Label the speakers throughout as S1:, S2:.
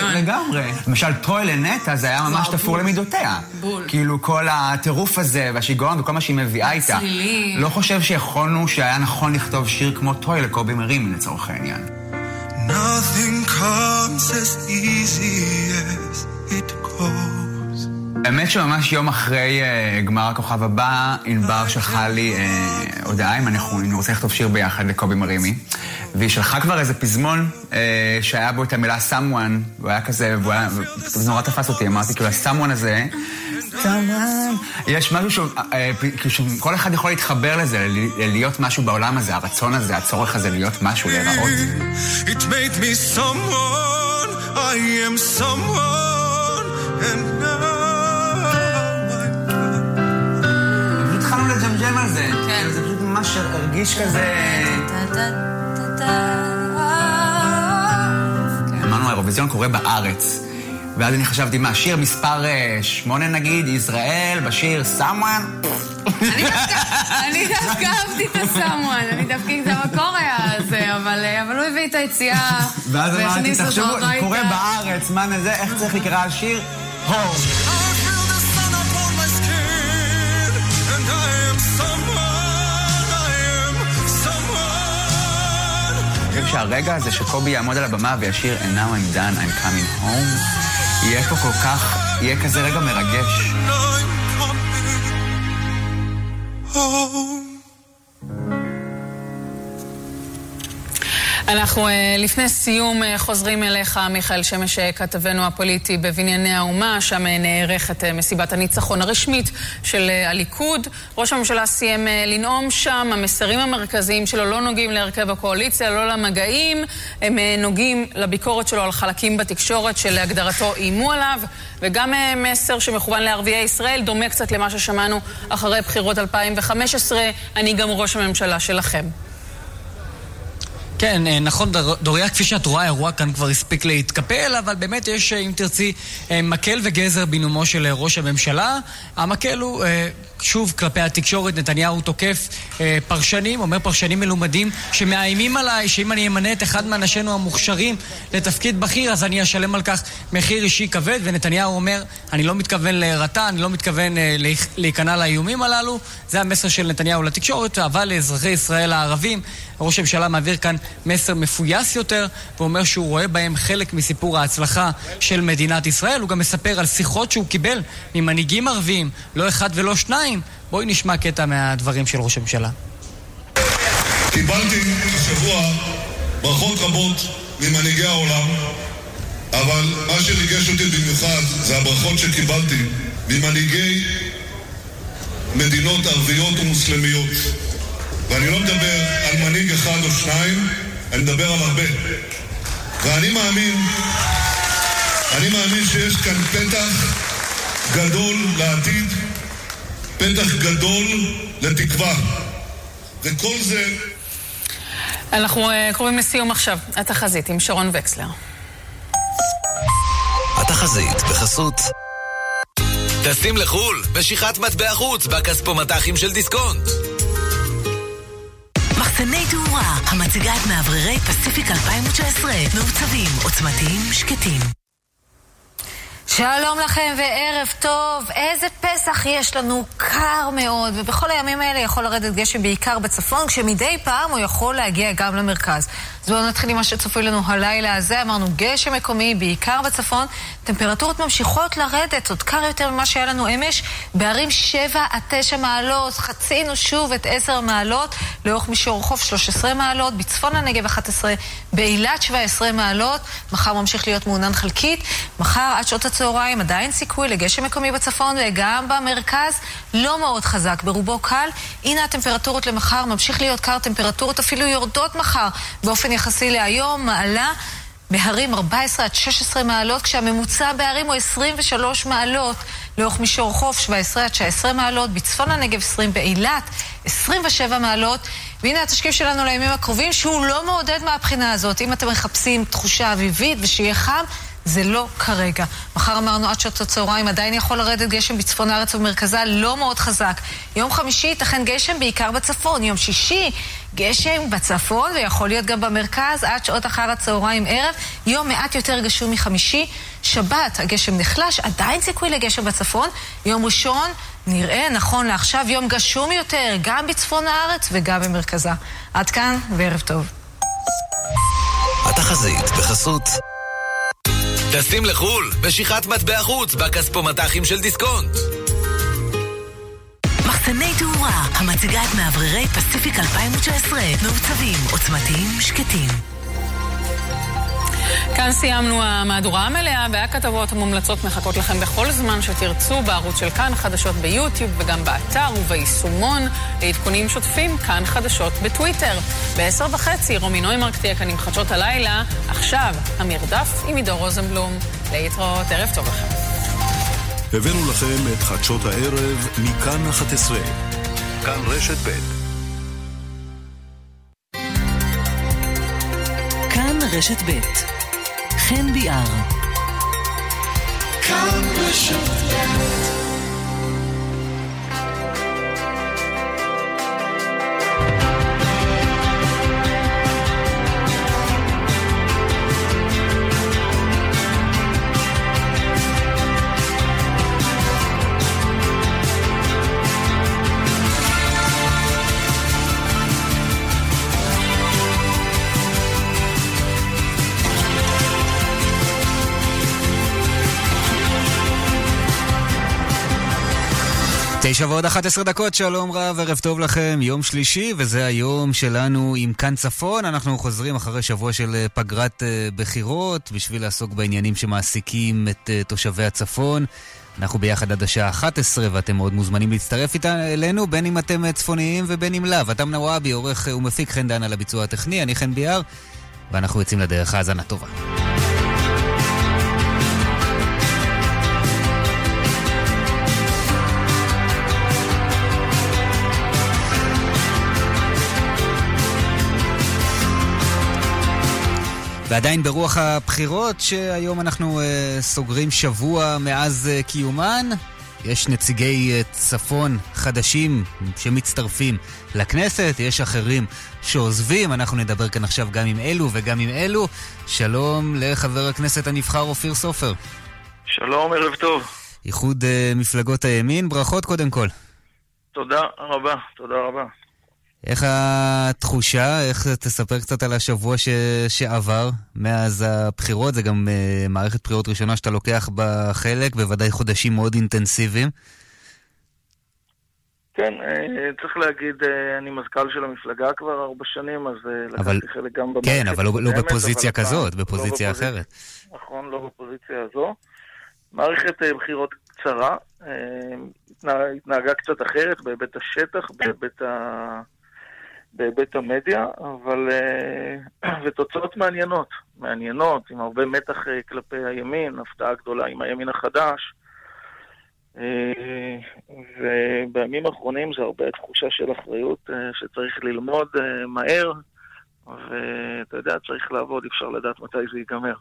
S1: באיצטדיון.
S2: לגמרי. למשל, טוי לנטע זה היה ממש תפור למידותיה.
S1: בול.
S2: כאילו כל הטירוף הזה, והשיגעון וכל מה שהיא מביאה איתה.
S1: הצלילים.
S2: לא חושב שיכולנו, שהיה נכון לכתוב שיר כמו טוי לקובי מרימי לצורך העניין.
S3: Nothing comes as easy as it goes.
S2: האמת שממש יום אחרי uh, גמר הכוכב הבא, ענבר שלחה לי uh, הודעה אם אנחנו, אני רוצה לכתוב שיר ביחד לקובי מרימי. והיא שלחה כבר איזה פזמון שהיה בו את המילה someone, והוא היה כזה, והוא היה, זה נורא תפס אותי, אמרתי כאילו, ה-someone הזה, someone, יש משהו שהוא, כאילו שכל אחד יכול להתחבר לזה, להיות משהו בעולם הזה, הרצון הזה, הצורך הזה להיות משהו, להיראות.
S3: It made me someone, I am someone, and now
S2: לג'מג'ם על זה.
S1: כן.
S2: כאילו, זה פשוט ממש הרגיש כזה... אמרנו, האירוויזיון קורה בארץ. ואז אני חשבתי, מה, שיר מספר אה, שמונה נגיד, ישראל, בשיר someone?
S1: אני דווקא- אהבתי את הסמואן, אני דווקא, זה המקור היה זה, אבל אה, אבל הוא הביא את היציאה,
S2: ואז אמרתי, תחשבו, קורה. בארץ, מה זה, איך צריך לקרוא השיר? הום.
S3: feel the sun upon my skin, and I
S2: שהרגע הזה שקובי יעמוד על הבמה וישיר And now I'm done, I'm coming home, יהיה פה כל כך, יהיה כזה רגע מרגש.
S3: Home.
S1: אנחנו אה, לפני סיום אה, חוזרים אליך, מיכאל שמש, אה, כתבנו הפוליטי בבנייני האומה, שם נערכת מסיבת הניצחון הרשמית של הליכוד. ראש הממשלה סיים לנאום שם, המסרים המרכזיים שלו לא נוגעים להרכב הקואליציה, לא למגעים, הם נוגעים לביקורת שלו על חלקים בתקשורת שלהגדרתו איימו עליו, וגם מסר שמכוון לערביי ישראל, דומה קצת למה ששמענו אחרי בחירות 2015, אני גם ראש הממשלה שלכם.
S4: כן, אה, נכון, דור- דוריה, כפי שאת רואה, האירוע כאן כבר הספיק להתקפל, אבל באמת יש, אה, אם תרצי, אה, מקל וגזר בנאומו של ראש הממשלה. המקל הוא, שוב, כלפי התקשורת, נתניהו תוקף אה, פרשנים, אומר פרשנים מלומדים, שמאיימים עליי שאם אני אמנה את אחד מאנשינו המוכשרים לתפקיד בכיר, אז אני אשלם על כך מחיר אישי כבד, ונתניהו אומר, אני לא מתכוון להירתע, אני לא מתכוון אה, להיכ- להיכנע לאיומים הללו. זה המסר של נתניהו לתקשורת, אבל לאזרחי ישראל הערבים, ראש הממשלה מעביר כאן מסר מפויס יותר, ואומר שהוא רואה בהם חלק מסיפור ההצלחה של מדינת ישראל. הוא גם מספר על שיחות שהוא קיבל ממנהיגים ערביים, לא אחד ולא שניים. בואי נשמע קטע מהדברים של ראש הממשלה.
S5: קיבלתי השבוע ברכות רבות ממנהיגי העולם, אבל מה שריגש אותי במיוחד זה הברכות שקיבלתי ממנהיגי מדינות ערביות ומוסלמיות. ואני לא מדבר על מנהיג אחד או שניים, אני מדבר על הרבה. ואני מאמין, אני מאמין שיש כאן פתח גדול לעתיד, פתח גדול לתקווה. וכל זה
S1: אנחנו אה, קרובים לסיום עכשיו. התחזית עם שרון וקסלר.
S6: התחזית בחסות טסים לחו"ל, משיכת מטבע חוץ בכספומטחים של דיסקונט.
S7: מחסני תאורה, המציגה את מאווררי פסיפיק 2019, מעוצבים, עוצמתיים, שקטים.
S8: שלום לכם וערב טוב. איזה פסח יש לנו, קר מאוד, ובכל הימים האלה יכול לרדת גשם בעיקר בצפון, כשמדי פעם הוא יכול להגיע גם למרכז. אז בואו נתחיל עם מה שצפוי לנו הלילה הזה. אמרנו גשם מקומי, בעיקר בצפון. טמפרטורות ממשיכות לרדת, עוד קר יותר ממה שהיה לנו אמש. בערים 7 עד 9 מעלות, חצינו שוב את 10 מעלות, לאורך מישור חוף 13 מעלות, בצפון הנגב 11, באילת 17 מעלות. מחר ממשיך להיות מעונן חלקית. מחר עד שעות הצהריים עדיין סיכוי לגשם מקומי בצפון וגם במרכז, לא מאוד חזק, ברובו קל. הנה הטמפרטורות למחר, ממשיך להיות קר, טמפרטורות אפילו יורדות מחר באופן יחסי להיום, מעלה. בהרים 14 עד 16 מעלות, כשהממוצע בהרים הוא 23 מעלות. לאורך מישור חוף 17 עד 19 מעלות, בצפון הנגב 20, באילת 27 מעלות. והנה התשקיף שלנו לימים הקרובים, שהוא לא מעודד מהבחינה הזאת. אם אתם מחפשים תחושה אביבית ושיהיה חם, זה לא כרגע. מחר אמרנו עד שעות הצהריים עדיין יכול לרדת גשם בצפון הארץ ובמרכזה, לא מאוד חזק. יום חמישי ייתכן גשם בעיקר בצפון. יום שישי גשם בצפון ויכול להיות גם במרכז עד שעות אחר הצהריים ערב. יום מעט יותר גשום מחמישי. שבת הגשם נחלש, עדיין סיכוי לגשם בצפון. יום ראשון נראה נכון לעכשיו יום גשום יותר גם בצפון הארץ וגם במרכזה. עד כאן וערב טוב.
S6: התחזית בחסות טסים לחו"ל, משיכת מטבע חוץ בכספומטחים של דיסקונט.
S7: מחסני תאורה, המציגה את מאווררי פסיפיק 2019, מעוצבים, עוצמתיים, שקטים.
S1: כאן סיימנו המהדורה המלאה, והכתבות המומלצות מחכות לכם בכל זמן שתרצו בערוץ של כאן חדשות ביוטיוב וגם באתר וביישומון. לעדכונים שוטפים, כאן חדשות בטוויטר. בעשר וחצי רומי נוימרק תהיה כאן עם חדשות הלילה. עכשיו, המרדף עם עידו רוזנבלום. להתראות, ערב טוב לכם.
S9: הבאנו לכם את חדשות הערב מכאן 11. כאן רשת ב'.
S7: כאן רשת ב' חן ביאר.
S3: כאן רשת
S10: תשע ועוד 11 דקות, שלום רב, ערב טוב לכם, יום שלישי, וזה היום שלנו עם כאן צפון. אנחנו חוזרים אחרי שבוע של אה, פגרת אה, בחירות, בשביל לעסוק בעניינים שמעסיקים את אה, תושבי הצפון. אנחנו ביחד עד השעה 11, ואתם מאוד מוזמנים להצטרף איתה, אלינו, בין אם אתם צפוניים ובין אם לאו. אתם נוואבי, עורך ומפיק חן דן על הביצוע הטכני, אני חן ביאר, ואנחנו יוצאים לדרך האזנה טובה. ועדיין ברוח הבחירות, שהיום אנחנו uh, סוגרים שבוע מאז uh, קיומן, יש נציגי uh, צפון חדשים שמצטרפים לכנסת, יש אחרים שעוזבים, אנחנו נדבר כאן עכשיו גם עם אלו וגם עם אלו. שלום לחבר הכנסת הנבחר אופיר סופר.
S11: שלום, ערב טוב.
S10: איחוד uh, מפלגות הימין, ברכות קודם כל.
S11: תודה רבה, תודה רבה.
S10: איך התחושה? איך תספר קצת על השבוע ש... שעבר מאז הבחירות? זה גם uh, מערכת בחירות ראשונה שאתה לוקח בה חלק, בוודאי חודשים מאוד אינטנסיביים.
S11: כן, uh, צריך להגיד, uh, אני מזכ"ל של המפלגה כבר ארבע שנים, אז
S10: אבל...
S11: לקחתי חלק גם במערכת
S10: כן, אבל לא, לא
S11: הקודמת,
S10: בפוזיציה
S11: אבל
S10: כזאת,
S11: הפעם
S10: בפוזיציה
S11: לא
S10: אחרת.
S11: נכון, לא בפוזיציה הזו. מערכת בחירות קצרה, התנה- התנהגה קצת אחרת בהיבט השטח, בהיבט ה... בהיבט המדיה, אבל... אה, ותוצאות מעניינות, מעניינות, עם הרבה מתח אה, כלפי הימין, הפתעה גדולה עם הימין החדש. אה, ובימים האחרונים זה הרבה תחושה של אחריות שצריך ללמוד מהר, ואתה יודע, צריך לעבוד, אפשר לדעת מתי זה ייגמר.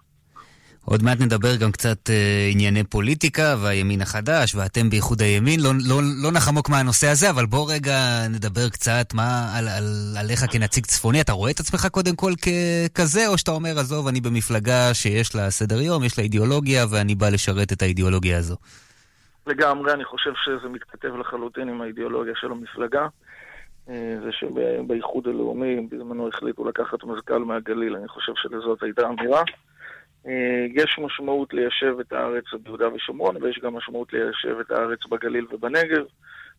S10: עוד מעט נדבר גם קצת אה, ענייני פוליטיקה והימין החדש, ואתם באיחוד הימין. לא, לא, לא נחמוק מהנושא הזה, אבל בוא רגע נדבר קצת מה, על, על, עליך כנציג צפוני. אתה רואה את עצמך קודם כל ככזה, או שאתה אומר, עזוב, אני במפלגה שיש לה סדר יום, יש לה אידיאולוגיה, ואני בא לשרת את האידיאולוגיה הזו?
S11: לגמרי, אני חושב שזה מתכתב לחלוטין עם האידיאולוגיה של המפלגה. אה, זה שבאיחוד הלאומי בזמנו החליטו לקחת מזכ"ל מהגליל, אני חושב שלזאת הייתה אמירה. אה, יש משמעות ליישב את הארץ ביהודה ושומרון, ויש גם משמעות ליישב את הארץ בגליל ובנגב.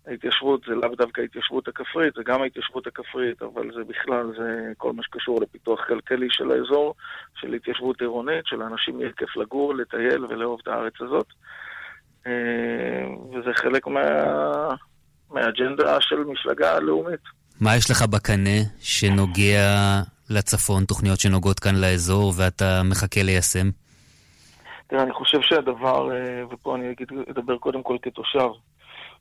S11: ההתיישבות זה לאו דווקא ההתיישבות הכפרית, זה גם ההתיישבות הכפרית, אבל זה בכלל, זה כל מה שקשור לפיתוח כלכלי של האזור, של התיישבות עירונית, שלאנשים יהיה כיף לגור, לטייל ולאהוב את הארץ הזאת. אה, וזה חלק מה... מהאג'נדה של מפלגה לאומית.
S10: מה יש לך בקנה שנוגע לצפון, תוכניות שנוגעות כאן לאזור, ואתה מחכה ליישם?
S11: תראה, אני חושב שהדבר, אה, ופה אני אגיד, אדבר קודם כל כתושב,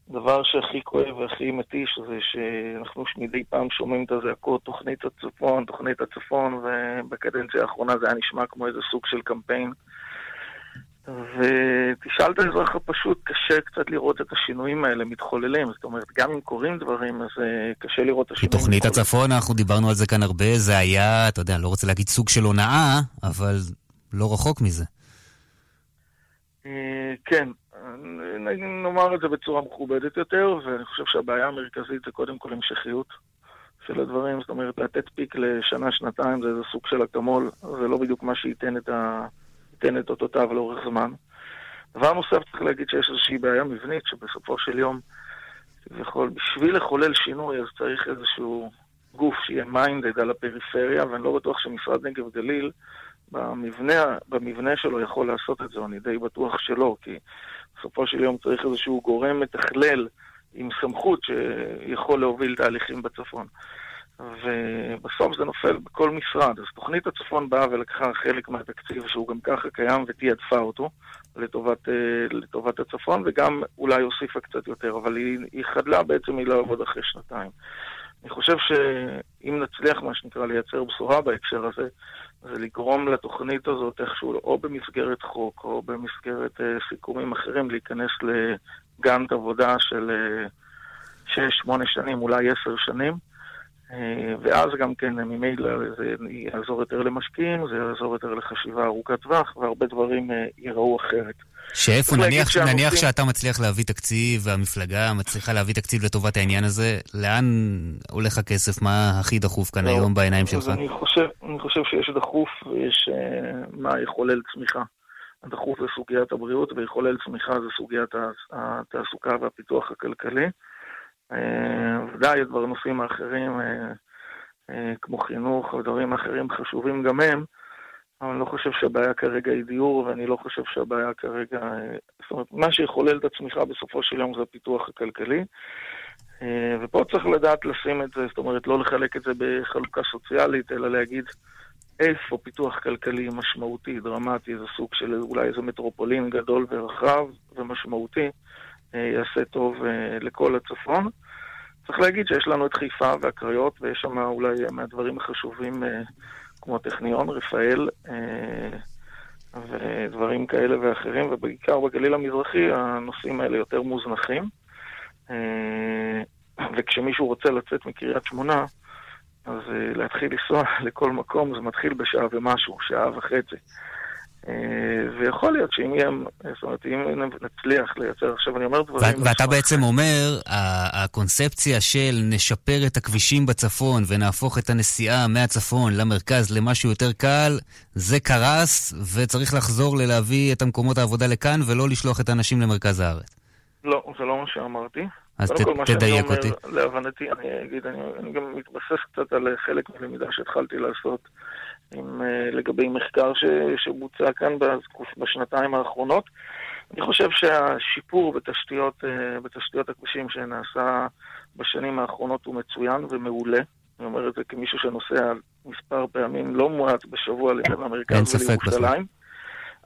S11: הדבר שהכי כואב והכי מתיש זה שאנחנו מדי פעם שומעים את הזעקות, תוכנית הצפון, תוכנית הצפון, ובקדנציה האחרונה זה היה נשמע כמו איזה סוג של קמפיין. ותשאל את האזרח הפשוט, קשה קצת לראות את השינויים האלה מתחוללים. זאת אומרת, גם אם קורים דברים, אז אה, קשה לראות את השינויים.
S10: תוכנית. הצפון, אנחנו דיברנו על זה כאן הרבה, זה היה, אתה יודע, לא רוצה להגיד סוג של הונאה, אבל לא רחוק מזה.
S11: אה, כן, נ- נאמר את זה בצורה מכובדת יותר, ואני חושב שהבעיה המרכזית זה קודם כל המשכיות של הדברים. זאת אומרת, לתת פיק לשנה-שנתיים זה איזה סוג של אקמול, זה לא בדיוק מה שייתן את, ה... ייתן את אותותיו לאורך זמן. דבר נוסף, צריך להגיד שיש איזושהי בעיה מבנית, שבסופו של יום, כביכול, בשביל לחולל שינוי, אז צריך איזשהו גוף שיהיה מיינדד על הפריפריה, ואני לא בטוח שמשרד נגב גליל, במבנה, במבנה שלו יכול לעשות את זה, אני די בטוח שלא, כי בסופו של יום צריך איזשהו גורם מתכלל עם סמכות שיכול להוביל תהליכים בצפון. ובסוף זה נופל בכל משרד. אז תוכנית הצפון באה ולקחה חלק מהתקציב שהוא גם ככה קיים ותעדפה אותו לטובת, אה, לטובת הצפון, וגם אולי הוסיפה קצת יותר, אבל היא, היא חדלה בעצם היא לעבוד אחרי שנתיים. אני חושב שאם נצליח, מה שנקרא, לייצר בשורה בהקשר הזה, זה לגרום לתוכנית הזאת איכשהו, או במסגרת חוק, או במסגרת אה, סיכומים אחרים, להיכנס לגאנט עבודה של אה, שש, שמונה שנים, אולי עשר שנים. אה, ואז גם כן ממילא זה יעזור יותר למשקיעים, זה יעזור יותר לחשיבה ארוכת טווח, והרבה דברים אה, ייראו אחרת.
S10: שאיפה, נניח,
S11: שהנושאים-
S10: נניח שאתה מצליח להביא תקציב, והמפלגה מצליחה להביא תקציב לטובת העניין הזה, לאן הולך הכסף? מה הכי דחוף כאן
S11: לא,
S10: היום בעיניים שלך?
S11: אני חושב, אני חושב שיש דחוף ויש אה, מה יחולל צמיחה. הדחוף זה סוגיית הבריאות, ויחולל צמיחה זה סוגיית התעסוקה והפיתוח הכלכלי. אה, ודאי, הדברים הנושאים האחרים, אה, אה, כמו חינוך ודברים אחרים חשובים גם הם, אבל אני לא חושב שהבעיה כרגע היא דיור, ואני לא חושב שהבעיה כרגע... זאת אומרת, מה שיחולל את הצמיחה בסופו של יום זה הפיתוח הכלכלי. ופה צריך לדעת לשים את זה, זאת אומרת, לא לחלק את זה בחלוקה סוציאלית, אלא להגיד איפה פיתוח כלכלי משמעותי, דרמטי, זה סוג של אולי איזה מטרופולין גדול ורחב ומשמעותי, יעשה טוב אה, לכל הצפון. צריך להגיד שיש לנו את חיפה והקריות, ויש שם אולי מהדברים החשובים, אה, כמו הטכניון, רפאל, אה, ודברים כאלה ואחרים, ובעיקר בגליל המזרחי הנושאים האלה יותר מוזנחים. אה, וכשמישהו רוצה לצאת מקריית שמונה, אז אה, להתחיל לנסוע לכל מקום זה מתחיל בשעה ומשהו, שעה וחצי. אה, ויכול להיות שאם יהיה, זאת אומרת, אם נצליח לייצר, עכשיו אני אומר דברים...
S10: ו- ואתה בעצם אומר, הקונספציה של נשפר את הכבישים בצפון ונהפוך את הנסיעה מהצפון למרכז למשהו יותר קל, זה קרס וצריך לחזור ללהביא את המקומות העבודה לכאן ולא לשלוח את האנשים למרכז הארץ.
S11: לא, זה לא מה שאמרתי.
S10: אז ת-
S11: כל, מה
S10: תדייק
S11: אומר,
S10: אותי.
S11: להבנתי, אני אגיד, אני, אני גם מתבסס קצת על חלק מהלמידה שהתחלתי לעשות עם, אה, לגבי מחקר ש, שבוצע כאן בשנתיים האחרונות. אני חושב שהשיפור בתשתיות, אה, בתשתיות הכבישים שנעשה בשנים האחרונות הוא מצוין ומעולה. אני אומר את זה כמישהו שנוסע מספר פעמים לא מועט בשבוע לבין המרכז ולירושלים.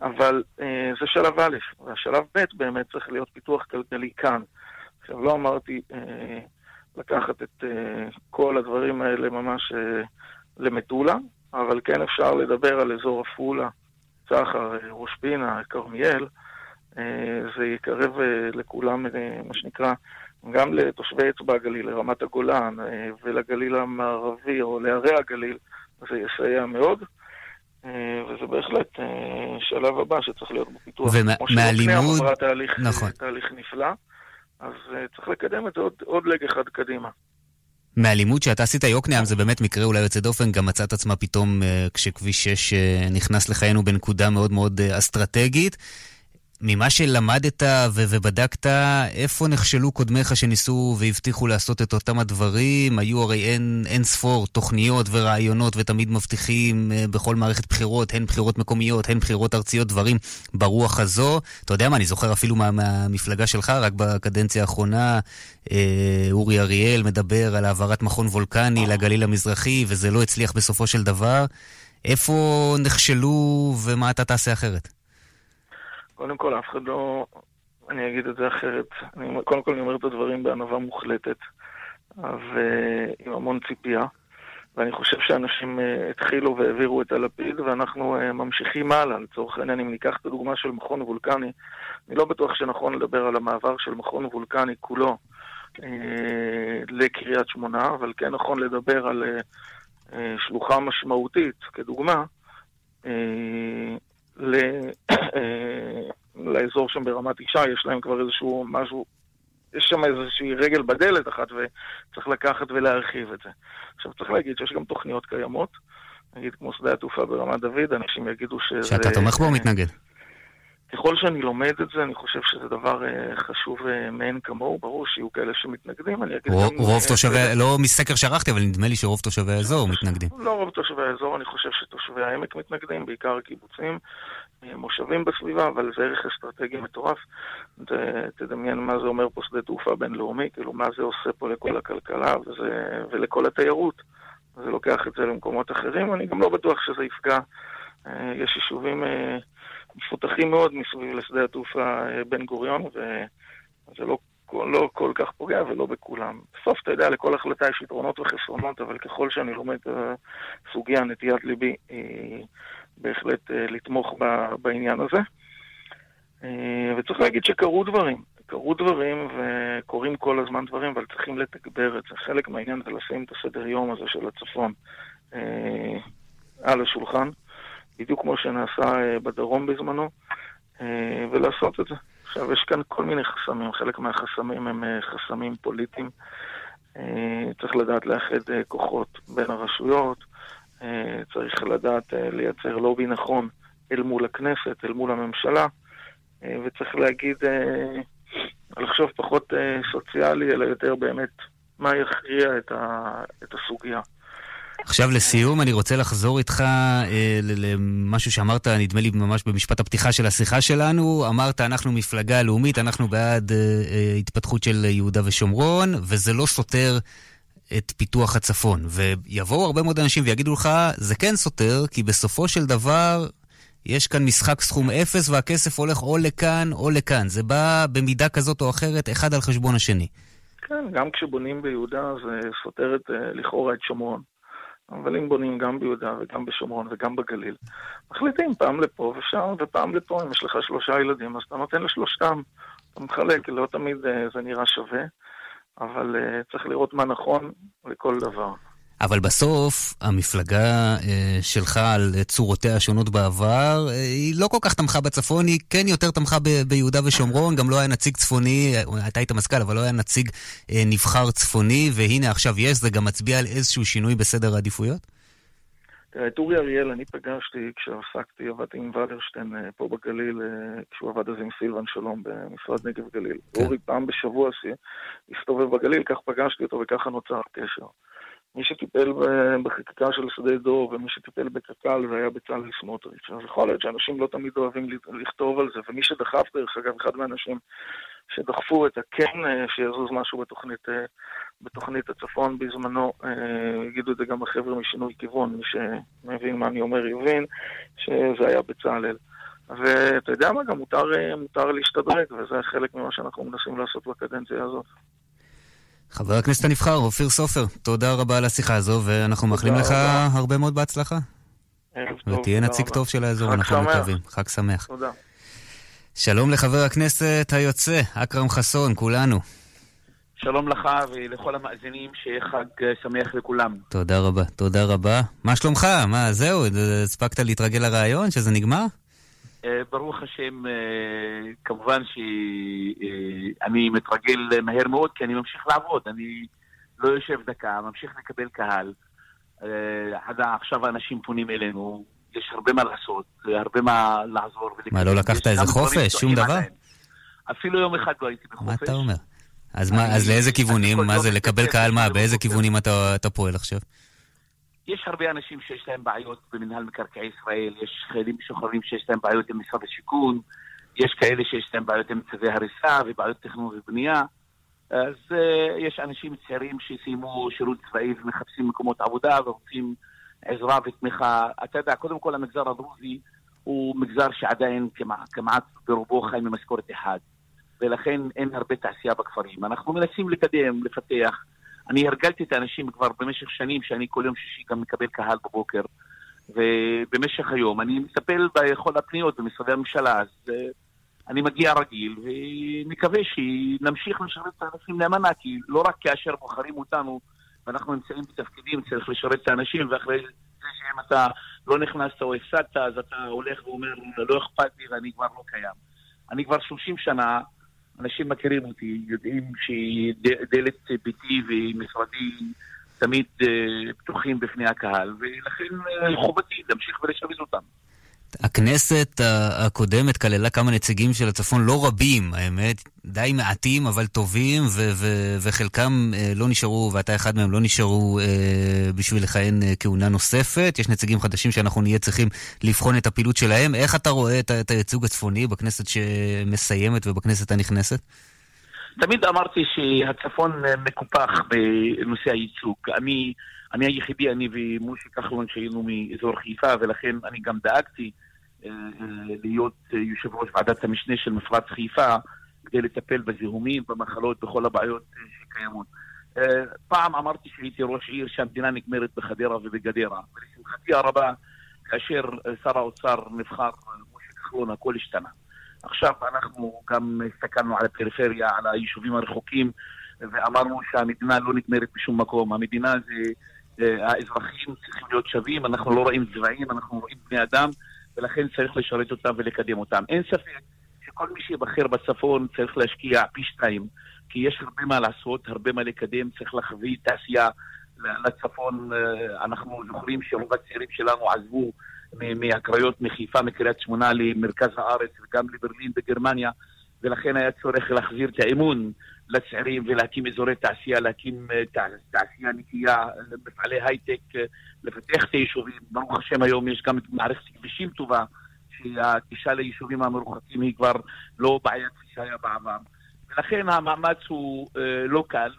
S11: אבל אה, זה שלב א', והשלב ב' באמת צריך להיות פיתוח כלכלי כאן. עכשיו, לא אמרתי אה, לקחת את אה, כל הדברים האלה ממש אה, למטולה, אבל כן אפשר לדבר על אזור עפולה, צחר, אה, ראש פינה, כרמיאל. אה, זה יקרב אה, לכולם, מה שנקרא, גם לתושבי אצבע הגליל, לרמת הגולן ולגליל המערבי או לערי הגליל, זה יסייע מאוד. וזה בהחלט שלב הבא שצריך להיות בפיתוח.
S10: ומה-
S11: כמו שיוקנעם
S10: מהלימוד-
S11: עברה תהליך,
S10: נכון.
S11: תהליך נפלא, אז צריך לקדם את זה עוד, עוד לג אחד קדימה.
S10: מהלימוד שאתה עשית, יוקנעם זה באמת מקרה אולי יוצא דופן, גם מצאת עצמה פתאום אה, כשכביש 6 אה, נכנס לחיינו בנקודה מאוד מאוד אה, אסטרטגית. ממה שלמדת ו- ובדקת, איפה נכשלו קודמיך שניסו והבטיחו לעשות את אותם הדברים? היו הרי אין, אין ספור תוכניות ורעיונות ותמיד מבטיחים אה, בכל מערכת בחירות, הן בחירות מקומיות, הן בחירות ארציות, דברים ברוח הזו. אתה יודע מה, אני זוכר אפילו מה, מהמפלגה שלך, רק בקדנציה האחרונה, אה, אורי אריאל מדבר על העברת מכון וולקני לגליל המזרחי, וזה לא הצליח בסופו של דבר. איפה נכשלו ומה אתה תעשה אחרת?
S11: קודם כל, אף אחד לא... אני אגיד את זה אחרת. אני, קודם כל, אני אומר את הדברים בענווה מוחלטת, ועם המון ציפייה. ואני חושב שאנשים אה, התחילו והעבירו את הלפיד, ואנחנו אה, ממשיכים הלאה. לצורך העניין, אם ניקח את הדוגמה של מכון וולקני, אני לא בטוח שנכון לדבר על המעבר של מכון וולקני כולו אה, לקריית שמונה, אבל כן נכון לדבר על אה, אה, שלוחה משמעותית, כדוגמה, אה, ל, לאזור שם ברמת ישי, יש להם כבר איזשהו משהו, יש שם איזושהי רגל בדלת אחת וצריך לקחת ולהרחיב את זה. עכשיו צריך להגיד שיש גם תוכניות קיימות, נגיד כמו שדה התעופה ברמת דוד, אנשים יגידו שזה...
S10: שאתה תומך בו או מתנגד?
S11: ככל שאני לומד את זה, אני חושב שזה דבר אה, חשוב אה, מאין כמוהו, ברור שיהיו כאלה שמתנגדים, אני אגיד
S10: רוב-
S11: גם...
S10: רוב
S11: אה,
S10: תושבי, לא מסקר שערכתי, אבל נדמה לי שרוב תושבי האזור מתנגדים.
S11: לא רוב תושבי האזור, אני חושב שתושבי העמק מתנגדים, בעיקר הקיבוצים, אה, מושבים בסביבה, אבל זה ערך אסטרטגי מטורף. תדמיין מה זה אומר פה שדה תעופה בינלאומי, כאילו מה זה עושה פה לכל הכלכלה וזה, ולכל התיירות. זה לוקח את זה למקומות אחרים, אני גם לא בטוח שזה יפגע. יש יישובים מפותחים מאוד מסביב לשדה התעופה אה, בן גוריון, וזה לא לא כל כך פוגע ולא בכולם. בסוף, אתה יודע, לכל החלטה יש יתרונות וחסרונות, אבל ככל שאני לומד את הסוגיה, נטיית ליבי היא בהחלט אה, לתמוך ב- בעניין הזה. אה, וצריך להגיד שקרו דברים. קרו דברים וקורים כל הזמן דברים, אבל צריכים לתגבר את זה. חלק מהעניין זה לשים את הסדר יום הזה של הצפון אה, על השולחן, בדיוק כמו שנעשה אה, בדרום בזמנו, אה, ולעשות את זה. עכשיו, יש כאן כל מיני חסמים, חלק מהחסמים הם אה, חסמים פוליטיים. צריך לדעת לאחד כוחות בין הרשויות, צריך לדעת לייצר לובי נכון אל מול הכנסת, אל מול הממשלה, וצריך להגיד, לחשוב פחות סוציאלי, אלא יותר באמת מה יכריע את, ה, את הסוגיה.
S10: עכשיו לסיום, אני רוצה לחזור איתך אה, למשהו שאמרת, נדמה לי ממש במשפט הפתיחה של השיחה שלנו. אמרת, אנחנו מפלגה לאומית, אנחנו בעד אה, אה, התפתחות של יהודה ושומרון, וזה לא סותר את פיתוח הצפון. ויבואו הרבה מאוד אנשים ויגידו לך, זה כן סותר, כי בסופו של דבר יש כאן משחק סכום אפס והכסף הולך או לכאן או לכאן. זה בא במידה כזאת או אחרת, אחד על חשבון השני.
S11: כן, גם כשבונים ביהודה זה סותר את, לכאורה את שומרון. אבל אם בונים גם ביהודה וגם בשומרון וגם בגליל, מחליטים פעם לפה ושם ופעם לפה, אם יש לך שלושה ילדים, אז אתה נותן לשלושתם, אתה מחלק, לא תמיד אה, זה נראה שווה, אבל אה, צריך לראות מה נכון לכל דבר.
S10: אבל בסוף, המפלגה אה, שלך על צורותיה השונות בעבר, אה, היא לא כל כך תמכה בצפון, היא כן יותר תמכה ב- ביהודה ושומרון, גם לא היה נציג צפוני, אה, אתה היית מזכ"ל, אבל לא היה נציג אה, נבחר צפוני, והנה עכשיו יש, זה גם מצביע על איזשהו שינוי בסדר העדיפויות?
S11: תראה, את אורי אריאל אני פגשתי כשעסקתי, עבדתי עם ולרשטיין פה בגליל, כשהוא עבד אז עם סילבן שלום במשרד נגב גליל.
S10: כן.
S11: אורי פעם בשבוע ס- הסתובב בגליל, כך פגשתי אותו וככה נוצר קשר. מי שטיפל בחקיקה של שדה דור ומי שטיפל בקק"ל זה היה בצלאל סמוטריץ'. אז יכול להיות שאנשים לא תמיד אוהבים לכתוב על זה, ומי שדחף, דרך אגב, אחד מהאנשים שדחפו את הכן אה, שיזוז משהו בתוכנית, אה, בתוכנית הצפון בזמנו, אה, יגידו את זה גם החבר'ה משינוי כיוון, מי שמבין מה אני אומר יבין, שזה היה בצלאל. ואתה יודע מה, גם מותר, מותר להשתדרג, וזה חלק ממה שאנחנו מנסים לעשות בקדנציה הזאת.
S10: חבר הכנסת הנבחר, אופיר סופר, תודה רבה על השיחה הזו, ואנחנו מאחלים לך
S11: רבה.
S10: הרבה מאוד בהצלחה. ותהיה נציג
S11: רבה.
S10: טוב של האזור, אנחנו. מקווים. חג שמח.
S11: תודה.
S10: שלום לחבר הכנסת היוצא, אכרם חסון, כולנו.
S12: שלום לך ולכל המאזינים, שיהיה חג אה, שמח לכולם.
S10: תודה רבה, תודה רבה. מה שלומך? מה, זהו, הספקת להתרגל לרעיון, שזה נגמר?
S12: אה, ברוך השם, אה, כמובן שאני מתרגל מהר מאוד, כי אני ממשיך לעבוד, אני לא יושב דקה, ממשיך לקבל קהל. אה, עד עכשיו האנשים פונים אלינו, יש הרבה מה לעשות, הרבה מה לעזור.
S10: מה, לא לקחת איזה חופש? שום דבר?
S12: אפילו יום אחד לא הייתי בחופש.
S10: מה אתה אומר? אז מה, אז לאיזה כיוונים? מה
S12: יום
S10: זה, לקבל קהל מה? באיזה. כיוונים אתה אתה פועל עכשיו?
S12: יש הרבה אנשים שיש להם בעיות במינהל מקרקעי ישראל, יש חיילים משוחררים שיש להם בעיות עם משרד השיכון, יש כאלה שיש להם בעיות עם צווי הריסה ובעיות תכנון ובנייה. אז uh, יש אנשים צעירים שסיימו שירות צבאי ומחפשים מקומות עבודה ורוצים עזרה ותמיכה. אתה יודע, קודם כל המגזר הדרוזי הוא מגזר שעדיין כמעט, כמעט ברובו חי ממשכורת אחת, ולכן אין הרבה תעשייה בכפרים. אנחנו מנסים לקדם, לפתח. אני הרגלתי את האנשים כבר במשך שנים, שאני כל יום שישי גם מקבל קהל בבוקר, ובמשך היום אני מטפל בכל הפניות במשרדי הממשלה, אז אה, אני מגיע רגיל, ומקווה שנמשיך לשרת את האנשים נאמנה, כי לא רק כאשר בוחרים אותנו ואנחנו נמצאים בתפקידים, צריך לשרת את האנשים, ואחרי זה שאם אתה לא נכנסת או הפסדת, אז אתה הולך ואומר, לא אכפת לי ואני כבר לא קיים. אני כבר 30 שנה, אנשים מכירים אותי, יודעים שדלת ביתי ומשרדי תמיד אה, פתוחים בפני הקהל, ולכן אה, חובתי להמשיך ולשרת אותם.
S10: הכנסת הקודמת כללה כמה נציגים של הצפון, לא רבים, האמת, די מעטים, אבל טובים, ו- ו- וחלקם אה, לא נשארו, ואתה אחד מהם, לא נשארו אה, בשביל לכהן אה, כהונה נוספת. יש נציגים חדשים שאנחנו נהיה צריכים לבחון את הפעילות שלהם. איך אתה רואה את, את הייצוג הצפוני בכנסת שמסיימת ובכנסת הנכנסת?
S12: תמיד אמרתי שהצפון אה, מקופח בנושא הייצוג. אני, אני היחידי, אני ומשה כחלון שהיינו מאזור חיפה, ולכן אני גם דאגתי אה, אה, להיות אה, יושב ראש ועדת המשנה של מפרץ חיפה, כדי לטפל בזיהומים, במחלות, בכל הבעיות שקיימות. פעם אמרתי שהייתי ראש עיר שהמדינה נגמרת בחדרה ובגדרה, ולשמחתי הרבה, כאשר שר האוצר נבחר משה כחלון, הכל השתנה. עכשיו אנחנו גם הסתכלנו על הפריפריה, על היישובים הרחוקים, ואמרנו שהמדינה לא נגמרת בשום מקום. המדינה זה, האזרחים צריכים להיות שווים, אנחנו לא רואים צבעים, אנחנו רואים בני אדם, ולכן צריך לשרת אותם ולקדם אותם. אין ספק שכל מי שיבחר בצפון צריך להשקיע פי שתיים, כי יש הרבה מה לעשות, הרבה מה לקדם, צריך להחביא תעשייה לצפון. אה, אנחנו זוכרים שרוב הצעירים שלנו עזבו מהקריות מחיפה, מקריית שמונה למרכז הארץ וגם לברלין בגרמניה, ולכן היה צורך להחזיר את האמון לצעירים ולהקים אזורי תעשייה, להקים אה, תע- תעשייה נקייה, מפעלי הייטק, אה, לפתח את היישובים. ברוך השם היום יש גם מערכת כבישים טובה, שהגישה ליישובים המרוחקים היא כבר לא בעיה כפי שהיה בעבר. ולכן המאמץ הוא אה, לא קל,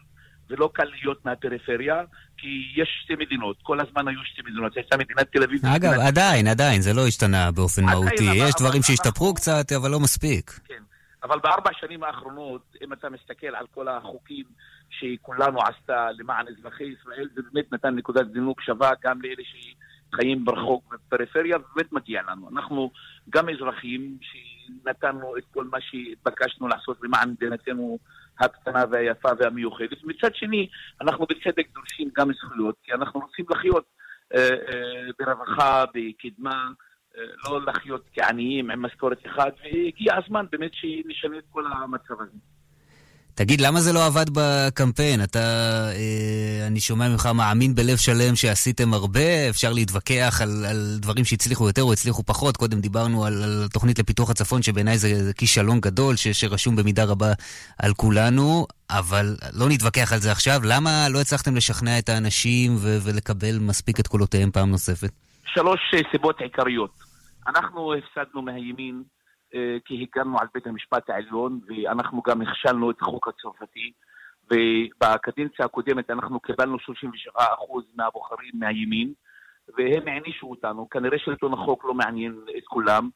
S12: ולא קל להיות מהפריפריה, כי יש שתי מדינות, כל הזמן היו שתי מדינות, הייתה מדינת תל אביב.
S10: אגב, עדיין, עדיין, זה לא השתנה באופן מהותי. יש דברים שהשתפרו קצת, אבל לא מספיק.
S12: כן. אבל בארבע שנים האחרונות, אם אתה מסתכל על כל החוקים שכולנו עשתה למען אזרחי ישראל, זה באמת נתן נקודת זינוק שווה גם לאלה שחיים ברחוק ובפריפריה, ובאמת מגיע לנו. אנחנו גם אזרחים שנתנו את כל מה שהתבקשנו לעשות למען מדינתנו הקטנה והיפה והמיוחדת. מצד שני, אנחנו בצדק דורשים גם זכויות, כי אנחנו רוצים לחיות אה, אה, ברווחה, בקדמה. אה, לא לחיות כעניים עם משכורת אחת, והגיע הזמן באמת שנשנה את כל המצב הזה.
S10: תגיד, למה זה לא עבד בקמפיין? אתה, אה, אני שומע ממך, מאמין בלב שלם שעשיתם הרבה, אפשר להתווכח על, על דברים שהצליחו יותר או הצליחו פחות. קודם דיברנו על, על תוכנית לפיתוח הצפון, שבעיניי זה, זה כישלון גדול, ש, שרשום במידה רבה על כולנו, אבל לא נתווכח על זה עכשיו. למה לא הצלחתם לשכנע את האנשים ו, ולקבל מספיק את קולותיהם פעם נוספת?
S12: שלוש אה, סיבות עיקריות. אנחנו הפסדנו מהימין אה, כי הגנו על בית המשפט העליון, ואנחנו גם הכשלנו את החוק הצרפתי, ובקדנציה הקודמת אנחנו קיבלנו 37% מהבוחרים מהימין, והם הענישו אותנו. כנראה שלטון החוק לא מעניין את כולם,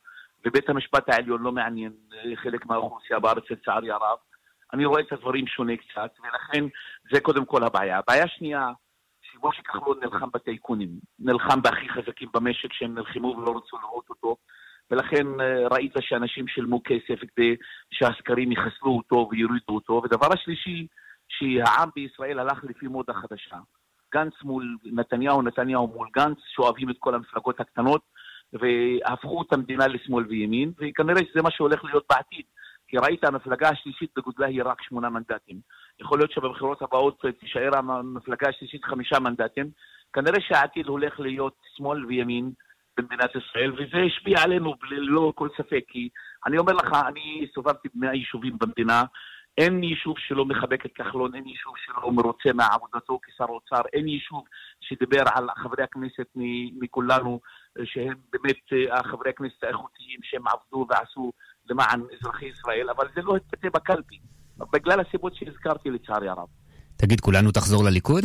S12: ובית המשפט העליון לא מעניין אה, חלק מהאוכלוסייה בארץ, לצערי הרב. אני רואה את הדברים שונה קצת, ולכן זה קודם כל הבעיה. הבעיה שנייה, שמשה כחלון נלחם בטייקונים, נלחם בהכי חזקים במשק שהם נלחמו ולא רצו לראות אותו, ולכן אה, ראית שאנשים שילמו כסף כדי שהסקרים יחסלו אותו ויורידו אותו. ודבר השלישי, שהעם בישראל הלך לפי מודה חדשה. גנץ מול נתניהו, נתניהו מול גנץ, שאוהבים את כל המפלגות הקטנות, והפכו את המדינה לשמאל וימין, וכנראה שזה מה שהולך להיות בעתיד. כי ראית, המפלגה השלישית בגודלה היא רק שמונה מנדטים. יכול להיות שבבחירות הבאות תישאר המפלגה השלישית חמישה מנדטים. כנראה שהעתיד הולך להיות שמאל וימין במדינת ישראל, וזה השפיע עלינו ללא כל ספק. כי אני אומר לך, אני הסתובבתי במאה יישובים במדינה, אין יישוב שלא מחבק את כחלון, אין יישוב שלא מרוצה מעבודתו כשר אוצר, אין יישוב שדיבר על חברי הכנסת מכולנו, שהם באמת אה, החברי הכנסת האיכותיים, שהם עבדו ועשו למען אזרחי ישראל, אבל זה לא התבטא בקלפי, בגלל הסיבות שהזכרתי לצערי הרב.
S10: תגיד, כולנו תחזור לליכוד?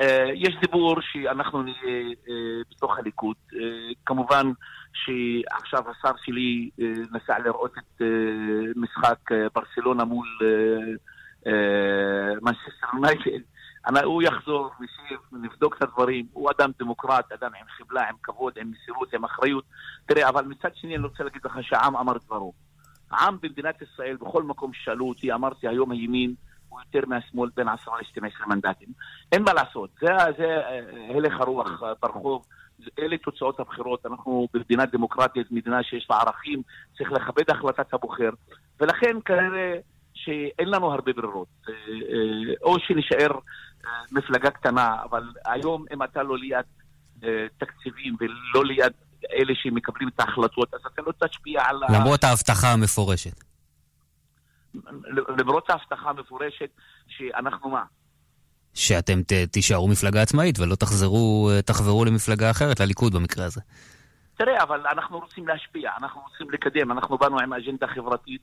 S12: אה, יש דיבור שאנחנו נהיה אה, בתוך הליכוד. אה, כמובן שעכשיו השר שלי נסע לראות את משחק ברצלונה מול מנצ'סטר יונייטד, הוא יחזור, נשב, נבדוק את הדברים. הוא אדם דמוקרט, אדם עם חמלה, עם כבוד, עם מסירות, עם אחריות. תראה, אבל מצד שני אני רוצה להגיד לך שהעם אמר דברו. העם במדינת ישראל, בכל מקום ששאלו אותי, אמרתי היום הימין הוא יותר מהשמאל בין 10 ל-12 מנדטים. אין מה לעשות, זה, זה אה, הלך הרוח אה, ברחוב. אלה תוצאות הבחירות, אנחנו במדינה דמוקרטית, מדינה שיש לה ערכים, צריך לכבד החלטת הבוחר, ולכן כנראה שאין לנו הרבה ברירות. אה, או שנישאר מפלגה קטנה, אבל היום אם אתה לא ליד אה, תקציבים ולא ליד אלה שמקבלים את ההחלטות, אז אתה לא תשפיע על.
S10: למרות ההבטחה המפורשת.
S12: למרות ההבטחה המפורשת שאנחנו מה?
S10: שאתם ת, תישארו מפלגה עצמאית ולא תחזרו, אה, תחברו למפלגה אחרת, לליכוד במקרה הזה.
S12: תראה, אבל אנחנו רוצים להשפיע, אנחנו רוצים לקדם, אנחנו באנו עם אג'נדה חברתית.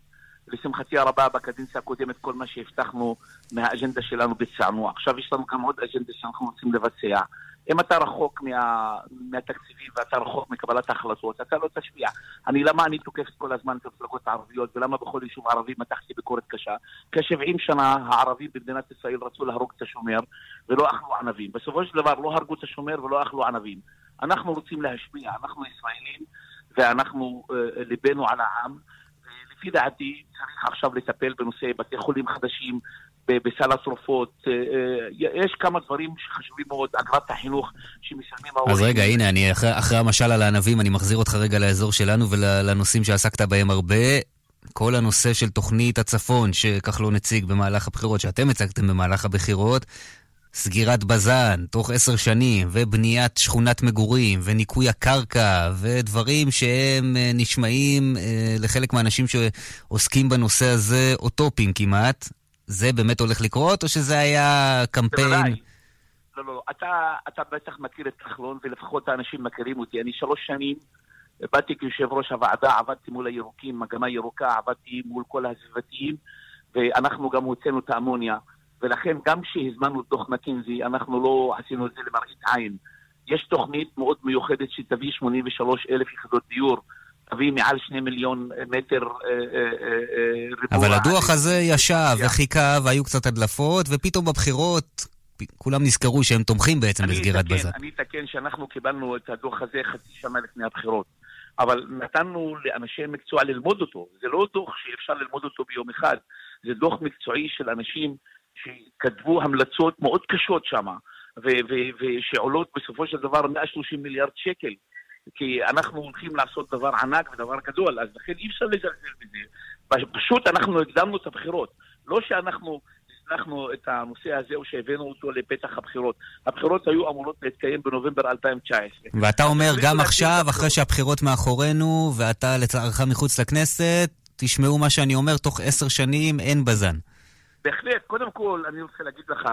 S12: לשמחתי הרבה, בקדנציה הקודמת, כל מה שהבטחנו מהאג'נדה שלנו ביצענו. עכשיו יש לנו גם עוד אג'נדה שאנחנו רוצים לבצע. אם אתה רחוק מה, מהתקציבים ואתה רחוק מקבלת ההחלטות, אתה לא תשפיע. אני, למה אני תוקף כל הזמן את המפלגות הערביות, ולמה בכל יישוב ערבי מתחתי ביקורת קשה? כ-70 שנה הערבים במדינת ישראל רצו להרוג את השומר ולא אכלו ענבים. בסופו של דבר לא הרגו את השומר ולא אכלו ענבים. אנחנו רוצים להשפיע, אנחנו ישראלים, ואנחנו, אה, ליבנו על העם. לפי דעתי צריך עכשיו לטפל בנושא בתי חולים חדשים, בסל התרופות. אה, אה, יש כמה דברים שחשובים מאוד, אגרת החינוך שמשלמים ההורים.
S10: אז רגע, הנה, אני אחרי, אחרי המשל על הענבים, אני מחזיר אותך רגע לאזור שלנו ולנושאים שעסקת בהם הרבה. כל הנושא של תוכנית הצפון, שכחלון הציג במהלך הבחירות, שאתם הצגתם במהלך הבחירות, סגירת בז"ן תוך עשר שנים, ובניית שכונת מגורים, וניקוי הקרקע, ודברים שהם אה, נשמעים אה, לחלק מהאנשים שעוסקים בנושא הזה אוטופיים כמעט. זה באמת הולך לקרות, או שזה היה קמפיין?
S12: בוודאי. לא, לא, אתה, אתה בטח מכיר את כחלון, ולפחות האנשים מכירים אותי. אני שלוש שנים באתי כיושב ראש הוועדה, עבדתי מול הירוקים, מגמה ירוקה, עבדתי מול כל הסביבתיים, ואנחנו גם הוצאנו את האמוניה. ולכן גם כשהזמנו את דוח מקינזי, אנחנו לא עשינו את זה למראית עין. יש תוכנית מאוד מיוחדת שתביא 83 אלף יחידות דיור, תביא מעל שני מיליון מטר אה, אה, אה, ריבוע.
S10: אבל הדוח הזה ישב וחיכה והיו קצת הדלפות, ופתאום בבחירות כולם נזכרו שהם תומכים בעצם בסגירת
S12: אתקן,
S10: בז"ן.
S12: אני אתקן שאנחנו קיבלנו את הדוח הזה חצי שנה לפני הבחירות. אבל נתנו לאנשי מקצוע ללמוד אותו. זה לא דוח שאפשר ללמוד אותו ביום אחד. זה דוח מקצועי של אנשים שכתבו המלצות מאוד קשות שם, ושעולות בסופו של דבר 130 מיליארד שקל. כי אנחנו הולכים לעשות דבר ענק ודבר גדול, אז לכן אי אפשר לזלזל בזה. פשוט אנחנו הקדמנו את הבחירות. לא שאנחנו הזנחנו את הנושא הזה או שהבאנו אותו לפתח הבחירות. הבחירות היו אמורות להתקיים בנובמבר 2019.
S10: ואתה אומר גם עכשיו, אחרי שהבחירות מאחורינו, ואתה לצערך מחוץ לכנסת, תשמעו מה שאני אומר, תוך עשר שנים אין בז"ן.
S12: בהחלט, קודם כל אני רוצה להגיד לך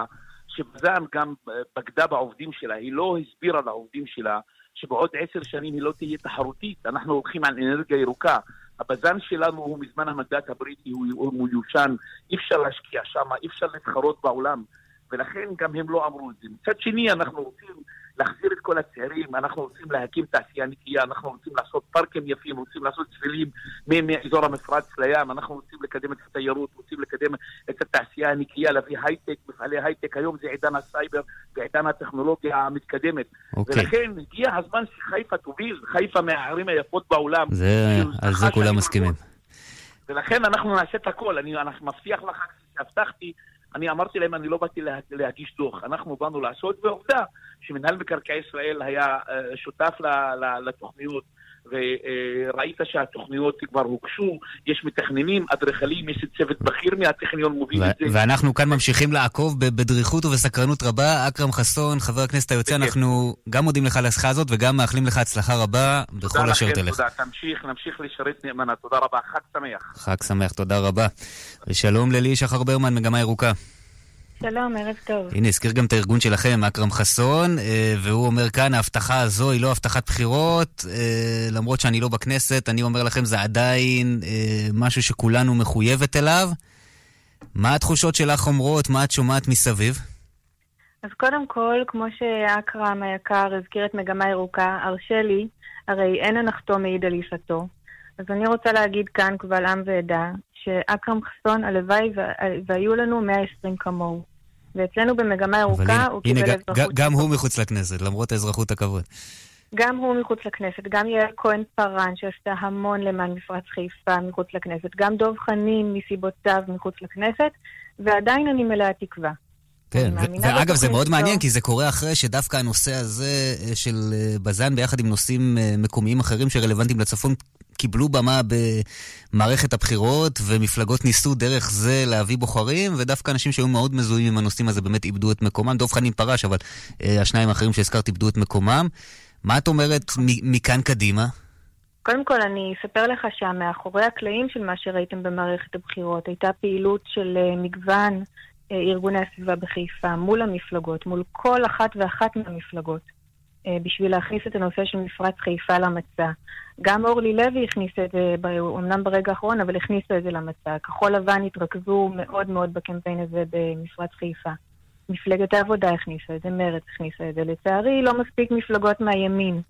S12: שבז"ן גם אה, בגדה בעובדים שלה, היא לא הסבירה לעובדים שלה שבעוד עשר שנים היא לא תהיה תחרותית. אנחנו הולכים על אנרגיה ירוקה. הבז"ן שלנו הוא מזמן המנדט הבריטי, הוא, הוא מיושן, אי אפשר להשקיע שם, אי אפשר להתחרות בעולם, ולכן גם הם לא אמרו את זה. מצד שני, אנחנו רוצים להחזיר את כל הצעירים, אנחנו רוצים להקים תעשייה נקייה, אנחנו רוצים לעשות פארקים יפים, רוצים לעשות שבילים מאזור המפרץ לים, אנחנו רוצים לקדם את התיירות, רוצים לקדם את התעשייה הנקייה, להביא הייטק, מפעלי הייטק, היום זה עידן הסייבר ועידן הטכנולוגיה המתקדמת.
S10: אוקיי.
S12: ולכן הגיע הזמן שחיפה תוביל, חיפה מהערים היפות בעולם.
S10: זה, על זה כולם מסכימים.
S12: ולכן אנחנו נעשה את הכל, אני אנחנו מבטיח לך, כשהבטחתי, אני אמרתי להם, אני לא באתי לה, להגיש דוח, אנחנו באנו לעשות, ועובדה שמנהל מקרקעי ישראל היה אה, שותף לתוכניות, וראית שהתוכניות כבר הוגשו, יש מתכננים, אדריכלים, יש צוות בכיר מהטכניון מוביל את זה.
S10: ואנחנו כאן ממשיכים לעקוב בדריכות ובסקרנות רבה. אכרם חסון, חבר הכנסת היוצא, אנחנו גם מודים לך על השיחה הזאת וגם מאחלים לך הצלחה רבה בכל אשר
S12: תודה לכם,
S10: תלך.
S12: תודה, תמשיך, נמשיך לשרת נאמנה, תודה רבה, חג שמח.
S10: חג שמח, תודה רבה. ושלום ללי שחר ברמן, מגמה ירוקה.
S13: שלום, ערב טוב.
S10: הנה, הזכיר גם את הארגון שלכם, אכרם חסון, אה, והוא אומר כאן, ההבטחה הזו היא לא הבטחת בחירות, אה, למרות שאני לא בכנסת, אני אומר לכם, זה עדיין אה, משהו שכולנו מחויבת אליו. מה התחושות שלך אומרות? מה את שומעת מסביב?
S13: אז קודם כל, כמו שאכרם היקר הזכיר את מגמה ירוקה, הרשה לי, הרי אין הנחתום מעיד על עיסתו. אז אני רוצה להגיד כאן קבל עם ועדה, שאכרם חסון, הלוואי וה- והיו לנו 120 כמוהו. ואצלנו במגמה ירוקה הוא קיבל אזרחות.
S10: גם הוא מחוץ לכנסת, למרות האזרחות הכבוד.
S13: גם הוא מחוץ לכנסת, גם יעל כהן פארן שעשתה המון למען מפרץ חיפה מחוץ לכנסת, גם דב חנין מסיבותיו מחוץ לכנסת, ועדיין אני מלאה תקווה.
S10: כן, ואגב, זה מאוד. מעניין, כי זה קורה אחרי שדווקא הנושא הזה אה, של אה, בז"ן ביחד עם נושאים אה, מקומיים אחרים שרלוונטיים לצפון, קיבלו במה במערכת הבחירות, ומפלגות ניסו דרך זה להביא בוחרים, ודווקא אנשים שהיו מאוד מזוהים עם הנושאים הזה באמת איבדו את מקומם. דב חנין פרש, אבל אה, השניים האחרים שהזכרת איבדו את מקומם. מה את אומרת מכאן קדימה?
S13: קודם כל, אני אספר לך שמאחורי הקלעים של מה שראיתם במערכת הבחירות הייתה פעילות של מגוון ארגוני הסביבה בחיפה מול המפלגות, מול כל אחת ואחת מהמפלגות, אה, בשביל להכניס את הנושא של מפרץ חיפה למצע. גם אורלי לוי הכניסה את זה, אומנם ברגע האחרון, אבל הכניסה את זה למצע. כחול לבן התרכזו מאוד מאוד בקמפיין הזה במפרץ חיפה. מפלגת העבודה הכניסה את זה, מרצ הכניסה את זה. לצערי, לא מספיק מפלגות מהימין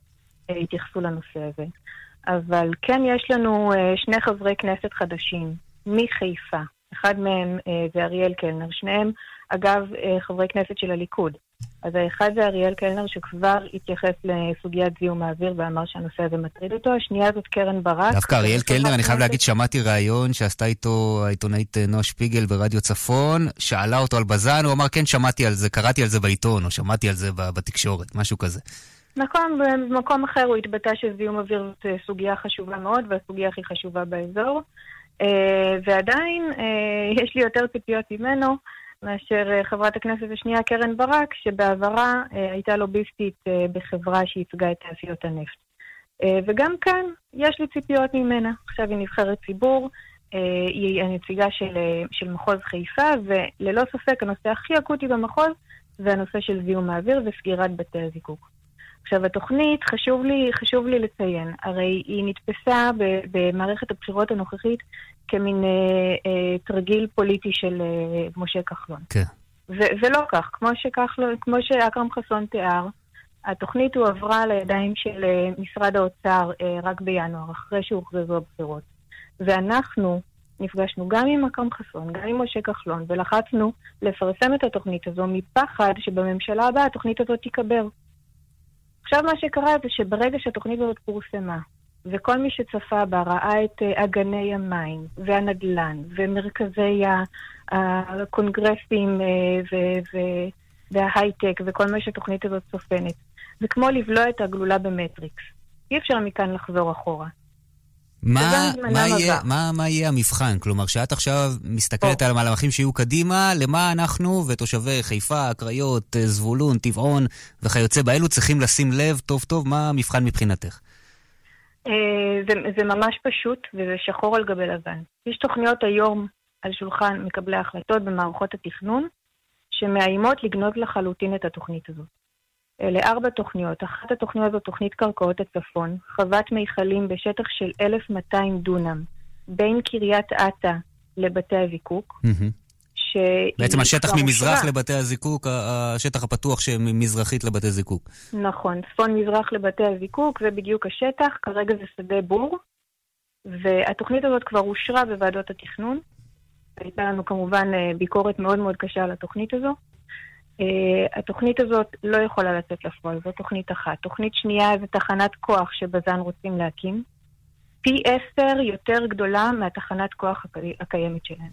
S13: אה, התייחסו לנושא הזה. אבל כן יש לנו אה, שני חברי כנסת חדשים מחיפה. אחד מהם אה, זה אריאל קלנר, שניהם, אגב, אה, חברי כנסת של הליכוד. אז האחד זה אריאל קלנר שכבר התייחס לסוגיית זיהום האוויר ואמר שהנושא הזה מטריד אותו, השנייה זאת קרן ברק.
S10: דווקא אריאל קלנר, אני חייב להגיד, שמעתי ראיון שעשתה איתו העיתונאית אה, נועה שפיגל ברדיו צפון, שאלה אותו על בז"ן, הוא אמר, כן, שמעתי על זה, קראתי על זה בעיתון, או שמעתי על זה בתקשורת, משהו כזה.
S13: נכון, במקום אחר הוא התבטא שזיהום אוויר זאת סוגיה חשובה מאוד, והסוגיה הכי חשובה באזור. אה, ועדיין אה, יש לי יותר ציפיות ממנו מאשר אה, חברת הכנסת השנייה, קרן ברק, שבעברה הייתה לוביסטית בחברה שייצגה את תעשיות הנפט. וגם כאן יש לי ציפיות ממנה. עכשיו היא נבחרת ציבור, היא הנציגה של, של מחוז חיפה, וללא ספק הנושא הכי אקוטי במחוז זה הנושא של זיהום האוויר וסגירת בתי הזיקוק. עכשיו, התוכנית, חשוב לי, חשוב לי לציין, הרי היא נתפסה במערכת הבחירות הנוכחית כמין אה, אה, תרגיל פוליטי של אה, משה כחלון.
S10: כן.
S13: ו- ולא כך, כמו, שכחלון, כמו שאכרם חסון תיאר, התוכנית הועברה לידיים של אה, משרד האוצר אה, רק בינואר, אחרי שהוכרזו הבחירות. ואנחנו נפגשנו גם עם אכרם חסון, גם עם משה כחלון, ולחצנו לפרסם את התוכנית הזו מפחד שבממשלה הבאה התוכנית הזאת תיקבר. עכשיו מה שקרה זה שברגע שהתוכנית הזאת פורסמה, וכל מי שצפה בה ראה את אה, אגני המים, והנדל"ן, ומרכזי הקונגרסים אה, ו- ו- וההייטק, וכל מה שהתוכנית הזאת צופנת, זה כמו לבלוע את הגלולה במטריקס. אי אפשר מכאן לחזור אחורה.
S10: מה, מה, יהיה. מה, מה יהיה המבחן? כלומר, שאת עכשיו מסתכלת על המהלכים שיהיו קדימה, למה אנחנו ותושבי חיפה, הקריות, אה, זבולון, טבעון וכיוצא באלו צריכים לשים לב טוב טוב מה המבחן מבחינתך?
S13: אה, זה, זה ממש פשוט, וזה שחור על גבי לבן. יש תוכניות היום על שולחן מקבלי ההחלטות במערכות התכנון, שמאיימות לגנוז לחלוטין את התוכנית הזאת. אלה ארבע תוכניות. אחת התוכניות זו תוכנית קרקעות הצפון, חוות מיכלים בשטח של 1,200 דונם, בין קריית אתא לבתי הזיקוק. שהיא
S10: בעצם השטח ממזרח
S13: אושרה.
S10: לבתי הזיקוק, השטח הפתוח שממזרחית לבתי זיקוק.
S13: נכון, צפון-מזרח לבתי הזיקוק, זה בדיוק השטח, כרגע זה שדה בור, והתוכנית הזאת כבר אושרה בוועדות התכנון. הייתה לנו כמובן אה, ביקורת מאוד מאוד קשה על התוכנית הזו. אה, התוכנית הזאת לא יכולה לצאת לפועל, זו תוכנית אחת. תוכנית שנייה זה תחנת כוח שבז"ן רוצים להקים, פי עשר יותר גדולה מהתחנת כוח הקי- הקיימת שלהם.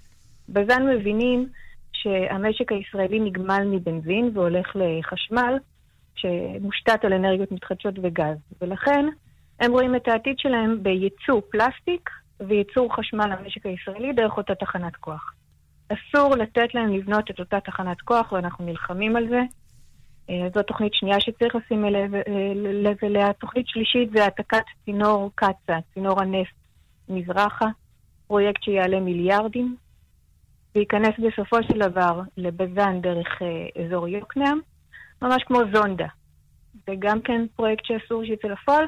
S13: בז"ן מבינים שהמשק הישראלי נגמל מבנזין והולך לחשמל, שמושתת על אנרגיות מתחדשות וגז. ולכן הם רואים את העתיד שלהם בייצוא פלסטיק וייצור חשמל למשק הישראלי דרך אותה תחנת כוח. אסור לתת להם לבנות את אותה תחנת כוח, ואנחנו נלחמים על זה. אה, זו תוכנית שנייה שצריך לשים אה, לב אליה. תוכנית שלישית זה העתקת צינור קצ"א, צינור הנפט מזרחה, פרויקט שיעלה מיליארדים, וייכנס בסופו של דבר לבז"ן דרך אה, אזור יוקנעם, ממש כמו זונדה. זה גם כן פרויקט שאסור שיצא לפועל,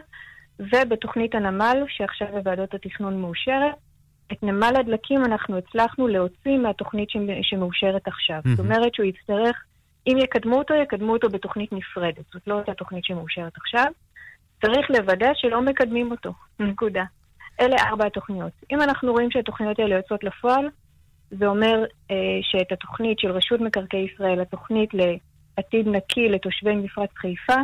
S13: ובתוכנית הנמל, שעכשיו בוועדות התכנון מאושרת, את נמל הדלקים אנחנו הצלחנו להוציא מהתוכנית שמ- שמאושרת עכשיו. זאת אומרת שהוא יצטרך, אם יקדמו אותו, יקדמו אותו בתוכנית נפרדת. זאת לא אותה תוכנית שמאושרת עכשיו. צריך לוודא שלא מקדמים אותו, נקודה. אלה ארבע התוכניות. אם אנחנו רואים שהתוכניות האלה יוצאות לפועל, זה אומר אה, שאת התוכנית של רשות מקרקעי ישראל, התוכנית לעתיד נקי לתושבי מפרץ חיפה,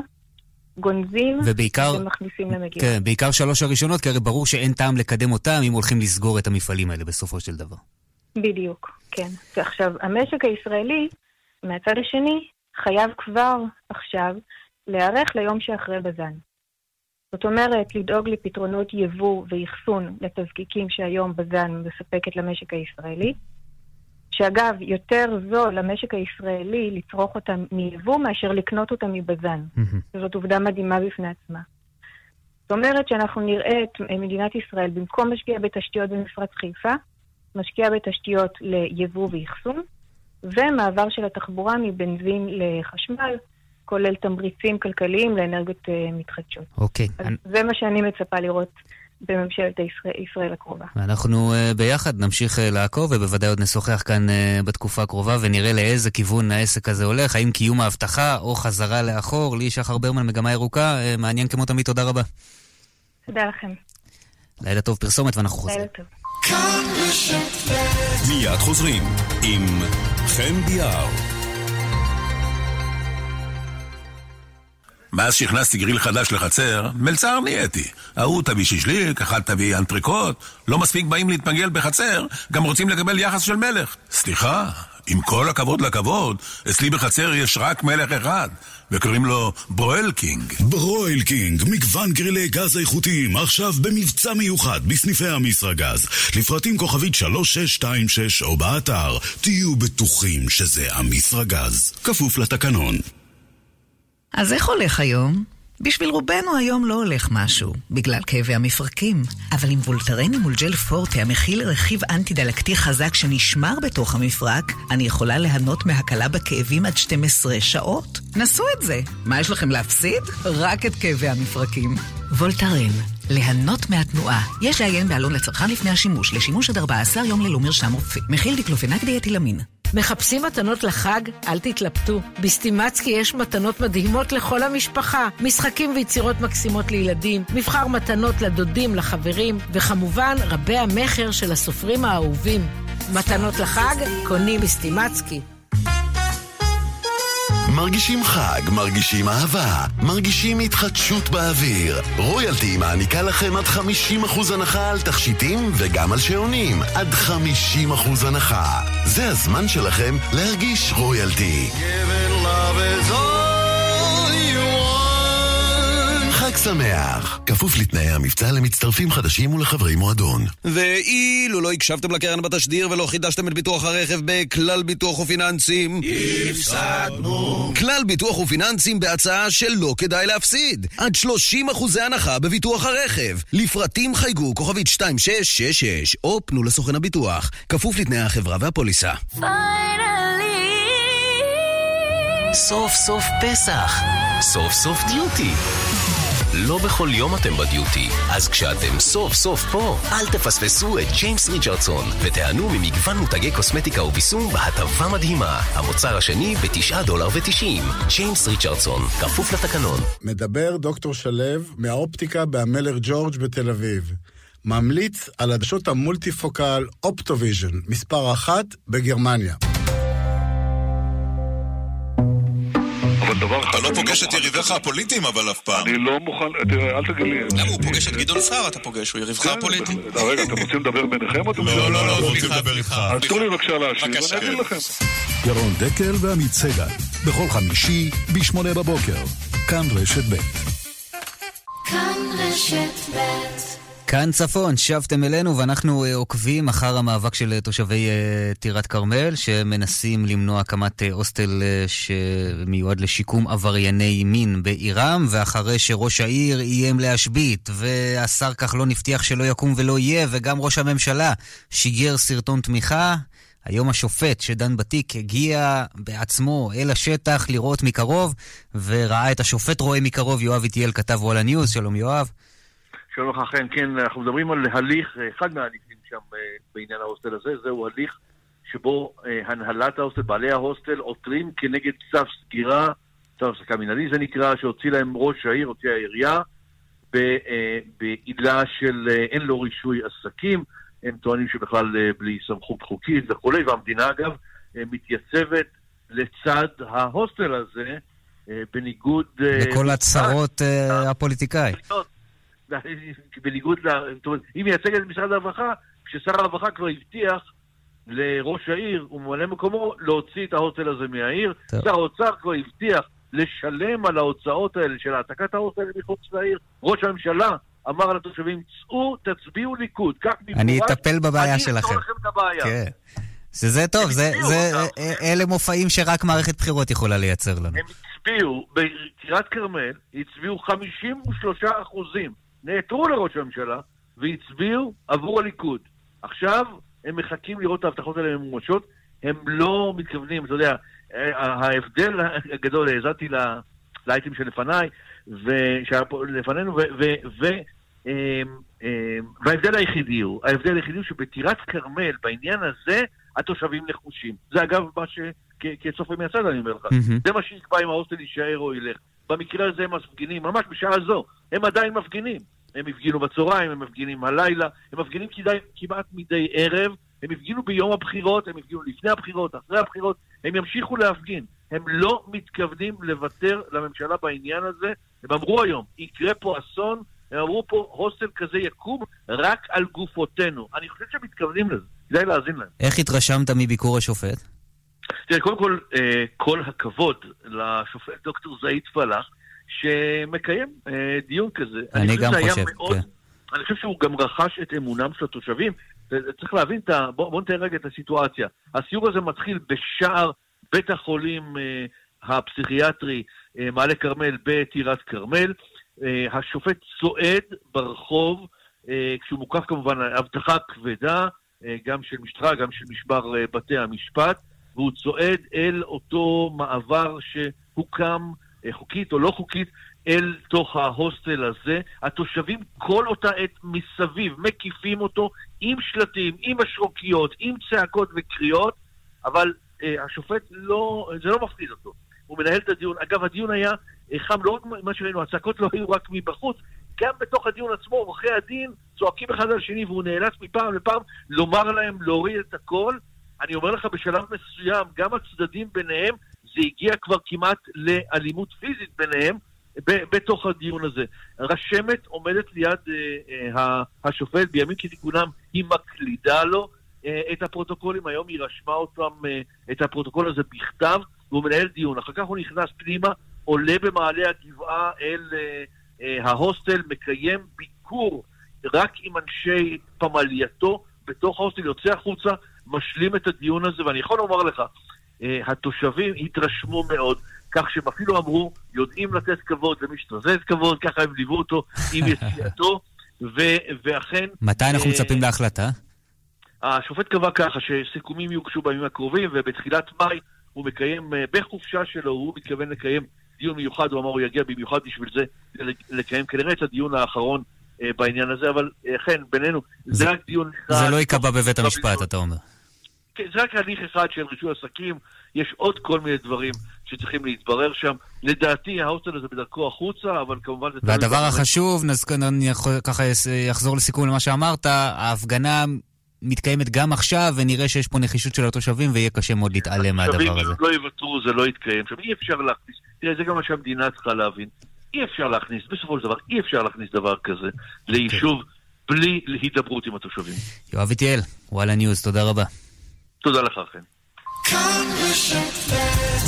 S13: גונזים
S10: ובעיקר-
S13: ומכניסים למגירה.
S10: כן, בעיקר שלוש הראשונות, כי הרי ברור שאין טעם לקדם אותם אם הולכים לסגור את המפעלים האלה בסופו של דבר.
S13: בדיוק, כן. ועכשיו, המשק הישראלי, מהצד השני, חייב כבר עכשיו להיערך ליום שאחרי בז"ן. זאת אומרת, לדאוג לפתרונות יבוא ואחסון לתזקיקים שהיום בז"ן מספקת למשק הישראלי, שאגב, יותר זול למשק הישראלי לצרוך אותם מיבוא מאשר לקנות אותם מבז"ן. זאת עובדה מדהימה בפני עצמה. זאת אומרת שאנחנו נראה את מדינת ישראל, במקום משקיע בתשתיות במפרץ חיפה, משקיע בתשתיות ליבוא ואחסון, ומעבר של התחבורה מבנזין לחשמל, כולל תמריצים כלכליים לאנרגיות אה, מתחדשות.
S10: אוקיי.
S13: אז זה מה שאני מצפה לראות בממשלת הישראל, ישראל הקרובה.
S10: אנחנו אה, ביחד נמשיך אה, לעקוב, ובוודאי עוד נשוחח כאן אה, בתקופה הקרובה, ונראה לאיזה כיוון העסק הזה הולך, האם קיום ההבטחה או חזרה לאחור. לי, שחר ברמן, מגמה ירוקה, מעניין כמו תמיד, תודה רבה.
S13: תודה לכם.
S10: לילה טוב פרסומת ואנחנו חוזרים.
S13: לילה טוב.
S14: מיד חוזרים עם חן ביאר.
S15: מאז שהכנסתי גריל חדש לחצר, מלצר נהייתי. ההוא תביא שישליק, אחד תביא אנטריקוט. לא מספיק באים להתפגל בחצר, גם רוצים לקבל יחס של מלך. סליחה, עם כל הכבוד לכבוד, אצלי בחצר יש רק מלך אחד, וקוראים לו Broil King.
S9: Broil King, מגוון גרילי גז איכותיים, עכשיו במבצע מיוחד בסניפי המסרגז. לפרטים כוכבית 3626 או באתר, תהיו בטוחים שזה המסרגז. כפוף לתקנון.
S16: אז איך הולך היום? בשביל רובנו היום לא הולך משהו, בגלל כאבי המפרקים. אבל עם וולטרן מול ג'ל פורטה המכיל רכיב אנטי-דלקתי חזק שנשמר בתוך המפרק, אני יכולה ליהנות מהקלה בכאבים עד 12 שעות. נסו את זה. מה יש לכם להפסיד? רק את כאבי המפרקים. וולטרן, ליהנות מהתנועה. יש לעיין בעלון לצרכן לפני השימוש, לשימוש עד 14 יום ללא מרשם רופא. מכיל דיקלופנק דיאטילמין.
S17: מחפשים מתנות לחג? אל תתלבטו. בסטימצקי יש מתנות מדהימות לכל המשפחה. משחקים ויצירות מקסימות לילדים, מבחר מתנות לדודים, לחברים, וכמובן רבי המכר של הסופרים האהובים. מתנות לחג? קונים בסטימצקי.
S18: מרגישים חג, מרגישים אהבה, מרגישים התחדשות באוויר. רויאלטי מעניקה לכם עד 50% הנחה על תכשיטים וגם על שעונים. עד 50% הנחה. זה הזמן שלכם להרגיש רויאלטי. חג שמח. כפוף לתנאי המבצע למצטרפים חדשים ולחברי מועדון.
S19: ואילו לא הקשבתם לקרן בתשדיר ולא חידשתם את ביטוח הרכב בכלל ביטוח ופיננסים,
S20: הפסדנו.
S19: כלל ביטוח ופיננסים בהצעה שלא כדאי להפסיד. עד 30 אחוזי הנחה בביטוח הרכב. לפרטים חייגו כוכבית 2666 או פנו לסוכן הביטוח. כפוף לתנאי החברה והפוליסה.
S21: סוף סוף פסח. סוף סוף דיוטי. לא בכל יום אתם בדיוטי, אז כשאתם סוף סוף פה, אל תפספסו את ג'יימס ריצ'רדסון, ותיהנו ממגוון מותגי קוסמטיקה וביסום בהטבה מדהימה. המוצר השני ב-9 דולר ו-90. ג'יימס ריצ'רדסון, כפוף לתקנון.
S22: מדבר דוקטור שלו מהאופטיקה בהמלר ג'ורג' בתל אביב. ממליץ על עדשות המולטיפוקל אופטוויז'ן, מספר אחת בגרמניה.
S23: אתה לא פוגש את יריביך הפוליטיים אבל אף פעם.
S24: אני לא מוכן, תראה, אל תגיד לי...
S23: למה הוא פוגש את גדעון סער אתה פוגש, הוא יריבך הפוליטי.
S24: רגע, אתם רוצים לדבר ביניכם או אתם
S23: לא, לא, לא,
S24: רוצים
S23: רוצים לדבר איתך.
S24: אז תנו לי בבקשה להשיב. ואני אגיד לכם.
S14: ירון דקל ועמית סגל, בכל חמישי, ב-8 בבוקר. כאן רשת ב'.
S20: כאן רשת ב'
S10: כאן צפון, שבתם אלינו ואנחנו אה, עוקבים אחר המאבק של אה, תושבי אה, טירת כרמל שמנסים למנוע הקמת הוסטל שמיועד לשיקום עברייני מין בעירם ואחרי שראש העיר איים להשבית והשר כחלון הבטיח שלא יקום ולא יהיה וגם ראש הממשלה שיגר סרטון תמיכה היום השופט שדן בתיק הגיע בעצמו אל השטח לראות מקרוב וראה את השופט רואה מקרוב יואב איטיאל כתב וואלה ניוז, שלום יואב
S25: שלום לך, חן, כן, אנחנו מדברים על הליך, אחד מההליכים שם אה, בעניין ההוסטל הזה, זהו הליך שבו אה, הנהלת ההוסטל, בעלי ההוסטל, עותרים כנגד צו סגירה, צו הפסקה מנהלי זה נקרא, שהוציא להם ראש העיר, הוציאה העירייה, אה, בעילה של אה, אין לו רישוי עסקים, הם טוענים שבכלל אה, בלי סמכות חוקית וכולי, והמדינה אגב אה, מתייצבת לצד ההוסטל הזה, אה, בניגוד... אה,
S10: לכל הצהרות אה, הפוליטיקאי.
S25: בניגוד ל... זאת אומרת, היא מייצגת את משרד הרווחה, כששר הרווחה כבר הבטיח לראש העיר וממלא מקומו להוציא את ההוסטל הזה מהעיר.
S10: טוב.
S25: שר האוצר כבר הבטיח לשלם על ההוצאות האלה של העתקת ההוסטל מחוץ לעיר. ראש הממשלה אמר לתושבים, צאו, תצביעו ליכוד, כך
S10: אני
S25: במפורש,
S10: אטפל בבעיה
S25: אני
S10: שלכם.
S25: אפתור לכם את הבעיה.
S10: כן. שזה טוב, זה, זה, אה, אלה מופעים שרק מערכת בחירות יכולה לייצר לנו.
S25: הם הצביעו, בטירת כרמל, הצביעו 53 אחוזים, נעתרו לראש הממשלה, והצביעו עבור הליכוד. עכשיו הם מחכים לראות את ההבטחות האלה ממומשות, הם לא מתכוונים, אתה יודע, אה, ההבדל הגדול, האזנתי ל- לאייטם שלפניי, שהיה פה לפנינו, ו... ו, ו אמ, אמ, וההבדל היחידי הוא, ההבדל היחידי הוא שבטירת כרמל, בעניין הזה, התושבים נחושים. זה אגב מה ש... כצופה מהצד אני אומר לך. זה מה שיקבע אם ההוסטל יישאר או ילך. במקרה הזה הם מפגינים, ממש בשעה זו, הם עדיין מפגינים. הם הפגינו בצהריים, הם מפגינים הלילה, הם מפגינים כדאי, כמעט מדי ערב, הם הפגינו ביום הבחירות, הם הפגינו לפני הבחירות, אחרי הבחירות, הם ימשיכו להפגין. הם לא מתכוונים לוותר לממשלה בעניין הזה. הם אמרו היום, יקרה פה אסון, הם אמרו פה, הוסטל כזה יקום רק על גופותינו. אני חושב שהם מתכוונים לזה, כדאי להאזין להם.
S10: איך התרשמת מביקור השופט?
S25: תראה, קודם כל, אה, כל הכבוד לשופט דוקטור זעיד פלאח, שמקיים אה, דיון כזה.
S10: אני גם חושב,
S25: מאוד-
S10: כן.
S25: אני חושב שהוא גם רכש את אמונם של התושבים. ו- צריך להבין, את ה... בוא, בוא נתאר רגע את הסיטואציה. הסיור הזה מתחיל בשער בית החולים אה, הפסיכיאטרי אה, מעלה כרמל בטירת כרמל. אה, השופט צועד ברחוב, אה, כשהוא מוקף כמובן אבטחה כבדה, אה, גם של משטרה, גם של משמר אה, בתי המשפט, והוא צועד אל אותו מעבר שהוקם, אה, חוקית או לא חוקית, אל תוך ההוסטל הזה. התושבים כל אותה עת מסביב מקיפים אותו עם שלטים, עם משרוקיות, עם צעקות וקריאות, אבל אה, השופט לא, זה לא מפחיד אותו. הוא מנהל את הדיון. אגב, הדיון היה אה, חם, לא רק מה שראינו, הצעקות לא היו רק מבחוץ, גם בתוך הדיון עצמו, עורכי הדין צועקים אחד על השני, והוא נאלץ מפעם לפעם לומר להם להוריד את הכל. אני אומר לך, בשלב מסוים, גם הצדדים ביניהם, זה הגיע כבר כמעט לאלימות פיזית ביניהם, ב- בתוך הדיון הזה. רשמת עומדת ליד אה, אה, השופט, בימים כתיקונם היא מקלידה לו אה, את הפרוטוקולים, היום היא רשמה אותם, אה, את הפרוטוקול הזה בכתב, והוא מנהל דיון. אחר כך הוא נכנס פנימה, עולה במעלה הגבעה אל אה, אה, ההוסטל, מקיים ביקור רק עם אנשי פמלייתו בתוך ההוסטל, יוצא החוצה, משלים את הדיון הזה, ואני יכול לומר לך, אה, התושבים התרשמו מאוד, כך שהם אפילו אמרו, יודעים לתת כבוד למי שתוזז כבוד, ככה הם ליוו אותו עם יציאתו, ו- ואכן...
S10: מתי אנחנו
S25: אה,
S10: מצפים להחלטה?
S25: השופט קבע ככה שסיכומים יוגשו בימים הקרובים, ובתחילת מאי הוא מקיים, אה, בחופשה שלו, הוא מתכוון לקיים דיון מיוחד, הוא אמר הוא יגיע במיוחד בשביל זה, לקיים כנראה את הדיון האחרון בעניין הזה, אבל אה, אכן, בינינו, זה רק דיון אחד.
S10: זה לא ייקבע בבית המשפט, אתה אומר.
S25: כן, זה רק הליך אחד של רישוי עסקים, יש עוד כל מיני דברים שצריכים להתברר שם. לדעתי ההוסטל הזה בדרכו החוצה, אבל כמובן זה...
S10: והדבר החשוב, נז- אני ככה יחזור לסיכום למה שאמרת, ההפגנה מתקיימת גם עכשיו, ונראה שיש פה נחישות של התושבים, ויהיה קשה מאוד להתעלם מהדבר
S25: התושבים
S10: הזה.
S25: לא יוותרו, זה לא יתקיים שם. אי אפשר להכניס, תראה, זה גם מה שהמדינה צריכה להבין. אי אפשר להכניס, בסופו של דבר, אי אפשר להכניס דבר כזה ליישוב בלי הידברות עם התושבים.
S10: יואב איטיאל, וואלה ניוז, תודה רבה.
S25: תודה לך, חן.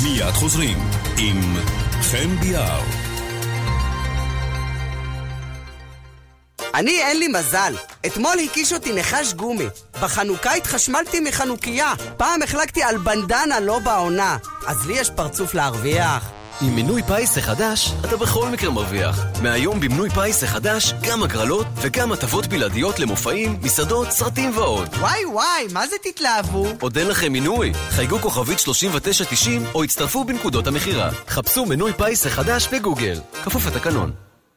S9: מיד חוזרים עם חן ביאר.
S26: אני אין לי מזל. אתמול הכיש אותי נחש גומי. בחנוכה התחשמלתי מחנוכיה. פעם החלקתי על בננה לא בעונה. אז לי יש פרצוף להרוויח.
S19: עם מינוי פיס החדש, אתה בכל מקרה מרוויח. מהיום במינוי פיס החדש, גם הגרלות וגם הטבות בלעדיות למופעים, מסעדות, סרטים ועוד.
S26: וואי וואי, מה זה תתלהבו?
S19: עוד אין לכם מינוי? חייגו כוכבית 3990 או הצטרפו בנקודות המכירה. חפשו מינוי פיס החדש בגוגל. כפוף לתקנון.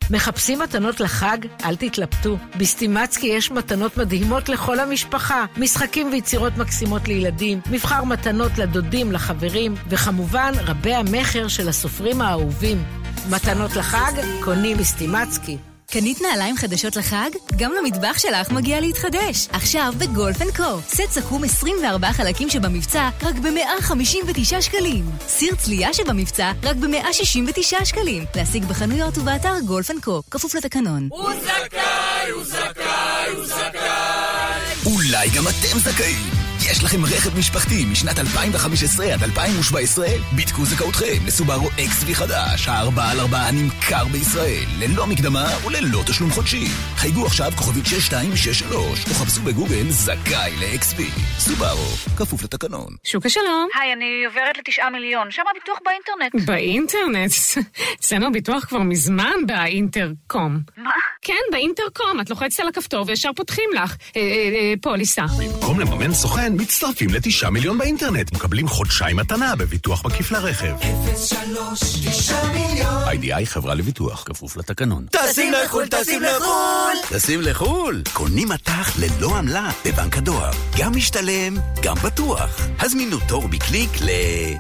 S17: מחפשים מתנות לחג? אל תתלבטו. בסטימצקי יש מתנות מדהימות לכל המשפחה. משחקים ויצירות מקסימות לילדים, מבחר מתנות לדודים, לחברים, וכמובן רבי המכר של הסופרים האהובים. מתנות לחג? קונים בסטימצקי.
S20: קנית נעליים חדשות לחג? גם למטבח שלך מגיע להתחדש. עכשיו בגולף אנד קו. סט סכו"ם 24 חלקים שבמבצע רק ב-159 שקלים. סיר צלייה שבמבצע רק ב-169 שקלים. להשיג בחנויות ובאתר גולף אנד קו. כפוף לתקנון.
S27: הוא זכאי, הוא זכאי, הוא זכאי.
S28: אולי גם אתם זכאים. יש לכם רכב משפחתי משנת 2015 עד 2017? בדקו זכאותכם לסובארו XV חדש, הארבעה על ארבעה הנמכר בישראל, ללא מקדמה וללא תשלום חודשי. חייגו עכשיו כוכבית 6263, או חפשו בגוגל זכאי ל-XV. סובארו, כפוף לתקנון.
S29: שוקה שלום.
S30: היי, אני עוברת לתשעה מיליון, שם הביטוח באינטרנט.
S29: באינטרנט? אצלנו הביטוח כבר מזמן באינטרקום.
S30: מה?
S29: כן, באינטרקום. את לוחצת על הכפתור וישר פותחים לך. אה, אה, אה, פוליסה.
S19: במקום לממן סוכן, מצטרפים לתשעה מיליון באינטרנט. מקבלים חודשיים מתנה בביטוח מקיף לרכב.
S27: 03 9 מיליון.
S19: איי-די-איי חברה לביטוח, כפוף לתקנון.
S27: טסים לחו"ל, טסים לחו"ל.
S28: טסים לחו"ל, קונים מטח ללא עמלה בבנק הדואר. גם משתלם, גם בטוח. הזמינו תור בקליק ל...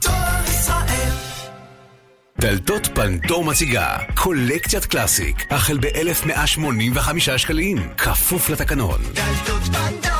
S27: דואר ישראל.
S19: דלתות פנדור מציגה קולקציית קלאסיק, החל ב-1185 שקלים, כפוף לתקנון.
S27: דלתות פנדור,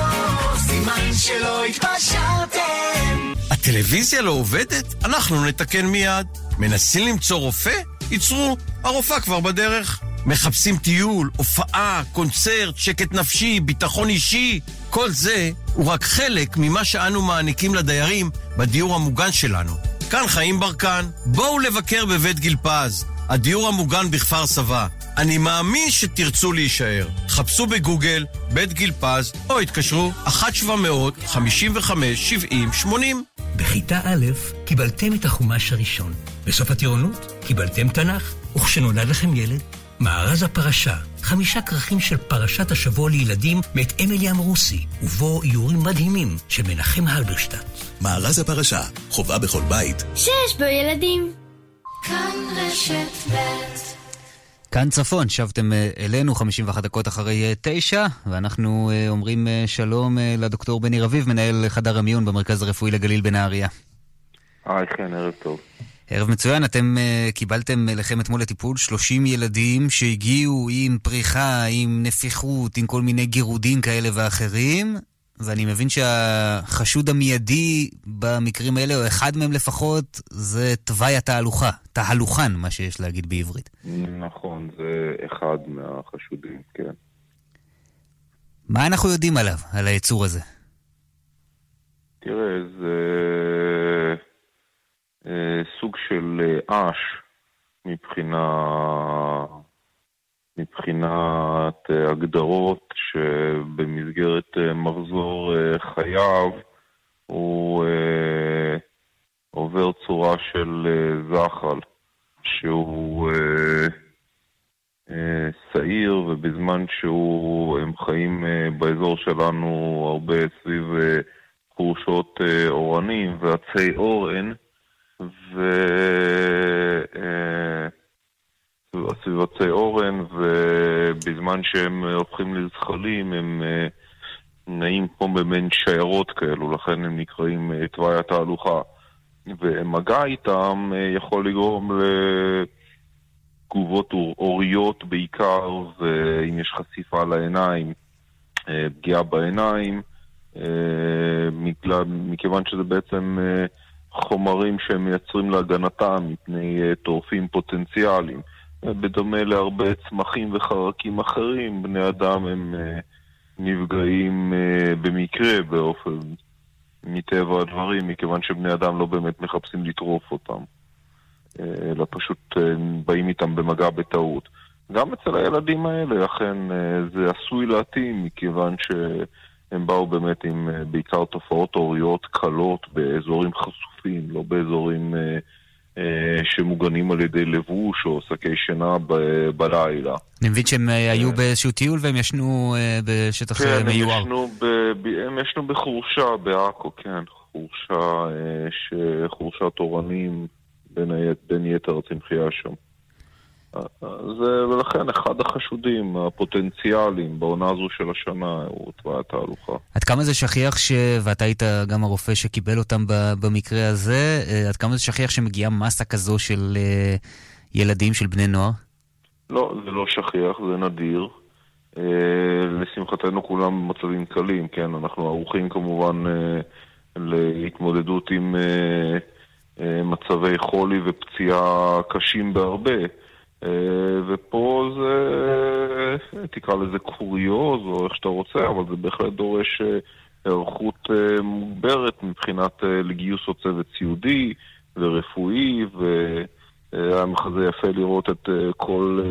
S27: סימן שלא התפשרתם.
S31: הטלוויזיה לא עובדת? אנחנו נתקן מיד. מנסים למצוא רופא? ייצרו, הרופאה כבר בדרך. מחפשים טיול, הופעה, קונצרט, שקט נפשי, ביטחון אישי. כל זה הוא רק חלק ממה שאנו מעניקים לדיירים בדיור המוגן שלנו. כאן חיים ברקן, בואו לבקר בבית גיל פז, הדיור המוגן בכפר סבא. אני מאמין שתרצו להישאר. חפשו בגוגל בית גיל פז, או התקשרו 1-700-55-70-80.
S32: בכיתה א' קיבלתם את החומש הראשון. בסוף הטירונות קיבלתם תנ"ך. וכשנולד לכם ילד, מארז הפרשה, חמישה כרכים של פרשת השבוע לילדים מאת אמילי אמרוסי, ובו איורים מדהימים של מנחם הלברשטט.
S28: מארז הפרשה, חובה בכל בית.
S33: שיש בו ילדים. כאן רשת ב'
S10: כאן צפון, שבתם אה, אלינו 51 דקות אחרי אה, תשע, ואנחנו אה, אומרים אה, שלום אה, לדוקטור בני רביב, מנהל חדר המיון במרכז הרפואי לגליל בנהריה.
S34: היי, כן, ערב טוב.
S10: ערב מצוין, אתם קיבלתם אליכם אתמול לטיפול 30 ילדים שהגיעו עם פריחה, עם נפיחות, עם כל מיני גירודים כאלה ואחרים, ואני מבין שהחשוד המיידי במקרים האלה, או אחד מהם לפחות, זה תוואי התהלוכה, תהלוכן, מה שיש להגיד בעברית.
S34: נכון, זה אחד מהחשודים, כן.
S10: מה אנחנו יודעים עליו, על היצור הזה?
S34: תראה, זה אה, סוג של אה, אש מבחינה... מבחינת אה, הגדרות שבמסגרת אה, מחזור חייו הוא אה, עובר צורה של אה, זחל, שהוא אה, אה, שעיר ובזמן שהוא, הם חיים באזור שלנו הרבה סביב חורשות אורנים ועצי אורן, ו... אה, סביב עצי אורן, ובזמן שהם הופכים לזחלים הם נעים כמו במין שיירות כאלו, לכן הם נקראים תוואי התהלוכה. ומגע איתם אה, יכול לגרום לתגובות אור- אוריות בעיקר, ואם יש חשיפה לעיניים, אה, פגיעה בעיניים, אה, מכיוון שזה בעצם חומרים שהם מייצרים להגנתם מפני טורפים פוטנציאליים. בדומה להרבה צמחים וחרקים אחרים, בני אדם הם נפגעים במקרה באופן, מטבע הדברים, מכיוון שבני אדם לא באמת מחפשים לטרוף אותם, אה, אלא פשוט אה, באים איתם במגע בטעות. גם אצל הילדים האלה, אכן, אה, זה עשוי להתאים, מכיוון שהם באו באמת עם בעיקר תופעות אוריות קלות באזורים חשופים, לא באזורים אה, שמוגנים על ידי לבוש או שקי שינה ב- בלילה.
S10: אני מבין שהם אה, היו באיזשהו טיול והם ישנו אה, בשטח אה,
S34: כן, הם
S10: מיוער.
S34: ישנו, ב- הם ישנו בחורשה בעכו, כן. חורשה, אה, ש... חורשת אורנים, בין. בין יתר הצמחייה שם. אז, אה, ולכן אחד החשודים הפוטנציאליים בעונה הזו של השנה הוא תוואי התהלוכה.
S10: עד כמה זה שכיח, ש... ואתה היית גם הרופא שקיבל אותם במקרה הזה, אה, עד כמה זה שכיח שמגיעה מסה כזו של אה, ילדים, של בני נוער?
S34: לא, זה לא שכיח, זה נדיר. לשמחתנו כולם במצבים קלים, כן? אנחנו ערוכים כמובן להתמודדות עם מצבי חולי ופציעה קשים בהרבה. אה, ופה זה, תקרא לזה קוריוז או איך שאתה רוצה, אבל זה בהחלט דורש אה, היערכות אה, מוגברת מבחינת לגיוס עוד צוות סיעודי ורפואי, והיה מחזה יפה לראות את כל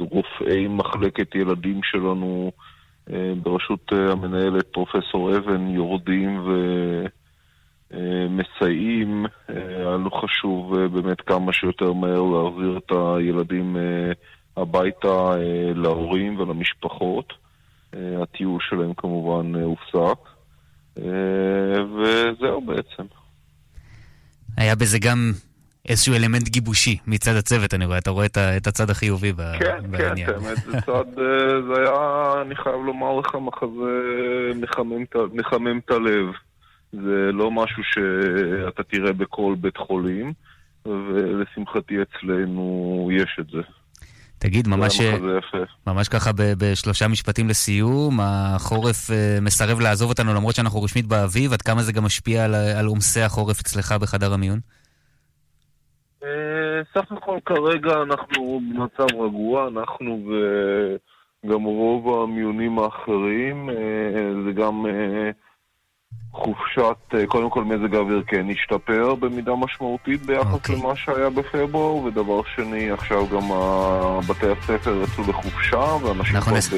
S34: רופאי מחלקת ילדים שלנו בראשות המנהלת פרופסור אבן יורדים ומסייעים. היה לנו חשוב אה, באמת כמה שיותר מהר להחזיר את הילדים אה, הביתה אה, להורים ולמשפחות. אה, הטיול שלהם כמובן אה, הופסק. אה, וזהו בעצם.
S10: היה בזה גם איזשהו אלמנט גיבושי מצד הצוות, אני רואה, אתה רואה את הצד החיובי
S34: כן, כן,
S10: בעניין.
S34: באמת, זה צד, אה, זה היה, אני חייב לומר לך, מחזה מחמם את הלב. זה לא משהו שאתה תראה בכל בית חולים, ולשמחתי אצלנו יש את זה.
S10: תגיד, ממש. ממש ככה ב- בשלושה משפטים לסיום, החורף אה, מסרב לעזוב אותנו למרות שאנחנו רשמית באביב, עד כמה זה גם משפיע על, על עומסי החורף אצלך בחדר המיון?
S34: אה, סך הכל כרגע אנחנו במצב רגוע, אנחנו וגם רוב המיונים האחרים, אה, זה גם חופשת, אה, קודם כל מזג האוויר כן השתפר במידה משמעותית ביחס למה שהיה בפברואר, ודבר שני, עכשיו גם בתי הספר יצאו לחופשה, ואנשים
S10: אנחנו
S34: כבר
S10: נס-
S34: ב...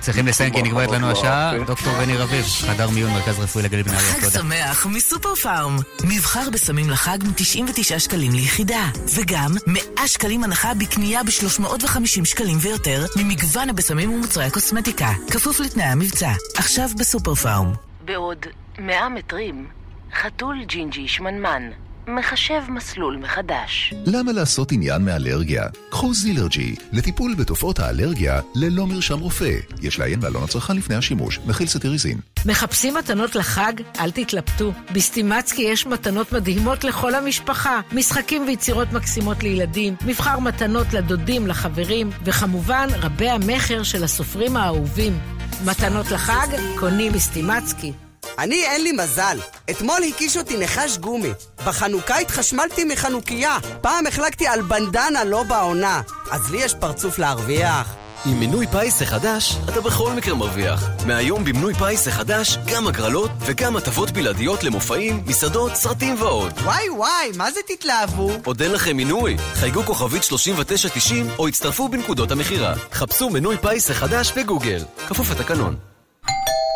S10: צריכים לסיים כי נגמרת לנו השעה. דוקטור בני רביב, חדר מיון, מרכז רפואי לגליל בנהריה,
S35: חג
S10: תודה.
S35: שמח מסופר פארם. מבחר בסמים לחג מ-99 שקלים ליחידה. וגם 100 שקלים הנחה בקנייה ב-350 שקלים ויותר ממגוון הבשמים ומוצרי הקוסמטיקה. כפוף לתנאי המבצע. עכשיו בסופר פארם.
S20: בעוד 100 מטרים, חתול ג'ינג'י שמנמן מחשב מסלול מחדש.
S36: למה לעשות עניין מאלרגיה? קחו זילרג'י, לטיפול בתופעות האלרגיה ללא מרשם רופא. יש לעיין בעלון הצרכן לפני השימוש, מכיל סטיריזין.
S17: מחפשים מתנות לחג? אל תתלבטו. בסטימצקי יש מתנות מדהימות לכל המשפחה. משחקים ויצירות מקסימות לילדים, מבחר מתנות לדודים, לחברים, וכמובן רבי המכר של הסופרים האהובים. מתנות לחג? קונים בסטימצקי.
S26: אני אין לי מזל. אתמול הקיש אותי נחש גומי. בחנוכה התחשמלתי מחנוכיה. פעם החלקתי על בנדנה לא בעונה. אז לי יש פרצוף להרוויח.
S19: עם מינוי פיס החדש, אתה בכל מקרה מרוויח. מהיום במינוי פיס החדש, גם הגרלות וגם הטבות בלעדיות למופעים, מסעדות, סרטים ועוד.
S26: וואי וואי, מה זה תתלהבו?
S19: עוד אין לכם מינוי? חייגו כוכבית 3990 או הצטרפו בנקודות המכירה. חפשו מינוי פיס החדש בגוגל. כפוף לתקנון.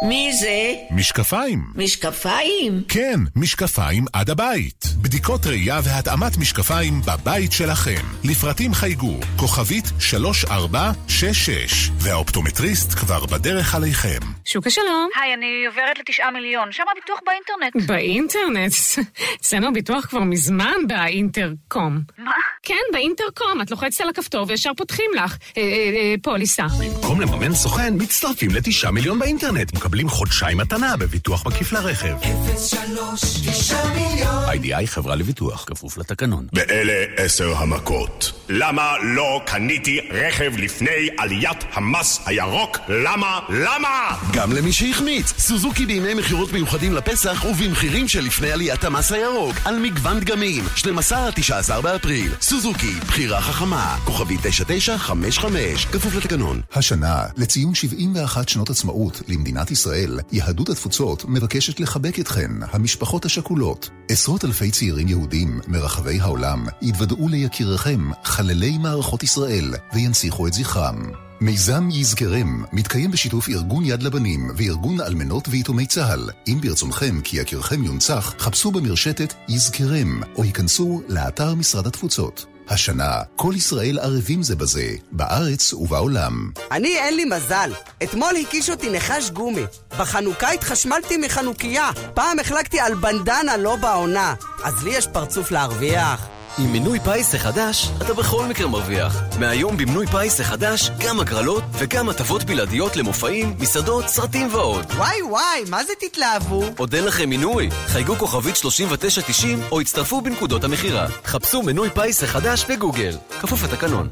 S37: מי זה?
S9: משקפיים.
S37: משקפיים?
S9: כן, משקפיים עד הבית. בדיקות ראייה והתאמת משקפיים בבית שלכם. לפרטים חייגו, כוכבית 3466, והאופטומטריסט כבר בדרך עליכם.
S29: שוקה שלום.
S38: היי, אני עוברת לתשעה מיליון. שם הביטוח באינטרנט.
S29: באינטרנט? אצלנו הביטוח כבר מזמן באינטרקום.
S38: מה?
S29: כן, באינטרקום. את לוחצת על הכפתור וישר פותחים לך אה, אה, אה, פוליסה.
S9: במקום לממן סוכן, מצטרפים לתשעה מיליון באינטרנט. מקבלים חודשיים מתנה בביטוח מקיף לרכב.
S39: 03 9 מיליון
S9: איי-די-איי חברה לביטוח, כפוף לתקנון.
S40: ואלה עשר המכות. למה לא קניתי רכב לפני עליית המס הירוק? למה? למה?
S18: גם למי שהחמיץ, סוזוקי בימי מכירות מיוחדים לפסח ובמחירים שלפני עליית המס הירוק על מגוון דגמים, 12 עד 19 באפריל. סוזוקי, בחירה חכמה, כוכבי 9955, כפוף לתקנון.
S41: השנה, לציון 71 שנות עצמאות למדינת ישראל, יהדות התפוצות מבקשת לחבק אתכן, המשפחות השכולות. עשרות אלפי צעירים יהודים מרחבי העולם יתוודעו ליקיריכם, חללי מערכות ישראל, וינציחו את זכרם. מיזם יזכרם מתקיים בשיתוף ארגון יד לבנים וארגון אלמנות ויתומי צה"ל. אם ברצונכם כי יקירכם יונצח, חפשו במרשתת יזכרם, או היכנסו לאתר משרד התפוצות. השנה, כל ישראל ערבים זה בזה, בארץ ובעולם.
S26: אני אין לי מזל. אתמול הקיש אותי נחש גומי. בחנוכה התחשמלתי מחנוכיה. פעם החלקתי על בנדנה לא בעונה. אז לי יש פרצוף להרוויח.
S19: עם מינוי פיס החדש, אתה בכל מקרה מרוויח. מהיום במינוי פיס החדש, גם הגרלות וגם הטבות בלעדיות למופעים, מסעדות, סרטים ועוד.
S26: וואי וואי, מה זה תתלהבו?
S19: עוד אין לכם מינוי? חייגו כוכבית 3990 או הצטרפו בנקודות המכירה. חפשו מינוי פיס החדש בגוגל. כפוף לתקנון.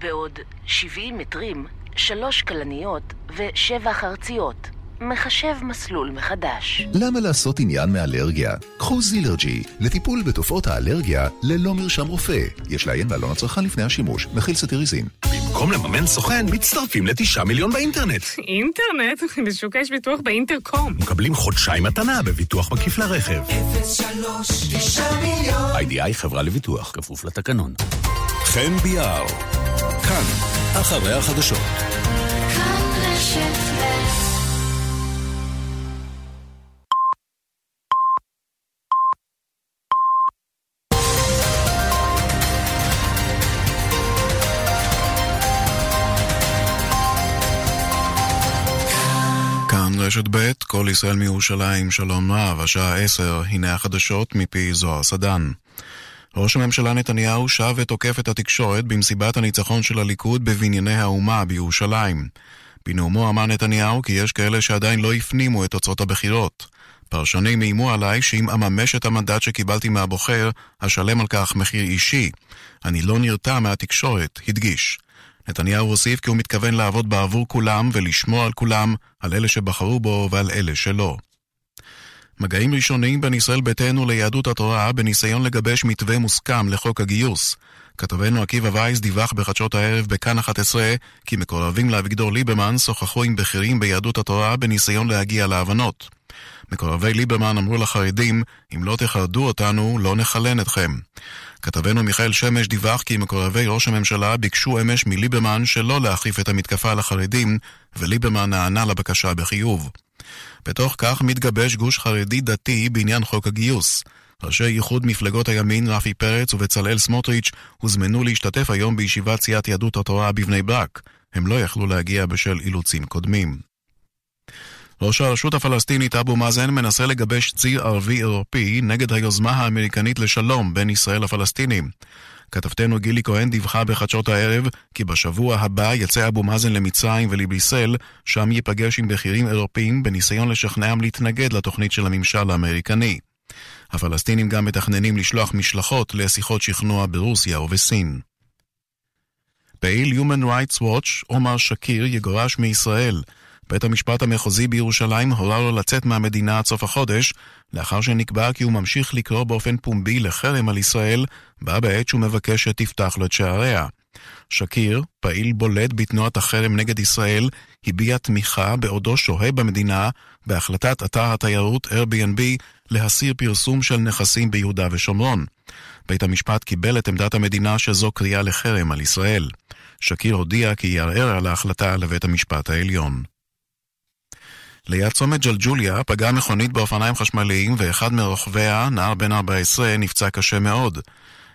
S42: בעוד 70 מטרים, שלוש כלניות ושבע חרציות. מחשב מסלול מחדש.
S41: למה לעשות עניין מאלרגיה? קחו זילרג'י לטיפול בתופעות האלרגיה ללא מרשם רופא. יש לעיין בעלון הצרכן לפני השימוש, מכיל סטיריזין.
S43: במקום לממן סוכן, מצטרפים לתשעה מיליון באינטרנט.
S29: אינטרנט? בשוק יש ביטוח באינטרקום.
S43: מקבלים חודשיים מתנה בביטוח מקיף לרכב.
S3: 03 9 מיליון
S43: איי-די-איי חברה לביטוח, כפוף לתקנון. חן ביאר, כאן, אחרי החדשות.
S44: רשת ב', כל ישראל מירושלים, שלום רב, השעה עשר, הנה החדשות מפי זוהר סדן. ראש הממשלה נתניהו שב ותוקף את התקשורת במסיבת הניצחון של הליכוד בבנייני האומה בירושלים. בנאומו אמר נתניהו כי יש כאלה שעדיין לא הפנימו את תוצאות הבחירות. פרשנים איימו עליי שאם אממש את המנדט שקיבלתי מהבוחר, אשלם על כך מחיר אישי. אני לא נרתע מהתקשורת, הדגיש. נתניהו הוסיף כי הוא מתכוון לעבוד בעבור כולם ולשמור על כולם, על אלה שבחרו בו ועל אלה שלא. מגעים ראשונים בין ישראל ביתנו ליהדות התורה בניסיון לגבש מתווה מוסכם לחוק הגיוס. כתבנו עקיבא וייס דיווח בחדשות הערב בכאן 11 כי מקורבים לאביגדור ליברמן שוחחו עם בכירים ביהדות התורה בניסיון להגיע להבנות. מקורבי ליברמן אמרו לחרדים, אם לא תחרדו אותנו, לא נחלן אתכם. כתבנו מיכאל שמש דיווח כי מקורבי ראש הממשלה ביקשו אמש מליברמן שלא להחריף את המתקפה על החרדים, וליברמן נענה לבקשה בחיוב. בתוך כך מתגבש גוש חרדי דתי בעניין חוק הגיוס. ראשי איחוד מפלגות הימין רפי פרץ ובצלאל סמוטריץ' הוזמנו להשתתף היום בישיבת סיעת יהדות התורה בבני ברק. הם לא יכלו להגיע בשל אילוצים קודמים. ראש הרשות הפלסטינית אבו מאזן מנסה לגבש ציר ערבי אירופי נגד היוזמה האמריקנית לשלום בין ישראל לפלסטינים. כתבתנו גילי כהן דיווחה בחדשות הערב כי בשבוע הבא יצא אבו מאזן למצרים ולבריסל, שם ייפגש עם בכירים אירופאים בניסיון לשכנעם להתנגד לתוכנית של הממשל האמריקני. הפלסטינים גם מתכננים לשלוח משלחות לשיחות שכנוע ברוסיה ובסין. פעיל Human Rights Watch, עומר שקיר, יגורש מישראל. בית המשפט המחוזי בירושלים הורה לו לצאת מהמדינה עד סוף החודש, לאחר שנקבע כי הוא ממשיך לקרוא באופן פומבי לחרם על ישראל, בה בעת שהוא מבקש שתפתח לו את שעריה. שקיר, פעיל בולט בתנועת החרם נגד ישראל, הביע תמיכה בעודו שוהה במדינה בהחלטת אתר התיירות Airbnb להסיר פרסום של נכסים ביהודה ושומרון. בית המשפט קיבל את עמדת המדינה שזו קריאה לחרם על ישראל. שקיר הודיע כי יערער על ההחלטה לבית המשפט העליון. ליד צומת ג'לג'וליה פגעה מכונית באופניים חשמליים ואחד מרוכביה, נער בן 14, נפצע קשה מאוד.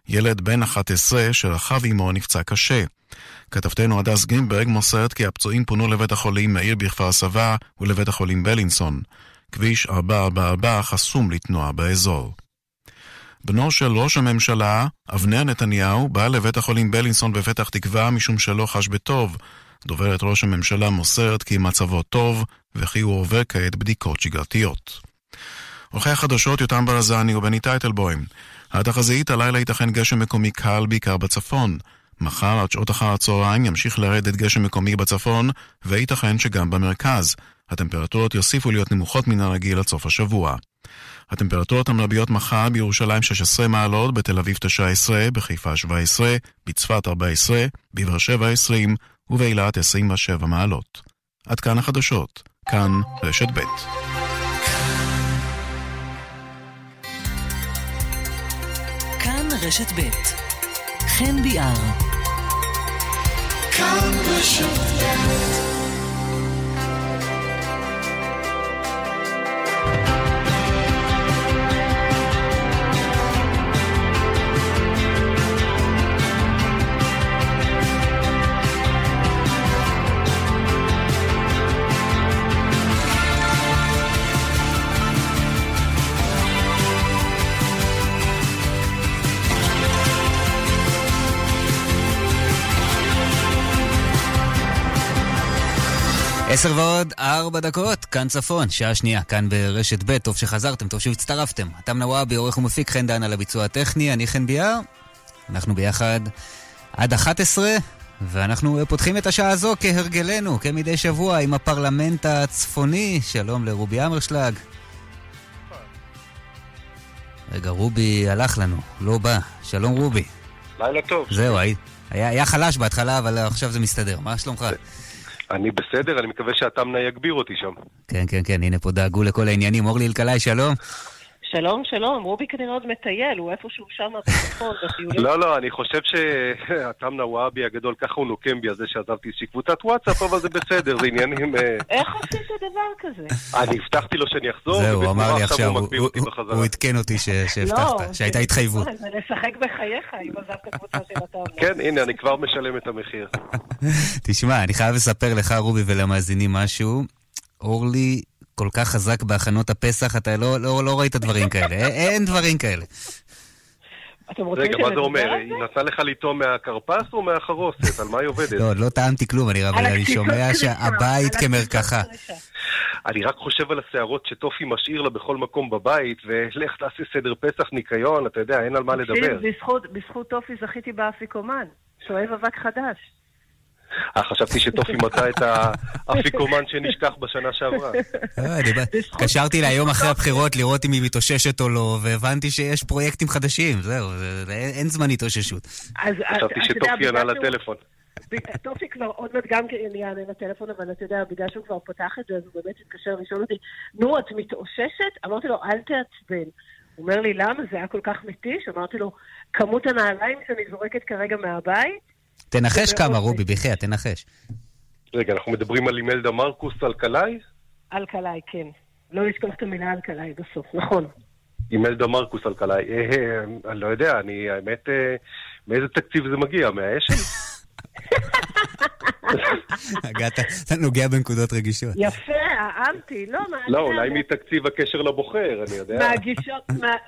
S44: ילד בן 11 שרכב עמו נפצע קשה. כתבתנו הדס גרינברג מוסרת כי הפצועים פונו לבית החולים מאיר בכפר סבא ולבית החולים בלינסון. כביש 444 חסום לתנועה באזור. בנו של ראש הממשלה, אבנר נתניהו, בא לבית החולים בלינסון בפתח תקווה משום שלא חש בטוב. דוברת ראש הממשלה מוסרת כי מצבו טוב, וכי הוא עובר כעת בדיקות שגרתיות. עורכי החדשות יותם ברזני ובני טייטלבוים. התחזית, הלילה ייתכן גשם מקומי קל בעיקר בצפון. מחר עד שעות אחר הצהריים ימשיך לרדת גשם מקומי בצפון, וייתכן שגם במרכז. הטמפרטורות יוסיפו להיות נמוכות מן הרגיל עד סוף השבוע. הטמפרטורות המרביות מחר בירושלים 16 מעלות, בתל אביב 19, בחיפה 17, בצפת 14, בבאר שבע 20 ובאילת 27 מעלות. עד כאן החדשות, כאן רשת ב'.
S35: כאן רשת ב' חן ביאר.
S3: כאן רשת ב'
S10: עשר ועוד ארבע דקות, כאן צפון, שעה שנייה, כאן ברשת ב', טוב שחזרתם, טוב שהצטרפתם. אתם נוואבי, עורך ומפיק, חן דן על הביצוע הטכני, אני חן ביאר. אנחנו ביחד עד 11, ואנחנו פותחים את השעה הזו כהרגלנו, כמדי שבוע, עם הפרלמנט הצפוני. שלום לרובי אמרשלג. רגע, רובי הלך לנו, לא בא. שלום רובי.
S45: לילה טוב.
S10: זהו, היה, היה חלש בהתחלה, אבל עכשיו זה מסתדר. מה שלומך?
S45: אני בסדר, אני מקווה שהתמנה יגביר אותי שם.
S10: כן, כן, כן, הנה פה דאגו לכל העניינים. אורלי אלקלעי, שלום.
S46: שלום, שלום, רובי כנראה עוד מטייל, הוא איפשהו שם בצפון, בטיולים.
S45: לא, לא, אני חושב שהתמנה וואבי הגדול, ככה הוא נוקם בי על זה שעזבתי איזושהי קבוצת וואטסאפ, אבל זה בסדר, זה עניינים... אה,
S46: איך עשית דבר כזה?
S45: אני הבטחתי לו שאני אחזור,
S10: זהו, הוא אמר לי עכשיו,
S45: הוא
S10: עדכן אותי ש-
S46: לא,
S10: שהבטחת, שהייתה
S46: זה-
S10: התחייבות.
S46: זה לשחק בחייך, אם עזבת קבוצה של התמנה.
S45: כן, הנה, אני כבר משלם את המחיר.
S10: תשמע, אני חייב לספר לך, רובי, ולמאזינים משהו. אורלי כל כך חזק בהכנות הפסח, אתה לא, לא, לא ראית דברים כאלה. אין- אין דברים כאלה.
S46: אתם רוצים
S45: רגע, מה זה אומר? היא נתנה לך לטעום מהכרפס או מהחרוסת? על מה היא עובדת?
S10: לא, לא טעמתי כלום, אני, אבל אני שומע שהבית כמרקחה.
S45: אני רק חושב על השערות שטופי משאיר לה בכל מקום בבית, ולך תעשה סדר פסח, ניקיון, אתה יודע, אין על מה לדבר.
S46: בזכות טופי זכיתי באפיקומן, שואב אבק חדש.
S45: אה, חשבתי שטופי מצא את האפיקומן שנשכח בשנה שעברה.
S10: אה, התקשרתי לה יום אחרי הבחירות לראות אם היא מתאוששת או לא, והבנתי שיש פרויקטים חדשים, זהו, זה- זה- אין זמן התאוששות.
S46: אז
S45: חשבתי שטופי
S46: שהוא-
S45: לטלפון.
S46: טופי כבר עוד מעט גם כן יענה לטלפון, אבל אתה יודע, בגלל שהוא כבר פתח את זה, אז הוא באמת התקשר לשאול אותי, נו, את מתאוששת? אמרתי לו, אל תעצבן. הוא אומר לי, למה? זה היה כל כך מתיש? אמרתי לו, כמות הנעליים שאני זורקת כרגע מהבית?
S10: תנחש כמה,
S46: מאוד
S10: רובי, בחייאת, תנחש.
S45: רגע, אנחנו מדברים על אימלדה מרקוס אלקלעי?
S46: אלקלעי, כן. לא לשכוח את המילה אלקלעי בסוף, נכון.
S45: אימלדה מרקוס אלקלעי. אה, אני לא יודע, אני, האמת, אה, מאיזה תקציב זה מגיע? מהאשל?
S10: הגעת, אתה נוגע בנקודות רגישות.
S46: יפה, אהבתי. לא, מה...
S45: לא, אולי מתקציב הקשר לבוחר, אני יודע.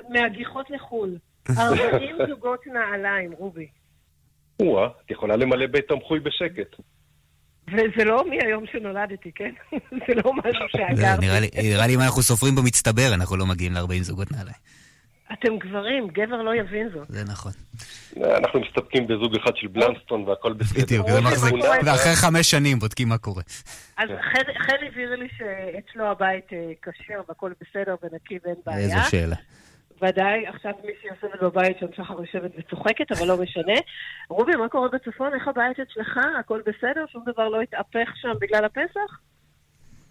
S46: מהגיחות לחו"ל. 40 זוגות נעליים, רובי.
S45: או-אה, את יכולה למלא בית תמחוי בשקט.
S46: וזה לא מהיום שנולדתי, כן? זה לא משהו שאגרתי.
S10: נראה לי- אם אנחנו סופרים במצטבר, אנחנו לא מגיעים ל-40 זוגות נעליים.
S46: אתם גברים, גבר לא יבין זאת.
S10: זה נכון.
S45: אנחנו מסתפקים בזוג אחד של בלנסטון והכל בסדר.
S10: בדיוק, זה מחזיק. ואחרי חמש שנים בודקים מה קורה.
S46: אז חל הבהיר לי שאצלו הבית אה, כשר והכל בסדר ונקי ואין בעיה.
S10: איזו שאלה.
S46: ודאי, עכשיו מישהי יושבת בבית שם שחר יושבת וצוחקת, אבל לא משנה. רובי, מה קורה בצפון? איך הבית אצלך? הכל בסדר? שום דבר לא התהפך שם בגלל הפסח?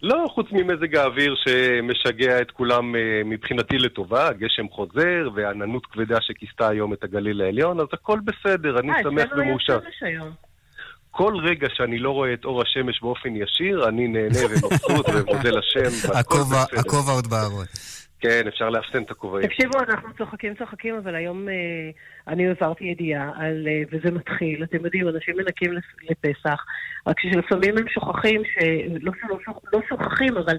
S45: לא, חוץ ממזג האוויר שמשגע את כולם אה, מבחינתי לטובה, הגשם חוזר ועננות כבדה שכיסתה היום את הגליל העליון, אז הכל בסדר, אני
S46: אה,
S45: שמח ומאושר. כל רגע שאני לא רואה את אור השמש באופן ישיר, אני נהנה ומבסוט ומודה לשם.
S10: הכובע עוד בארון.
S45: כן, אפשר לאפסן את הכובעים.
S46: תקשיבו, אנחנו צוחקים צוחקים, אבל היום אה, אני העברתי ידיעה על, אה, וזה מתחיל, אתם יודעים, אנשים מנקים לפ- לפסח, רק שלפעמים הם שוכחים, שלא שלא שוכ- לא שוכחים, אבל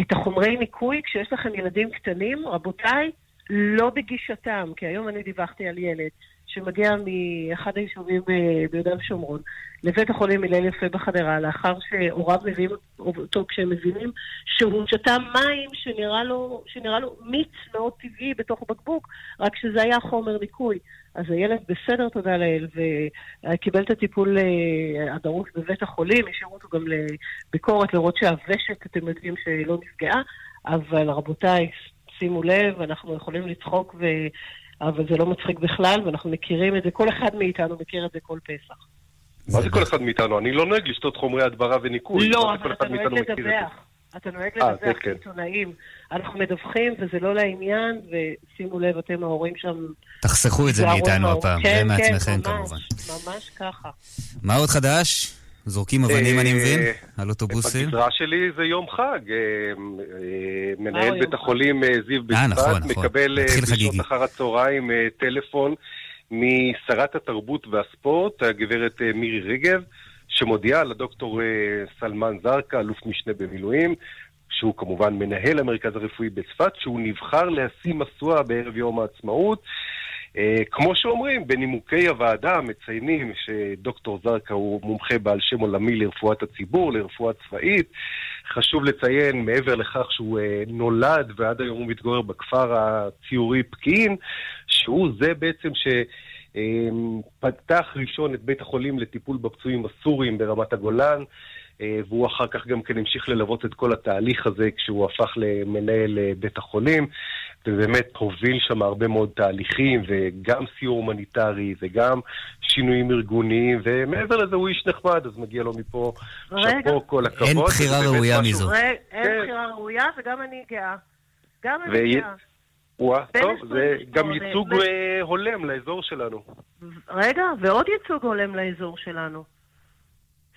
S46: את החומרי ניקוי, כשיש לכם ילדים קטנים, רבותיי, לא בגישתם, כי היום אני דיווחתי על ילד שמגיע מאחד היישובים אה, ביהודה ושומרון לבית החולים הלל יפה בחדרה, לאחר שהוריו מביאים אותו כשהם מבינים שהוא שתה מים שנראה לו, שנראה לו מיץ מאוד טבעי בתוך בקבוק, רק שזה היה חומר ניקוי. אז הילד בסדר, תודה לאל, וקיבל את הטיפול אה, הדרוש בבית החולים, השאירו אותו גם לביקורת, לראות שהוושט, אתם יודעים, שלא נפגעה, אבל רבותיי, שימו לב, אנחנו יכולים לצחוק. אבל זה לא מצחיק בכלל, ואנחנו מכירים את זה, כל אחד מאיתנו מכיר את זה כל פסח.
S45: מה זה כל אחד מאיתנו? אני לא נוהג לשתות חומרי הדברה וניקוי.
S46: לא, אבל אתה נוהג? לדווח. אתה נוהג
S45: אה,
S46: לדווח
S45: כן.
S46: לעיתונאים. אנחנו מדווחים, וזה לא לעניין, ושימו לב, אתם ההורים שם...
S10: תחסכו את זה מאיתנו. הפעם,
S46: כן,
S10: זה
S46: כן,
S10: מעצמכם
S46: ממש,
S10: כמובן.
S46: ממש ככה.
S10: מה עוד חדש? זורקים אבנים, אני מבין?
S45: אה,
S10: על אוטובוסים?
S45: בגזרה שלי זה יום חג. מנהל בית? החולים זיו בצפת. מקבל בשעות. אחר הצהריים אה, טלפון משרת התרבות והספורט, הגברת אה, מירי רגב, שמודיעה לדוקטור סלמן זרקא, אלוף משנה במילואים, שהוא כמובן מנהל המרכז הרפואי בצפת, שהוא נבחר להשיא משואה בערב יום העצמאות. Uh, כמו שאומרים, בנימוקי הוועדה מציינים שדוקטור זרקא הוא מומחה בעל שם עולמי לרפואת הציבור, לרפואה צבאית. חשוב לציין, מעבר לכך שהוא uh, נולד ועד היום הוא מתגורר בכפר הציורי פקיעין, שהוא זה בעצם ש... אמ, פתח ראשון את בית החולים לטיפול בפצועים הסורים ברמת הגולן, אה, והוא אחר כך גם כן המשיך ללוות את כל התהליך הזה כשהוא הפך למנהל אה, בית החולים, ובאמת הוביל שם הרבה מאוד תהליכים, וגם סיור הומניטרי, וגם שינויים ארגוניים, ומעבר לזה הוא איש נחמד, אז מגיע לו מפה. שאפו, כל הכבוד.
S10: אין בחירה ראויה
S45: משהו-
S10: מזו.
S46: רגע, אין
S45: כן.
S46: בחירה ראויה וגם אני גאה. גם אני גאה.
S45: וואה, טוב, זה
S46: 28,
S45: גם ייצוג אה, הולם לאזור שלנו.
S46: רגע, ועוד ייצוג הולם לאזור שלנו.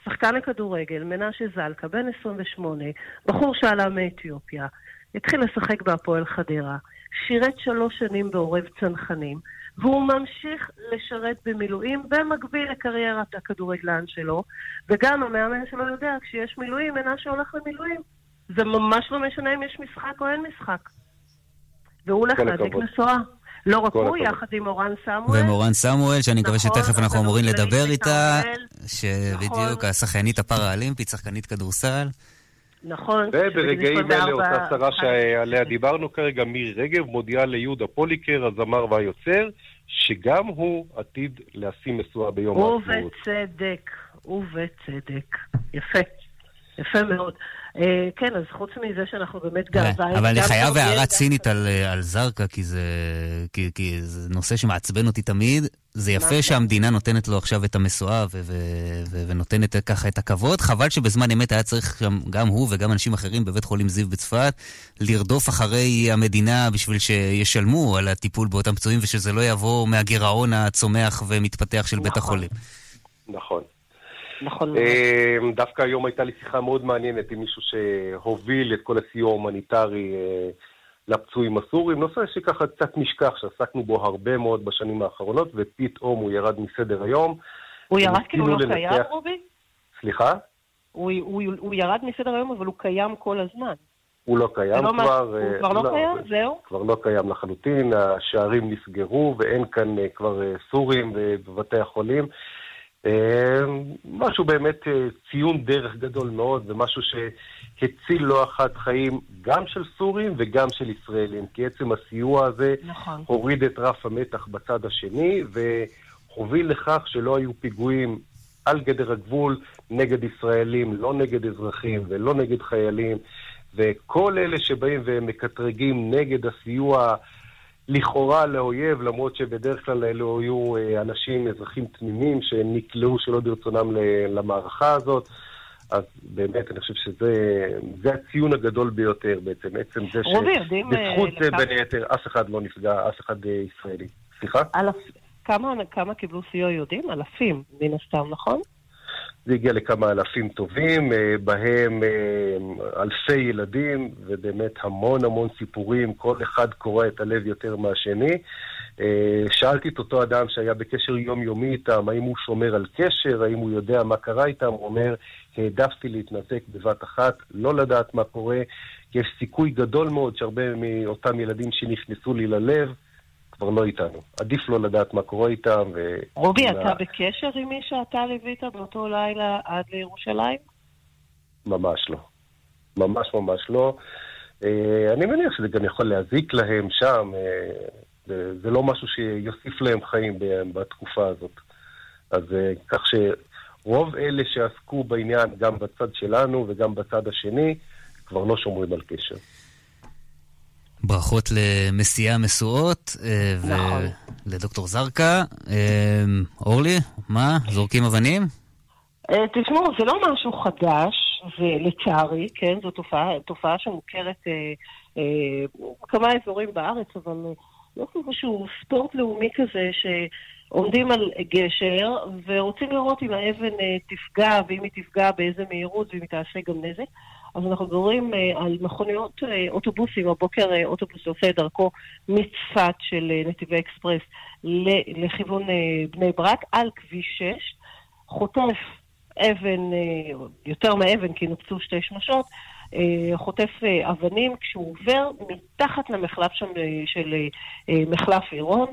S46: שחקן לכדורגל, מנשה זלקה, בן 28, בחור שעלה מאתיופיה, התחיל לשחק בהפועל חדרה, שירת שלוש שנים בעורב צנחנים, והוא ממשיך לשרת במילואים במקביל לקריירת הכדורגלן שלו, וגם המאמן שלו יודע, כשיש מילואים, מנשה הולך למילואים. זה ממש לא משנה אם יש משחק או אין משחק. והוא הולך להדליק. משואה. לא רק הוא,
S10: הכבוד.
S46: יחד עם אורן סמואל.
S10: ומורן סמואל, שאני מקווה
S46: נכון,
S10: שתכף אנחנו אמורים לדבר איתה. שבדיוק
S46: נכון.
S10: השחיינית הפראלימפית, שחקנית כדורסל.
S46: נכון.
S45: וברגעים אלה
S46: 24
S45: אותה שרה שעליה דיברנו כרגע, מירי רגב, מודיעה ליהודה פוליקר, הזמר והיוצר, שגם הוא עתיד להשיא משואה ביום העצמאות.
S46: ובצדק, ובצדק. יפה. יפה מאוד. אה, כן, אז חוץ מזה שאנחנו באמת גאווה...
S10: אבל אני חייב הערה צינית על, אה, על זרקא, כי זה, כי, כי זה נושא שמעצבן אותי תמיד. זה יפה? שהמדינה נותנת לו עכשיו את המשואה ונותנת ככה את הכבוד. חבל שבזמן אמת היה צריך שם, גם הוא וגם אנשים אחרים בבית חולים זיו בצפת, לרדוף אחרי המדינה בשביל שישלמו על הטיפול באותם פצועים, ושזה לא יבוא מהגירעון הצומח ומתפתח של בית החולים.
S45: נכון.
S46: נכון.
S45: אה, דווקא היום הייתה לי שיחה מאוד מעניינת עם מישהו שהוביל את כל הסיוע ההומניטרי אה, לפצועים הסורים, נושא שככה קצת נשכח, שעסקנו בו הרבה מאוד בשנים האחרונות, ופתאום הוא ירד מסדר היום.
S46: הוא ירד כי הוא
S45: וניסינו
S46: לא קיים,
S45: לנתח-
S46: רובי?
S45: סליחה?
S46: הוא- הוא הוא ירד מסדר היום, אבל הוא קיים כל הזמן.
S45: הוא לא קיים
S46: לא
S45: כבר.
S46: הוא
S45: אה,
S46: כבר לא קיים? זהו?
S45: כבר לא קיים לחלוטין, השערים נסגרו ואין כאן אה, כבר סורים בבתי החולים. אה, משהו באמת אה, ציון דרך גדול מאוד, ומשהו שהציל לא אחת חיים גם של סורים וגם של ישראלים, כי עצם הסיוע הזה
S46: נכון.
S45: הוריד את רף המתח בצד השני, והוביל לכך שלא היו פיגועים על גדר הגבול נגד ישראלים, לא נגד אזרחים ולא נגד חיילים, וכל אלה שבאים ומקטרגים נגד הסיוע לכאורה לאויב, למרות שבדרך כלל אלו היו אה, אנשים, אזרחים תמימים, שנקלעו שלא ברצונם למערכה הזאת. אז באמת, אני חושב שזה זה הציון הגדול ביותר בעצם, עצם זה
S46: אה,
S45: שבזכות זה בין היתר אף אחד לא נפגע, אף אחד אה, ישראלי. סליחה?
S46: אלף... כמה, כמה קיבלו סיוע יהודים? אלפים, מן הסתם, נכון?
S45: זה הגיע לכמה אלפים טובים, אה, בהם אה, אלפי ילדים, ובאמת המון המון סיפורים, כל אחד קורע את הלב יותר מהשני. אה, שאלתי את אותו אדם שהיה בקשר יומיומי איתם, האם הוא שומר על קשר, האם הוא יודע מה קרה איתם, הוא אומר, העדפתי להתנתק בבת אחת, לא לדעת מה קורה, כי יש סיכוי גדול מאוד שהרבה מאותם ילדים שנכנסו לי ללב, כבר לא איתנו. עדיף לא לדעת מה קורה איתם. ו...
S46: רובי, אתה בקשר עם מי שאתה ליווית באותו לילה עד לירושלים?
S45: ממש לא. ממש ממש לא. אה, אני מניח שזה גם יכול להזיק להם שם. אה, זה, זה לא משהו שיוסיף להם חיים בתקופה הזאת. אז אה, כך שרוב אלה שעסקו בעניין, גם בצד שלנו וגם בצד השני, כבר לא שומרים על קשר.
S10: ברכות למסיעי המשואות, אה,
S46: נכון.
S10: ולדוקטור זרקא. אה, אורלי, מה? זורקים אבנים?
S46: אה, תשמעו, זה לא משהו חדש, ולצערי, כן, זו תופעה, תופעה שמוכרת אה, אה, בכמה אזורים בארץ, אבל יש איזשהו ספורט לאומי כזה שעומדים על גשר ורוצים לראות אם האבן אה, תפגע, ואם היא תפגע באיזה מהירות, ואם היא תעשה גם נזק. אז אנחנו מדברים אה, על מכוניות אה, אוטובוסים, הבוקר אה, אוטובוס שעושה את דרכו מצפת של נתיבי אקספרס לכיוון בני ברק, על כביש 6, חוטף אבן, יותר מאבן, כי נופצו שתי שמשות, חוטף אבנים. כשהוא עובר מתחת למחלף שם של מחלף עירון.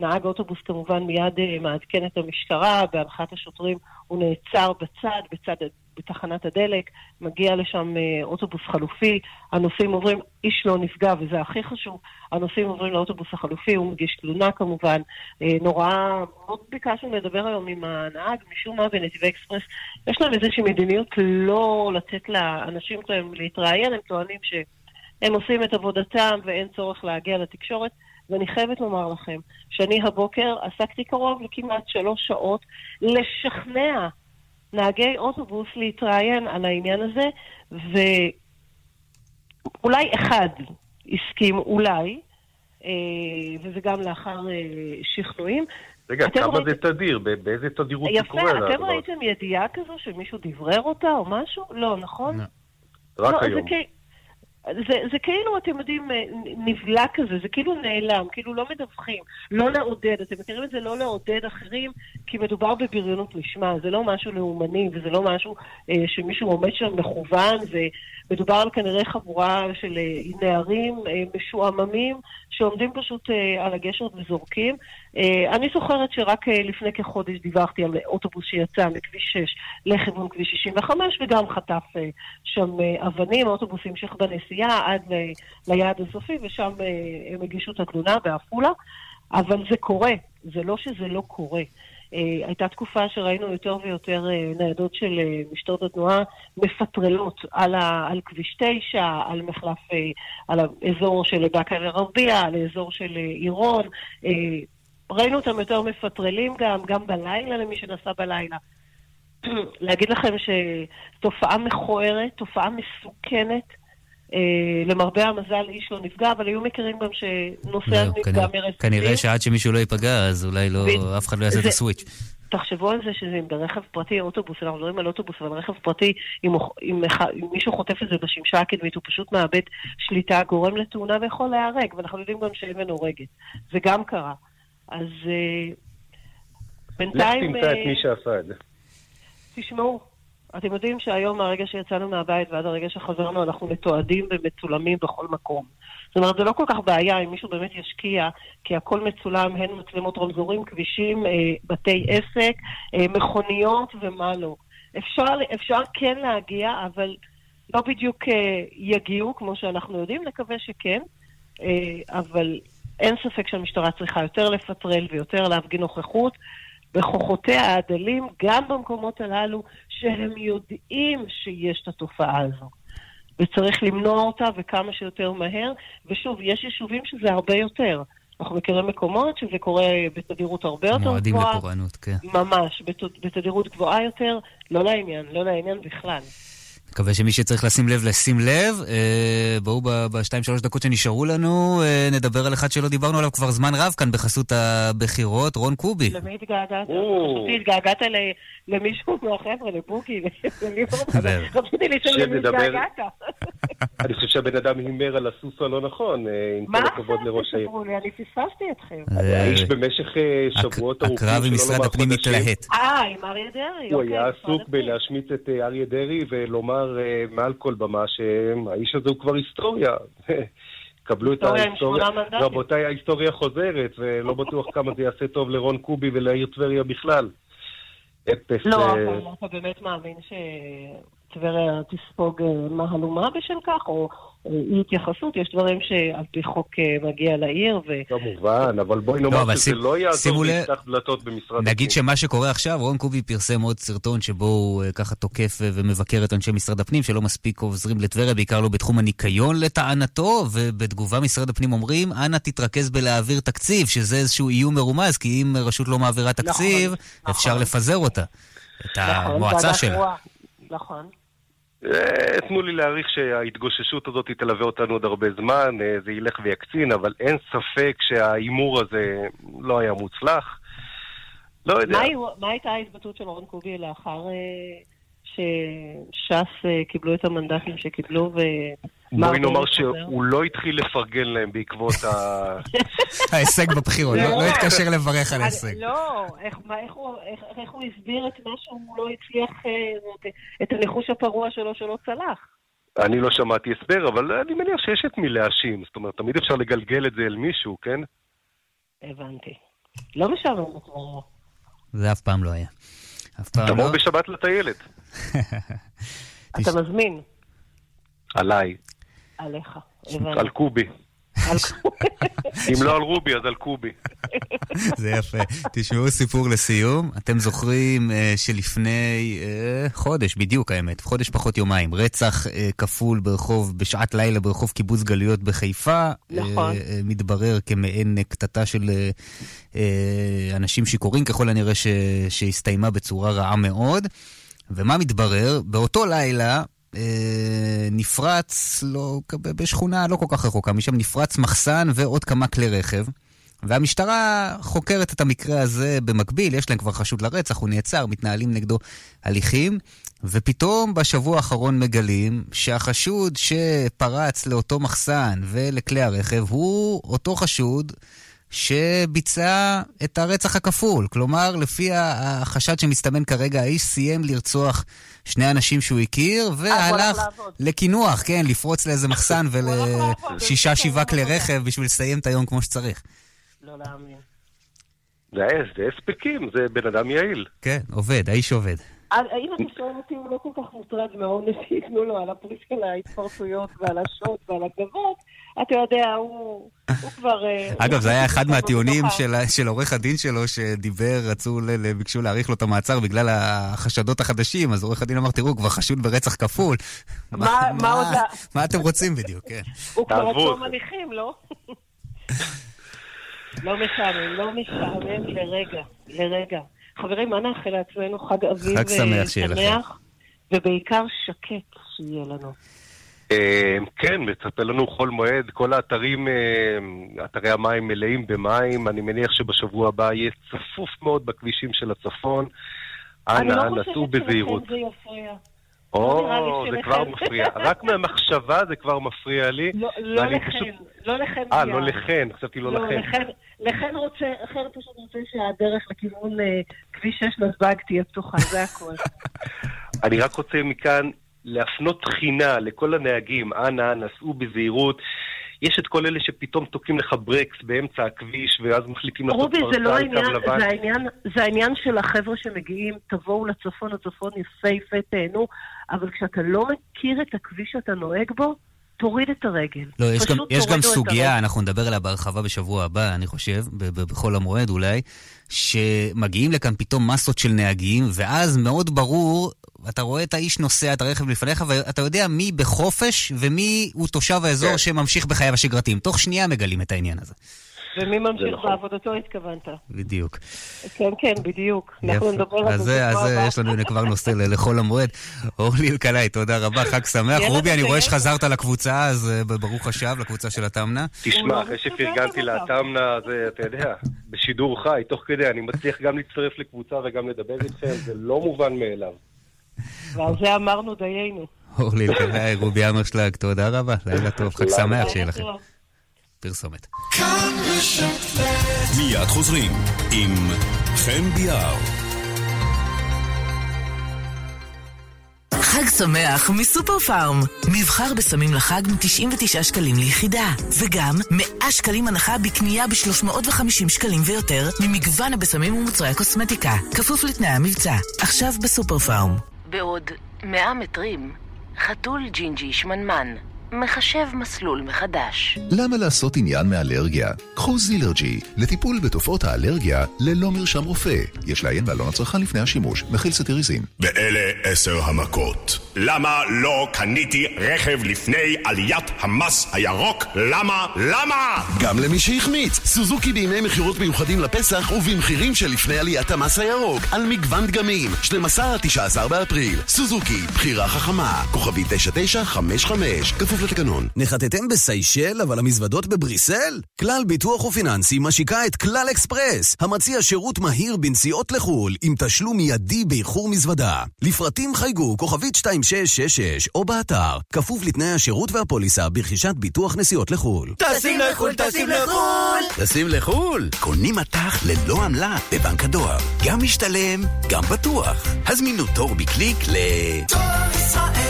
S46: נהג האוטובוס כמובן מיד מעדכן את המשטרה, בהנחת השוטרים הוא נעצר בצד, בצד בתחנת הדלק, מגיע לשם אה, אוטובוס חלופי, הנוסעים עוברים, איש לא נפגע, וזה הכי חשוב, הנוסעים עוברים לאוטובוס החלופי, הוא מגיש תלונה כמובן, אה, נורא, מאוד ביקשנו לדבר היום עם הנהג, משום מה בנתיבי אקספרס, יש להם איזושהי מדיניות לא לתת לאנשים שלהם להתראיין, הם טוענים שהם עושים את עבודתם ואין צורך להגיע לתקשורת. ואני חייבת לומר לכם שאני הבוקר עסקתי קרוב לכמעט שלוש שעות לשכנע נהגי אוטובוס להתראיין על העניין הזה, ואולי אחד הסכים, אולי, אה, וזה גם לאחר אה, שכנועים.
S45: רגע,
S46: אתם
S45: כמה
S46: ראיתם-
S45: זה תדיר? באיזה תדירות זה
S46: יפה,
S45: קורה?
S46: אתם
S45: הדבר?
S46: ראיתם ידיעה כזו שמישהו דברר אותה או משהו? לא, נכון?
S45: רק
S46: לא,
S45: היום.
S46: זה, זה, זה כאילו, אתם יודעים, אה, נבלע כזה, זה כאילו נעלם, כאילו לא מדווחים, לא לעודד, אתם מכירים את זה לא לעודד אחרים, כי מדובר בבריונות לשמה, זה לא משהו לאומני וזה לא משהו אה, שמישהו עומד שם מכוון, ומדובר על כנראה חבורה של אה, נערים אה, משועממים שעומדים פשוט אה, על הגשר וזורקים. אה, אני זוכרת שרק אה, לפני כחודש דיווחתי על אוטובוס שיצא מכביש 6 לכיוון כביש 65 וגם חטף אה, שם אבנים, האוטובוס המשיך בנסיעה עד ליעד הסופי ושם הם הגישו את התלונה בעפולה, אבל זה קורה, זה לא שזה לא קורה. הייתה תקופה שראינו יותר ויותר ניידות של משטרת התנועה מפטרלות על, ה, על כביש 9, על מחלף, על האזור של באקה אל-גרבייה, על האזור של עירון. ראינו אותם יותר מפטרלים גם, גם בלילה למי שנסע בלילה. להגיד לכם שתופעה מכוערת, תופעה מסוכנת. אה, למרבה המזל איש לא נפגע, אבל היו מקרים גם שנוסע
S10: זהו,
S46: נפגע
S10: כנראה-
S46: מרסיסים.
S10: כנראה שעד שמישהו לא ייפגע, אז אולי לא,
S46: ו-
S10: אף אחד לא יעשה את
S46: זה-
S10: הסוויץ'.
S46: תחשבו על זה שזה אם ברכב פרטי, אוטובוס, אנחנו מדברים על אוטובוס, אבל רכב פרטי, אם, אם, אם מישהו חוטף את זה בשמשה הקדמית, הוא פשוט מאבד שליטה, גורם לתאונה ויכול להיהרג, ואנחנו יודעים גם שאבן הורגת. זה גם קרה. אז אה,
S45: לך
S46: בינתיים...
S45: תמצא את
S46: אה,
S45: מי זה.
S46: תשמעו, אתם יודעים שהיום מהרגע שיצאנו מהבית ועד הרגע שחזרנו אנחנו מתועדים ומצולמים בכל מקום. זאת אומרת, זה לא כל כך בעיה אם מישהו באמת ישקיע, כי הכל מצולם, הן מצלמות רמזורים, כבישים, אה, בתי עסק, אה, מכוניות ומה לא. אפשר, אפשר כן להגיע, אבל לא בדיוק אה, יגיעו, כמו שאנחנו יודעים, נקווה שכן, אה, אבל אין ספק שהמשטרה צריכה יותר לפטרל ויותר להפגין נוכחות. בכוחותיה הדלים, גם במקומות הללו שהם יודעים שיש את התופעה הזו. וצריך למנוע אותה וכמה שיותר מהר. ושוב, יש יישובים שזה הרבה יותר. אנחנו מכירים מקומות שזה קורה בתדירות הרבה יותר
S10: מועדים
S46: גבוהה.
S10: לפורענות, כן.
S46: ממש, בת- בתדירות גבוהה יותר. לא לעניין, לא לעניין בכלל.
S10: מקווה שמי שצריך לשים לב, לשים לב. אה, בואו ב- בשתיים, שלוש דקות שנשארו לנו, אה, נדבר על אחד שלא דיברנו עליו כבר זמן רב כאן בחסות הבחירות, רון קובי.
S46: למי התגעגעת? התגעגעת ל- למישהו מהחבר'ה, לליברמן. רציתי לשאול למי התגעגעת.
S45: אני חושב שהבן אדם הימר על הסוס הלא נכון, אה, עם
S46: מה
S45: כל הכבוד לראש העיר.
S46: תספרו לי? אני פספסתי אתכם.
S45: האיש במשך אה, שבועות ארוכים,
S10: הקרב עם משרד הפנים מתלהט.
S46: אה, עם אריה דרעי,
S45: הוא
S46: אוקיי.
S45: היה
S46: משרד
S45: עסוק. בלהשמיץ את אה, אריה דרעי ולומר אה, מעל כל במה שהאיש הזה הוא כבר היסטוריה. קבלו את ההיסטוריה. רבותיי, ההיסטוריה חוזרת, ולא בטוח כמה זה יעשה טוב לרון קובי ולעיר טבריה בכלל. אפס...
S46: לא,
S45: אה,
S46: אבל אתה באמת מאמין שטבריה תספוג אה, מהלומה בשל כך, או אה, אי התייחסות? יש דברים שעל פי חוק אה, מגיע לעיר, ו...
S45: כמובן, אבל בואי
S10: לא,
S45: נאמר
S10: אבל
S45: שזה
S10: שים-
S45: לא יעזור ויפתח דלתות במשרד
S10: נגיד שמה שקורה עכשיו, רון קובי פרסם עוד סרטון שבו הוא אה, ככה תוקף אה, ומבקר את אנשי משרד הפנים, שלא מספיק עוזרים לטבריה, בעיקר לא בתחום הניקיון לטענתו, ובתגובה משרד הפנים אומרים, אנא תתרכז בלהעביר תקציב, שזה איזשהו איום מרומז, כי אם רשות לא מעבירה תקציב, אפשר לפזר אותה, את
S46: נכון,
S10: המועצה שלה.
S46: נכון.
S45: אה, תנו לי להעריך שההתגוששות הזאת תלווה אותנו עוד הרבה זמן, אה, זה ילך ויקצין, אבל אין ספק שההימור הזה לא היה מוצלח. לא יודע.
S46: מה מה הייתה ההתבטאות של רון קובי לאחר אה, שש"ס אה, קיבלו את המנדטים שקיבלו ו...
S45: בואי נאמר? שהוא לא התחיל לפרגן להם בעקבות ה...
S10: ההישג בבחירות, לא לא התקשר לברך על ההישג.
S46: לא, איך- הוא- הסביר את מה שהוא לא הצליח, אה, את- הניחוש הפרוע שלו שלא צלח?
S45: אני לא שמעתי הסבר, אבל אני מניח שיש את מי להאשים. זאת אומרת, תמיד אפשר לגלגל את זה אל מישהו, כן?
S46: הבנתי. לא משעמם.
S10: זה אף פעם לא היה. אף פעם
S45: תבוא
S10: לא?
S45: בשבת לטיילת.
S46: אתה מזמין
S45: עליי,
S46: עליך.
S45: על קובי. אם לא על רובי, אז על קובי.
S10: זה יפה. תשמעו סיפור לסיום. אתם זוכרים אה, שלפני אה, חודש, בדיוק האמת, חודש פחות יומיים, רצח אה, כפול ברחוב, בשעת לילה ברחוב קיבוץ גלויות בחיפה.
S46: נכון.
S10: מתברר כמעין קטטה של אנשים שיכורים, ככל הנראה ש, שהסתיימה בצורה רעה מאוד. ומה מתברר? באותו לילה נפרץ, לא, בשכונה לא כל כך רחוקה, משם נפרץ מחסן ועוד כמה כלי רכב. והמשטרה חוקרת את המקרה הזה במקביל, יש להם כבר חשוד לרצח, הוא נעצר, מתנהלים נגדו הליכים, ופתאום בשבוע האחרון מגלים שהחשוד שפרץ לאותו מחסן ולכלי הרכב הוא אותו חשוד שביצע את הרצח הכפול. כלומר, לפי החשד שמסתמן כרגע, האיש סיים לרצוח שני אנשים שהוא הכיר, והלך לקינוח, כן, לפרוץ לאיזה מחסן ולשישה, שבעה כלי רכב בשביל לסיים את היום כמו שצריך.
S46: לא להאמין.
S45: זה הספקים, זה בן אדם יעיל.
S10: כן, עובד, האיש עובד.
S46: אז אם אתה שואל אותי, הוא לא כל כך מוטרד מהעונש שייתנו לו על הפרי של ההתפרצויות ועל השוד ועל הגבות. אתה יודע, הוא הוא כבר... אה,
S10: אגב, זה היה אחד מהטיעונים. של, של עורך הדין שלו, שדיבר, רצו, ל- ביקשו להאריך לו את המעצר בגלל החשדות החדשים, אז עורך הדין אמר, תראו, הוא כבר חשוד ברצח כפול.
S46: מה מה עוד... ה-
S10: מה אתם רוצים בדיוק, כן.
S46: הוא כבר
S10: תעזבו.
S46: עצום הליכים, לא? לא משעמם, לא משעמם לרגע, לרגע. חברים, מה נאחל לעצמנו? חג אביב
S10: חג שמח
S46: אה,
S10: שיהיה לכם.
S46: שמח, ובעיקר שקט שיהיה לנו.
S45: אה, כן, מצפה לנו חול מועד, כל האתרים, אה, אתרי המים מלאים במים, אני מניח שבשבוע הבא יהיה צפוף מאוד בכבישים של הצפון.
S46: אני
S45: אנא,
S46: לא
S45: אנא, סעו
S46: חושבת
S45: בזהירות.
S46: שלכם זה יפריע.
S45: או,
S46: לי
S45: זה. כבר מפריע. רק מהמחשבה זה כבר מפריע לי.
S46: לא- לא לכן, לא לכן.
S45: אה,
S46: מיד.
S45: לא לכן, חשבתי לא לכן.
S46: לכן, לכן רוצה, לכן פשוט רוצה שהדרך לכיוון אה, כביש 6 נתב"ג תהיה פתוחה, זה הכל.
S45: אני רק רוצה מכאן להפנות תחינה לכל הנהגים, אנא, נסעו בזהירות. יש את כל אלה שפתאום תוקעים לך ברקס באמצע הכביש, ואז מחליטים לעשות
S46: רובי, זה לא
S45: פרסה על קו לבן.
S46: זה העניין, זה העניין של החבר'ה שמגיעים, תבואו לצפון, הצפון יפהפה, תהנו, אבל כשאתה לא מכיר את הכביש שאתה נוהג בו, תוריד את הרגל.
S10: לא, יש גם, יש גם סוגיה,
S46: הרגל.
S10: אנחנו נדבר עליה בהרחבה בשבוע הבא, אני חושב, ב- ב- בחול המועד אולי, שמגיעים לכאן פתאום מסות של נהגים, ואז מאוד ברור, אתה רואה את האיש נוסע את הרכב לפניך, ואתה יודע מי בחופש ומי הוא תושב האזור
S46: כן.
S10: שממשיך בחייו השגרתיים. תוך שנייה מגלים את העניין הזה.
S46: ומי ממשיך
S45: נכון.
S46: בעבודתו התכוונת.
S10: בדיוק.
S46: כן, כן, בדיוק. אנחנו. נדבר על
S10: אז
S46: זה
S10: אז
S46: בשבוע הבא.
S10: יש לנו כבר נושא לחול המועד. אורלי אלקלעי, תודה רבה, חג שמח. רובי, אני רואה. שחזרת לקבוצה, אז אה, ברוך השב, לקבוצה של התמנה.
S45: תשמע, אחרי שפרגנתי לאתמנה, זה, אתה יודע, בשידור חי, תוך כדי, אני מצליח גם להצטרף לקבוצה וגם לדבר איתכם, זה לא מובן מאליו.
S46: ועל זה אמרנו דיינו.
S10: אורלי אלקלעי, רובי אמרשלג, תודה רבה, לילה טוב, חג שמח שיהיה לכם. פרסומת.
S47: מיד חוזרים עם חן ביאר.
S35: חג שמח מסופר פארם. מבחר בסמים לחג מ-99 שקלים ליחידה. וגם 100 שקלים הנחה בקנייה ב-350 שקלים ויותר ממגוון הבשמים ומוצרי הקוסמטיקה. כפוף לתנאי המבצע. עכשיו בסופר פארם.
S42: בעוד 100 מטרים, חתול ג'ינג'י שמנמן מחשב מסלול מחדש.
S41: למה לעשות עניין מאלרגיה? קחו זילרג'י לטיפול בתופעות האלרגיה ללא מרשם רופא. יש לעיין בעלון הצרכן לפני השימוש, מכיל צטיריזין.
S43: ואלה עשר המכות. למה לא קניתי רכב לפני עליית המס הירוק? למה? למה?
S18: גם למי שהחמיץ, סוזוקי בימי מכירות מיוחדים לפסח ובמחירים שלפני עליית המס הירוק על מגוון דגמים, 12 עד 19 באפריל. סוזוקי, בחירה חכמה, כוכבי 9955, כפוף לתקנון.
S48: נחתתם בסיישל, אבל המזוודות בבריסל? כלל ביטוח ופיננסי משיקה את כלל אקספרס, המציע שירות מהיר בנסיעות לחו"ל, עם תשלום מיידי באיחור מזוודה. לפרטים חייגו כוכבית 2666 או באתר, כפוף לתנאי השירות והפוליסה ברכישת ביטוח נסיעות לחו"ל.
S18: טסים לחו"ל, טסים לחו"ל! טסים לחו"ל! קונים מטח ללא עמלה בבנק הדואר. גם משתלם, גם בטוח. הזמינו תור בקליק ל...
S3: דואר ישראל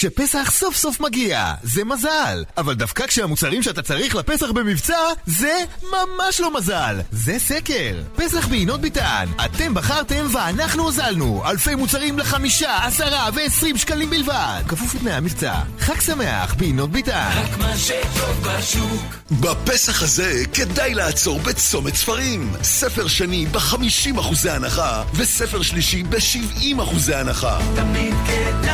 S49: כשפסח סוף סוף מגיע, זה מזל. אבל דווקא כשהמוצרים שאתה צריך לפסח במבצע, זה ממש לא מזל. זה סקר. פסח בעינות ביטן. אתם בחרתם ואנחנו הוזלנו. אלפי מוצרים לחמישה, עשרה ועשרים שקלים בלבד. כפוף לתנאי המבצע. חג שמח בעינות ביטן.
S3: רק מה שטוב בשוק.
S18: בפסח הזה כדאי לעצור בצומת ספרים. ספר שני ב-50% הנחה, וספר שלישי ב-70% הנחה.
S3: תמיד כדאי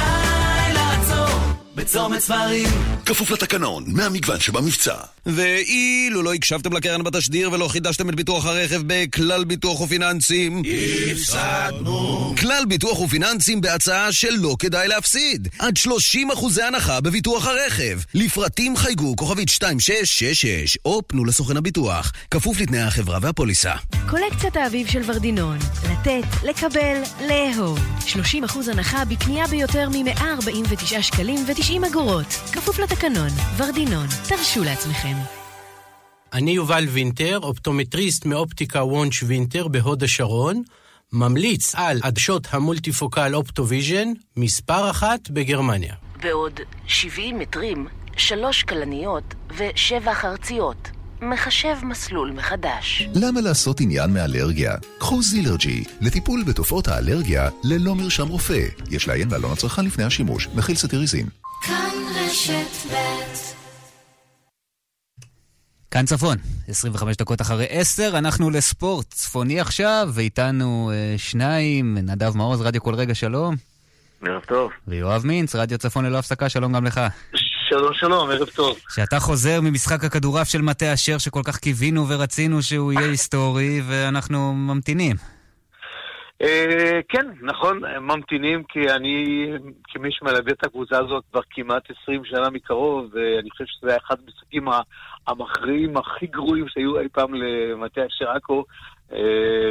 S3: בצומת ספרים.
S18: כפוף לתקנון, מהמגוון שבמבצע.
S48: ואילו לא הקשבתם לקרן בתשדיר ולא חידשתם את ביטוח הרכב בכלל ביטוח ופיננסים,
S3: הפסדנו.
S48: כלל ביטוח ופיננסים בהצעה שלא כדאי להפסיד. עד 30 אחוזי הנחה בביטוח הרכב. לפרטים חייגו כוכבית 2666 או פנו לסוכן הביטוח. כפוף לתנאי החברה והפוליסה.
S20: קולקציית האביב של ורדינון. לתת, לקבל, לאהוב. 30% הנחה בקנייה ביותר מ-149 שקלים ו-90 אגורות. כפוף לתקנון. ורדינון. תרשו לעצמכם.
S50: אני יובל וינטר, אופטומטריסט מאופטיקה וונש וינטר בהוד השרון, ממליץ על עדשות המולטיפוקל אופטוויז'ן, מספר אחת בגרמניה.
S42: בעוד 70 מטרים, שלוש כלניות ושבע חרציות. מחשב מסלול מחדש.
S41: למה לעשות עניין מאלרגיה? קחו זילרג'י, לטיפול בתופעות האלרגיה ללא מרשם רופא. יש לעיין בעלון הצרכן לפני השימוש, מכיל סטיריזין.
S51: כאן רשת ב'
S10: כאן צפון, 25 דקות אחרי 10, אנחנו לספורט צפוני עכשיו, ואיתנו אה, שניים, נדב מעוז, רדיו כל רגע, שלום.
S52: ערב טוב.
S10: ויואב מינץ, רדיו צפון ללא הפסקה, שלום גם לך.
S52: שלום שלום, ערב טוב.
S10: שאתה חוזר ממשחק הכדורעף של מטה אשר, שכל כך קיווינו ורצינו שהוא יהיה היסטורי, ואנחנו ממתינים.
S52: אה, כן, נכון, הם ממתינים כי אני, כמי שמלווה את הקבוצה הזאת כבר כמעט 20 שנה מקרוב, ואני חושב שזה היה אחד המשחקים המכריעים הכי גרועים שהיו אי פעם למטה אשר עכו, אה,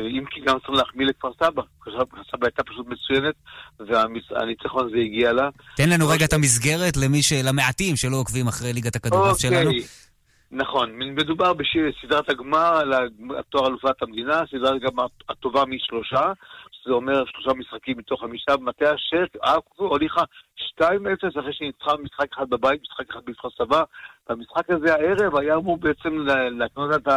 S52: אם כי גם צריך להחמיא לכפר סבא. כפר סבא הייתה פשוט מצוינת, והניצחון הזה הגיע לה.
S10: תן לנו רגע את המסגרת למי ש... למעטים שלא עוקבים אחרי ליגת הכדורעף שלנו.
S52: אוקיי. נכון, מדובר בסדרת הגמר על התואר אלופת המדינה, סדרת הגמר הטובה משלושה, שזה אומר שלושה משחקים מתוך חמישה, במטה אשר עכו הוליכה 2-0 אחרי שניצחה משחק אחד בבית, משחק אחד בכפר סבא. והמשחק הזה הערב היה אמור בעצם לה- להקנות את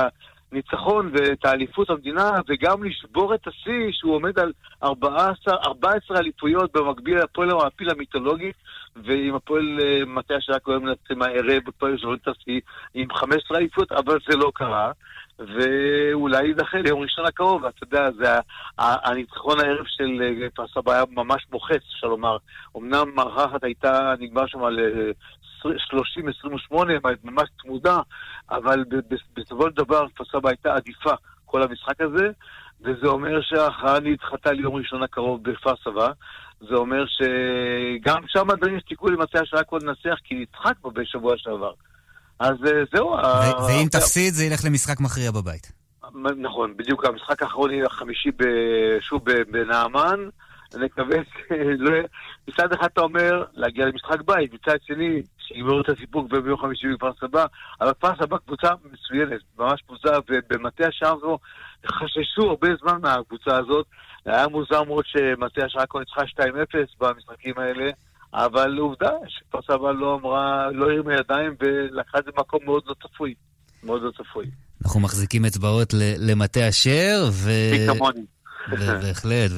S52: הניצחון ואת האליפות המדינה, וגם לשבור את השיא שהוא עומד על 14, 14 אליפויות במקביל להפועל המעפיל המיתולוגי, ועם הפועל אה, מטה עכו היום מנצחים הערב, הפועל שוברים את השיא עם 15 אליפות, אבל זה לא קרה. ואולי יידחה ליום ראשון הקרוב, אתה יודע, זה הניצחון הערב של אה, כפר סבא היה ממש מוחץ, אפשר לומר. אמנם מערכה אחת הייתה, נגמר שם על אה, 30-28, ממש צמודה, אבל בסופו של דבר כפר סבא הייתה עדיפה כל המשחק הזה, וזה אומר שההכרעה נדחתה ליום ראשון הקרוב בכפר סבא. זה אומר שגם שם עדיין יש סיכוי למצע שרק עוד ננצח, כי נצחק בו בשבוע שעבר. אז אה, זהו.
S10: ו- ואם תפסיד זה ילך למשחק מכריע בבית.
S52: נכון, בדיוק המשחק האחרון יהיה החמישי שוב בנעמן. נקווה שלא יהיה... מצד אחד אתה אומר להגיע למשחק בית, מצד שני שיגמרו את הסיפוק ביום חמישי בכפר סבא, אבל כפר סבא קבוצה מצוינת, ממש קבוצה, ובמטה השער הזו חששו הרבה זמן מהקבוצה הזאת. היה מוזר מאוד שמטה השער כבר ניצחה 2-0 במשחקים האלה. אבל עובדה שכפר סבא לא אמרה, לא הרימה ידיים ולקחה את זה במקום מאוד לא צפוי. מאוד לא צפוי.
S10: אנחנו מחזיקים אצבעות למטה אשר, ו...
S52: כמוני.
S10: ו- בהחלט,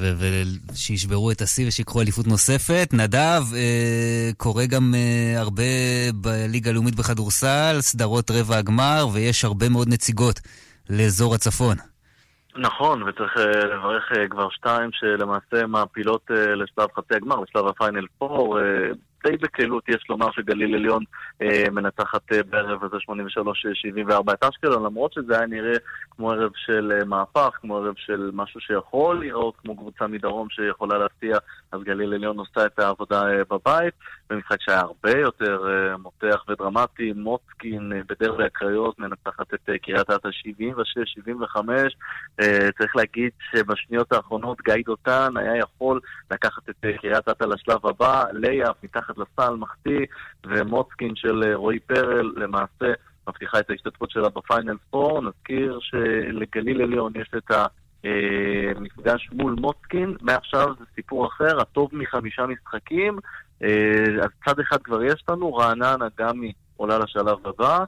S10: ושישברו את השיא ושיקחו אליפות נוספת. נדב, אה, קורה גם אה, הרבה בליגה הלאומית בכדורסל, סדרות רבע הגמר, ויש הרבה מאוד נציגות לאזור הצפון.
S52: נכון, וצריך אה, לברך אה, כבר שתיים שלמעשה מעפילות אה, לשלב חצי הגמר, לשלב הפיינל פור. אה, די בקלות יש לומר שגליל עליון אה, מנצחת אה, בערב הזה 83-74 את אשקלון, למרות שזה היה נראה כמו ערב של אה, מהפך, כמו ערב של משהו שיכול להיראות כמו קבוצה מדרום שיכולה להפתיע, אז גליל עליון עושה את העבודה אה, בבית, במשחק שהיה הרבה יותר אה, מותח ודרמטי, מוצקין אה, בדרבי הקריות מנצחת את אה, קריית אתא 76-75, אה, צריך להגיד שבשניות האחרונות גיא דותן היה יכול לקחת את אה, קריית אתא לשלב הבא, לייאף מתחת לסל מחטיא, ומוצקין של אה, רועי פרל למעשה מבטיחה את ההשתתפות שלה בפיינל פור. נזכיר שלגליל עליון יש את המפגש מול מוצקין, מעכשיו זה סיפור אחר, הטוב מחמישה משחקים. אה, אז צד אחד כבר יש לנו, רעננה גם היא עולה לשלב הבא,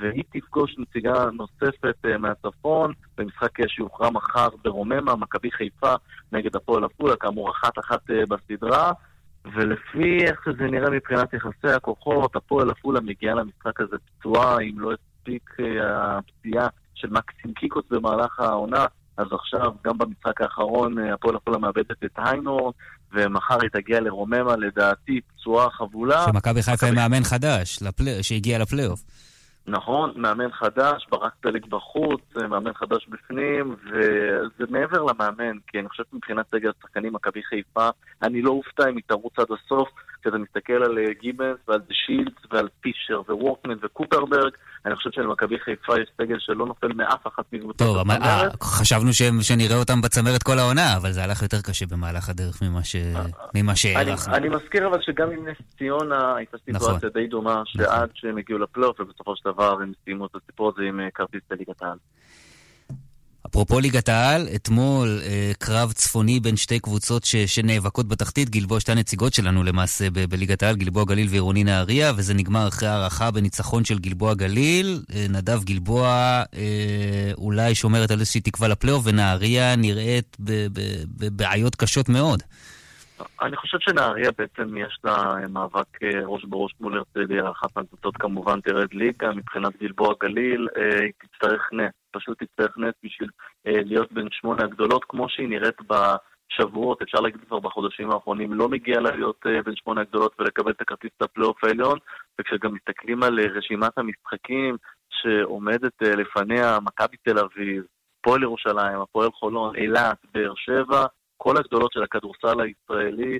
S52: והיא תפגוש נציגה נוספת אה, מהצפון במשחק אה, שיוכרע מחר ברוממה, מכבי חיפה נגד הפועל עפולה, כאמור אחת-אחת אה, בסדרה. ולפי איך שזה נראה מבחינת יחסי הכוחות, הפועל עפולה מגיעה למשחק הזה פצועה, אם לא הספיק אה, הפציעה של מקסים קיקוס במהלך העונה, אז עכשיו, גם במשחק האחרון, אה, הפועל עפולה מאבדת את היינור, ומחר היא תגיע לרוממה, לדעתי, פצועה חבולה.
S10: שמכבי חיפה עם מאמן חדש, לפלי- שהגיע לפלייאוף.
S52: נכון, מאמן חדש, ברק פלג בחוץ, אה, מאמן חדש בפנים, וזה מעבר למאמן, כי אני חושב שמבחינת סגל השחקנים מכבי חיפה, אני לא אופתע אם היא תרוץ עד הסוף, כשאתה מסתכל על אה, גיבנס ועל דה שילדס ועל פישר ווורקמן וקופרברג, אני חושב שלמכבי חיפה יש סגל שלא נופל מאף אחת מקבוצות
S10: טוב, אבל- אה,
S52: הצמרת.
S10: חשבנו שהם- שנראה אותם בצמרת כל העונה, אבל זה הלך יותר קשה במהלך הדרך ממה ש- ממה
S52: אני,
S10: שהערכנו.
S52: אני מזכיר אבל שגם עם נס ציונה הייתה סיטואציה
S10: נכון.
S52: די דומה, שעד שהם הגיעו לפלייאוף, ובסופו של דבר הם סיימו את הסיפור הזה עם אה, כרטיס לליגת העל.
S10: אפרופו ליגת העל, אתמול אה, קרב צפוני בין שתי קבוצות ש, שנאבקות בתחתית, גלבוע שתי הנציגות שלנו למעשה ב- בליגת העל, גלבוע גליל ועירוני נהריה, וזה נגמר אחרי הערכה בניצחון של גלבוע גליל. אה, נדב גלבוע אה, אולי שומרת על איזושהי תקווה לפלייאוף, ונהריה נראית בבעיות קשות מאוד.
S52: אני חושב שנהריה בעצם יש לה אה, מאבק ראש בראש מול הרצליה, אחת מהקבוצות כמובן תרד ליגה, מבחינת גלבוע גליל היא תצטרך נס, פשוט תצטרך נס בשביל אה, להיות בין שמונה הגדולות, כמו שהיא נראית בשבועות, אפשר להגיד כבר בחודשים האחרונים, לא מגיע לה להיות אה, בין שמונה הגדולות ולקבל את הכרטיס לפלייאוף העליון, וכשגם מסתכלים על אה, רשימת המשחקים שעומדת לפניה, מכבי תל אביב, הפועל ירושלים, הפועל חולון, אילת, באר שבע, כל הגדולות של הכדורסל הישראלי,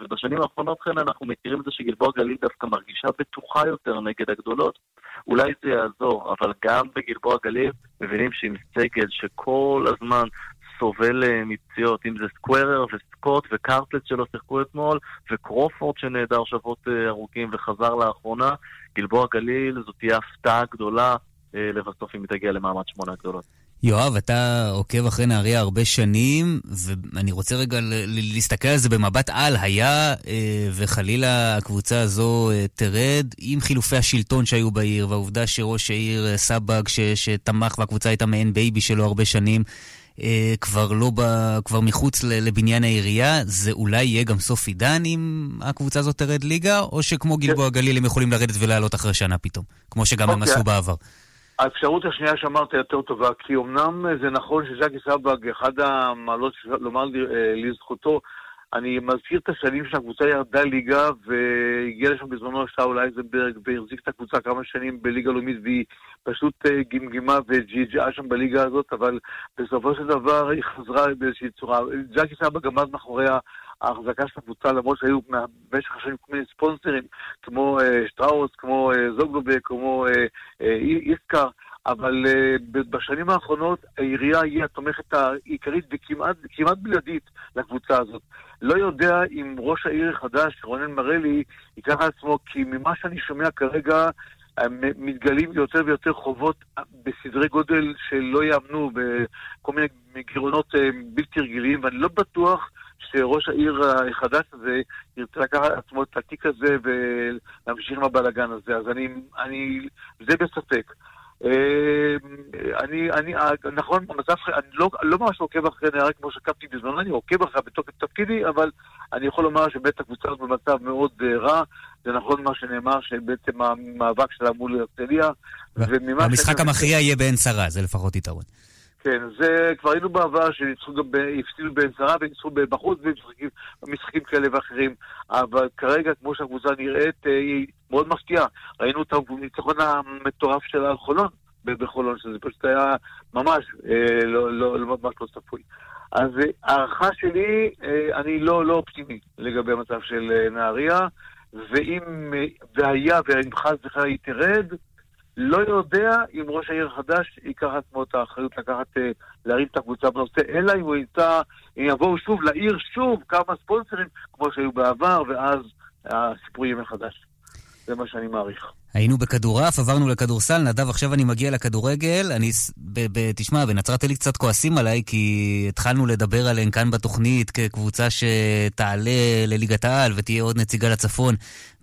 S52: ובשנים האחרונות כן אנחנו מכירים את זה שגלבוע גליל דווקא מרגישה בטוחה יותר נגד הגדולות. אולי זה יעזור, אבל גם בגלבוע גליל מבינים שעם סגל שכל הזמן סובל אה, מפציעות, אם זה סקוורר וסקוט וקרטלט שלא שיחקו אתמול, וקרופורד שנעדר שבועות אה, ארוכים וחזר לאחרונה, גלבוע גליל זאת תהיה הפתעה גדולה אה, לבסוף אם היא תגיע למעמד שמונה הגדולות.
S10: יואב, אתה עוקב אחרי נהריה הרבה שנים, ואני רוצה רגע להסתכל על זה במבט על. היה, אה, וחלילה הקבוצה הזו אה, תרד, עם חילופי השלטון שהיו בעיר, והעובדה שראש העיר אה, סבג, ש- שתמך והקבוצה הייתה מעין בייבי שלו הרבה שנים, אה, כבר לא ב... כבר מחוץ לבניין העירייה, זה אולי יהיה גם סוף עידן אם הקבוצה הזאת תרד ליגה, או שכמו גלבוע גליל הם יכולים לרדת ולעלות אחרי שנה פתאום, כמו שגם הם
S52: אוקיי.
S10: עשו בעבר.
S52: האפשרות השנייה שאמרת יותר טובה, כי אמנם זה נכון שז'קי סבג, אחד המעלות, לומר אה, לזכותו, אני מזכיר את השנים שהקבוצה ירדה ליגה והגיע לשם בזמנו שאול אייזנברג והחזיק את הקבוצה כמה שנים בליגה לאומית והיא פשוט אה, גמגמה וג'יג'עה שם בליגה הזאת, אבל בסופו של דבר היא חזרה באיזושהי צורה. ג'קי סבג עמד מאחורי ההחזקה של הקבוצה, למרות שהיו במשך השנים כל מיני ספונסרים, כמו אה, שטראוס, כמו אה, זוגלובק, כמו אה, אה, אי- איסקר, אבל אה, בשנים האחרונות העירייה היא התומכת העיקרית וכמעט כמעט בלעדית לקבוצה הזאת. לא יודע אם ראש העיר החדש, רונן מרלי, ייקח על עצמו, כי ממה שאני שומע כרגע, מתגלים יותר ויותר חובות בסדרי גודל שלא יאמנו, בכל מיני גירעונות אה, בלתי רגילים, ואני לא בטוח שראש העיר החדש הזה ירצה לקחת עצמו את התיק הזה ולהמשיך עם הבלאגן הזה, אז אני, אני זה בספק. אה, אני, אני, אה, נכון, המצב, אני לא, לא ממש עוקב אחרי נהריה כמו שעקבתי בזמנו, אני עוקב אחריה בתוקף תפקידי, אבל אני יכול לומר שבית הקבוצה הזאת במצב מאוד אה, רע, זה נכון מה שנאמר, שבעצם המאבק שלה מול הרצליה, וממה
S10: המשחק המכריע יהיה בעין שרה, זה לפחות יתרון.
S52: כן, זה כבר היינו בעבר שניצחו גם, הפסידו שרה וניצחו בחוץ במשחקים, כאלה ואחרים, אבל כרגע, כמו שהקבוצה נראית, אה, היא מאוד מפתיעה. ראינו את הניצחון המטורף שלה על חולון, ב- בחולון, שזה פשוט היה ממש אה, לא, לא, לא, ממש לא צפוי. אז אה, ההערכה שלי, אני לא, לא אופטימי לגבי המצב של נהריה, ואם, והיה, ואם חס וחלילה היא תרד, לא יודע אם ראש העיר החדש ייקח עצמו את האחריות לקחת, אה, להרים את הקבוצה בנושא, אלא אם הוא ימצא, אם יבואו שוב לעיר שוב כמה ספונסרים, כמו שהיו בעבר, ואז הסיפור יהיה מחדש. זה מה שאני מעריך.
S10: היינו בכדורעף, עברנו לכדורסל, נדב, עכשיו אני מגיע לכדורגל. אני, ב, ב, תשמע, בנצרת עילית קצת כועסים עליי, כי התחלנו לדבר עליהן כאן בתוכנית כקבוצה שתעלה לליגת העל ותהיה עוד נציגה לצפון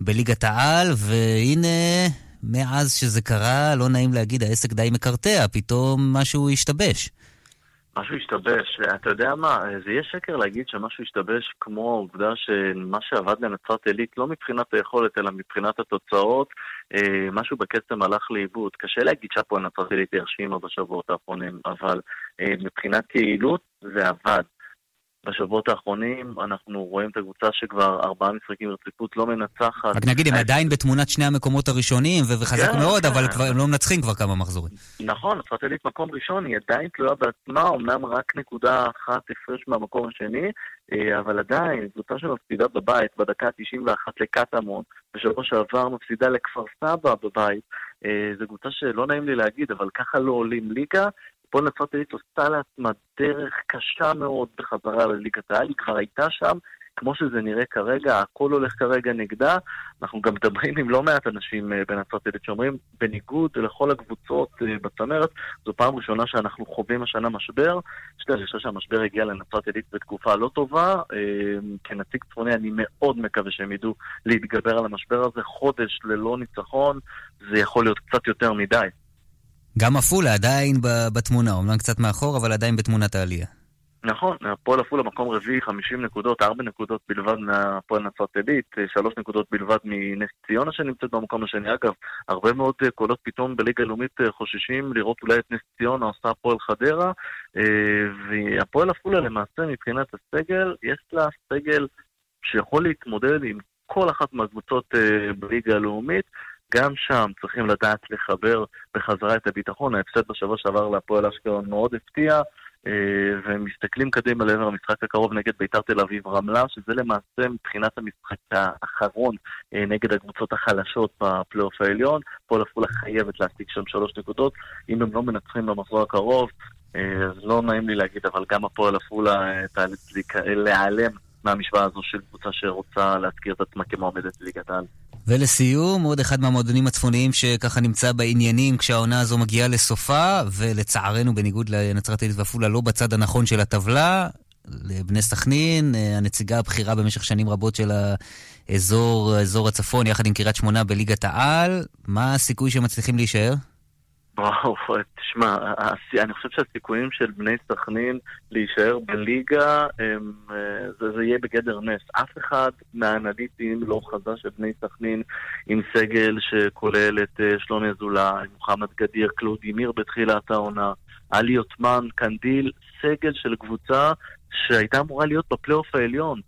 S10: בליגת העל, והנה, מאז שזה קרה, לא נעים להגיד, העסק די מקרטע, פתאום משהו השתבש.
S53: משהו השתבש, אתה יודע מה, זה יהיה שקר להגיד שמשהו השתבש כמו העובדה שמה שעבד לנצרת עילית, לא מבחינת היכולת אלא מבחינת התוצאות, אה, משהו בקסם הלך לאיבוד. קשה להגיד שהפועל נצרת עילית הרשימה בשבועות האחרונים, אבל אה, מבחינת יעילות זה עבד. בשבועות האחרונים אנחנו רואים את הקבוצה שכבר ארבעה משחקים רציפות לא מנצחת.
S10: רק נגיד, הם עדיין בתמונת שני המקומות הראשונים, וחזק
S53: כן,
S10: מאוד,
S53: כן.
S10: אבל כבר הם לא מנצחים כבר כמה מחזורים.
S53: נכון, נצרת עילית מקום ראשון, היא עדיין תלויה בעצמה, אמנם רק נקודה אחת הפרש מהמקום השני, אה, אבל עדיין, קבוצה שמפסידה בבית בדקה ה-91 לקטמון, בשבוע שעבר מפסידה לכפר סבא בבית, אה, זו קבוצה שלא נעים לי להגיד, אבל ככה לא עולים ליגה. הפועל נצרת עילית עושה לעצמה דרך קשה מאוד בחזרה לליגת העל, היא כבר הייתה שם, כמו שזה נראה כרגע, הכל הולך כרגע נגדה. אנחנו גם מדברים עם לא מעט אנשים אה, בנצרת עילית שאומרים, בניגוד לכל הקבוצות אה, בצמרת, זו פעם ראשונה שאנחנו חווים השנה משבר. יש לי הרגשה שהמשבר הגיע לנצרת עילית בתקופה לא טובה. אה, כנציג צפוני אני מאוד מקווה שהם ידעו להתגבר על המשבר הזה. חודש ללא ניצחון, זה יכול להיות קצת יותר מדי.
S10: גם עפולה עדיין בתמונה, אומנם קצת מאחור, אבל עדיין בתמונת העלייה.
S53: נכון, הפועל עפולה מקום רביעי, 50 נקודות, 4 נקודות בלבד מהפועל נצרת עילית, 3 נקודות בלבד מנס ציונה שנמצאת במקום השני. אגב, הרבה מאוד קולות פתאום בליגה הלאומית חוששים לראות אולי את נס ציונה עושה הפועל חדרה, אה, והפועל עפולה למעשה מבחינת הסגל, יש לה סגל שיכול להתמודד עם כל אחת מהקבוצות אה, בליגה הלאומית. גם שם צריכים לדעת לחבר בחזרה את הביטחון. ההפסד בשבוע שעבר להפועל אשקלון מאוד הפתיע, אה, והם מסתכלים קדימה לעבר המשחק הקרוב נגד ביתר תל אביב רמלה, שזה למעשה מבחינת המשחק האחרון אה, נגד הקבוצות החלשות בפלייאוף העליון. הפועל עפולה חייבת להשיג שם שלוש נקודות. אם הם לא מנצחים במחזור הקרוב, אה, אז לא נעים לי להגיד, אבל גם הפועל עפולה להיק- להיעלם מהמשוואה הזו של קבוצה שרוצה להזכיר את עצמה כמועמדת לליגת העל.
S10: ולסיום, עוד אחד מהמועדונים הצפוניים שככה נמצא בעניינים כשהעונה הזו מגיעה לסופה, ולצערנו, בניגוד לנצרת עילית ועפולה, לא בצד הנכון של הטבלה. לבני סכנין, אה, הנציגה הבכירה במשך שנים רבות של האזור, אזור הצפון, יחד עם קריית שמונה בליגת העל. מה הסיכוי שהם מצליחים להישאר?
S53: וואו, תשמע, אני חושב שהסיכויים של בני סכנין להישאר בליגה, הם, אה, זה, זה יהיה בגדר נס. אף אחד מהאנליסטים לא חזה שבני סכנין עם סגל שכולל את אה, שלומי אזולאי, מוחמד גדיר, קלודימיר בתחילת העונה, עלי עותמן, קנדיל, סגל של קבוצה שהייתה אמורה להיות בפלייאוף העליון.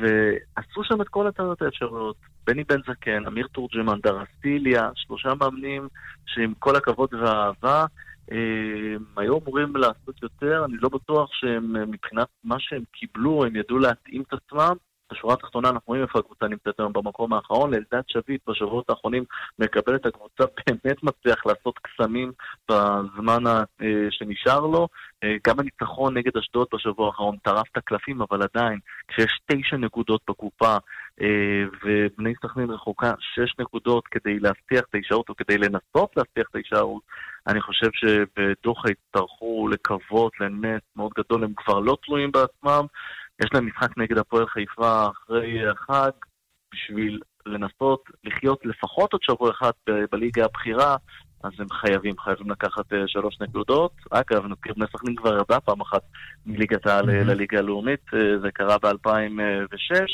S53: ועשו שם את כל הטעויות האפשריות. בני בן זקן, אמיר תורג'מן, דרסיליה, שלושה מאמנים שעם כל הכבוד והאהבה, אה, היו אמורים לעשות יותר, אני לא בטוח שהם, מבחינת מה שהם קיבלו, הם ידעו להתאים את עצמם. בשורה התחתונה אנחנו רואים איפה הקבוצה נמצאת היום במקום האחרון. אלדד שביט בשבועות האחרונים מקבל את הקבוצה, באמת מצליח לעשות קסמים בזמן אה, שנשאר לו. אה, גם הניצחון נגד אשדוד בשבוע האחרון טרף את הקלפים, אבל עדיין, כשיש תשע נקודות בקופה אה, ובני סכנין רחוקה שש נקודות כדי להבטיח את ההישארות או כדי לנסות להבטיח את ההישארות, אני חושב שבדוחה יצטרכו לקוות לנס מאוד גדול, הם כבר לא תלויים בעצמם. יש להם משחק נגד הפועל חיפה אחרי החג בשביל לנסות לחיות לפחות עוד שבוע אחד ב- בליגה הבכירה, אז הם חייבים, חייבים לקחת אה, שלוש נקודות. אגב, נזכיר, בני סכנין כבר ירדה פעם אחת מליגת העל אה, לליגה הלאומית, אה, זה קרה ב-2006.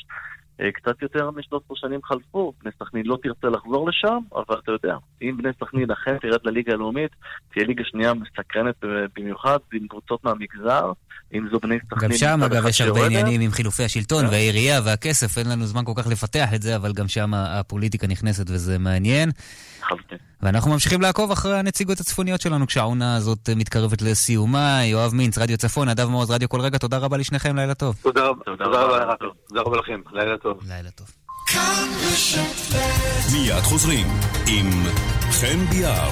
S53: קצת יותר מ-13 שנים חלפו, בני סכנין לא תרצה לחזור לשם, אבל אתה יודע, אם בני סכנין אכן תרד לליגה הלאומית, תהיה ליגה שנייה מסקרנת אה, במיוחד עם קבוצות מהמגזר, אם זו בני סכנין...
S10: גם שם, אגב, יש הרבה. עניינים עם חילופי השלטון
S53: כן.
S10: והעירייה והכסף, אין לנו זמן כל כך לפתח את זה, אבל גם שם הפוליטיקה נכנסת וזה מעניין. ואנחנו ממשיכים לעקוב אחרי הנציגות הצפוניות שלנו כשהעונה הזאת מתקרבת לסיומה. יואב מינץ, רדיו צפון, נדב מעוז, רדיו כל רגע, תודה רבה לשניכם, לילה טוב.
S52: תודה רבה, תודה רבה לך, תודה רבה לכם, לילה טוב.
S10: לילה טוב.
S47: מיד חוזרים עם חן ביאר.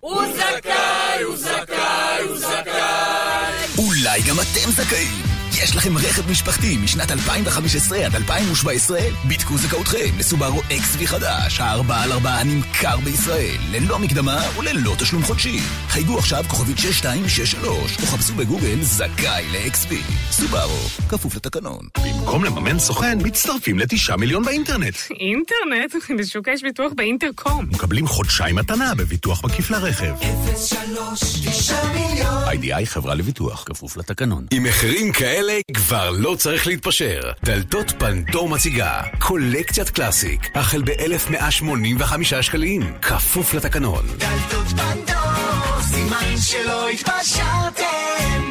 S3: הוא זכאי, הוא זכאי, הוא זכאי.
S54: אולי גם אתם זכאים.
S55: יש לכם רכב משפחתי משנת 2015 עד 2017? בדקו זכאותכם לסובארו XV חדש, הארבעה על ארבעה נמכר בישראל, ללא מקדמה וללא תשלום חודשי. חייגו עכשיו כוכבית 6263, או חפשו בגוגל זכאי ל-XV. סובארו, כפוף לתקנון.
S54: במקום לממן סוכן, מצטרפים לתשעה מיליון באינטרנט.
S29: אינטרנט? בשוק יש ביטוח באינטרקום.
S54: מקבלים חודשיים מתנה בביטוח מקיף לרכב.
S3: 03 מיליון
S54: איי-די-איי חברה לביטוח, כפוף לתקנון.
S47: עם מחירים כאלה כבר לא צריך להתפשר. דלתות פנדור מציגה קולקציית קלאסיק, החל ב-1185 שקלים, כפוף לתקנון.
S3: דלתות פנדור, סימן שלא התפשרתם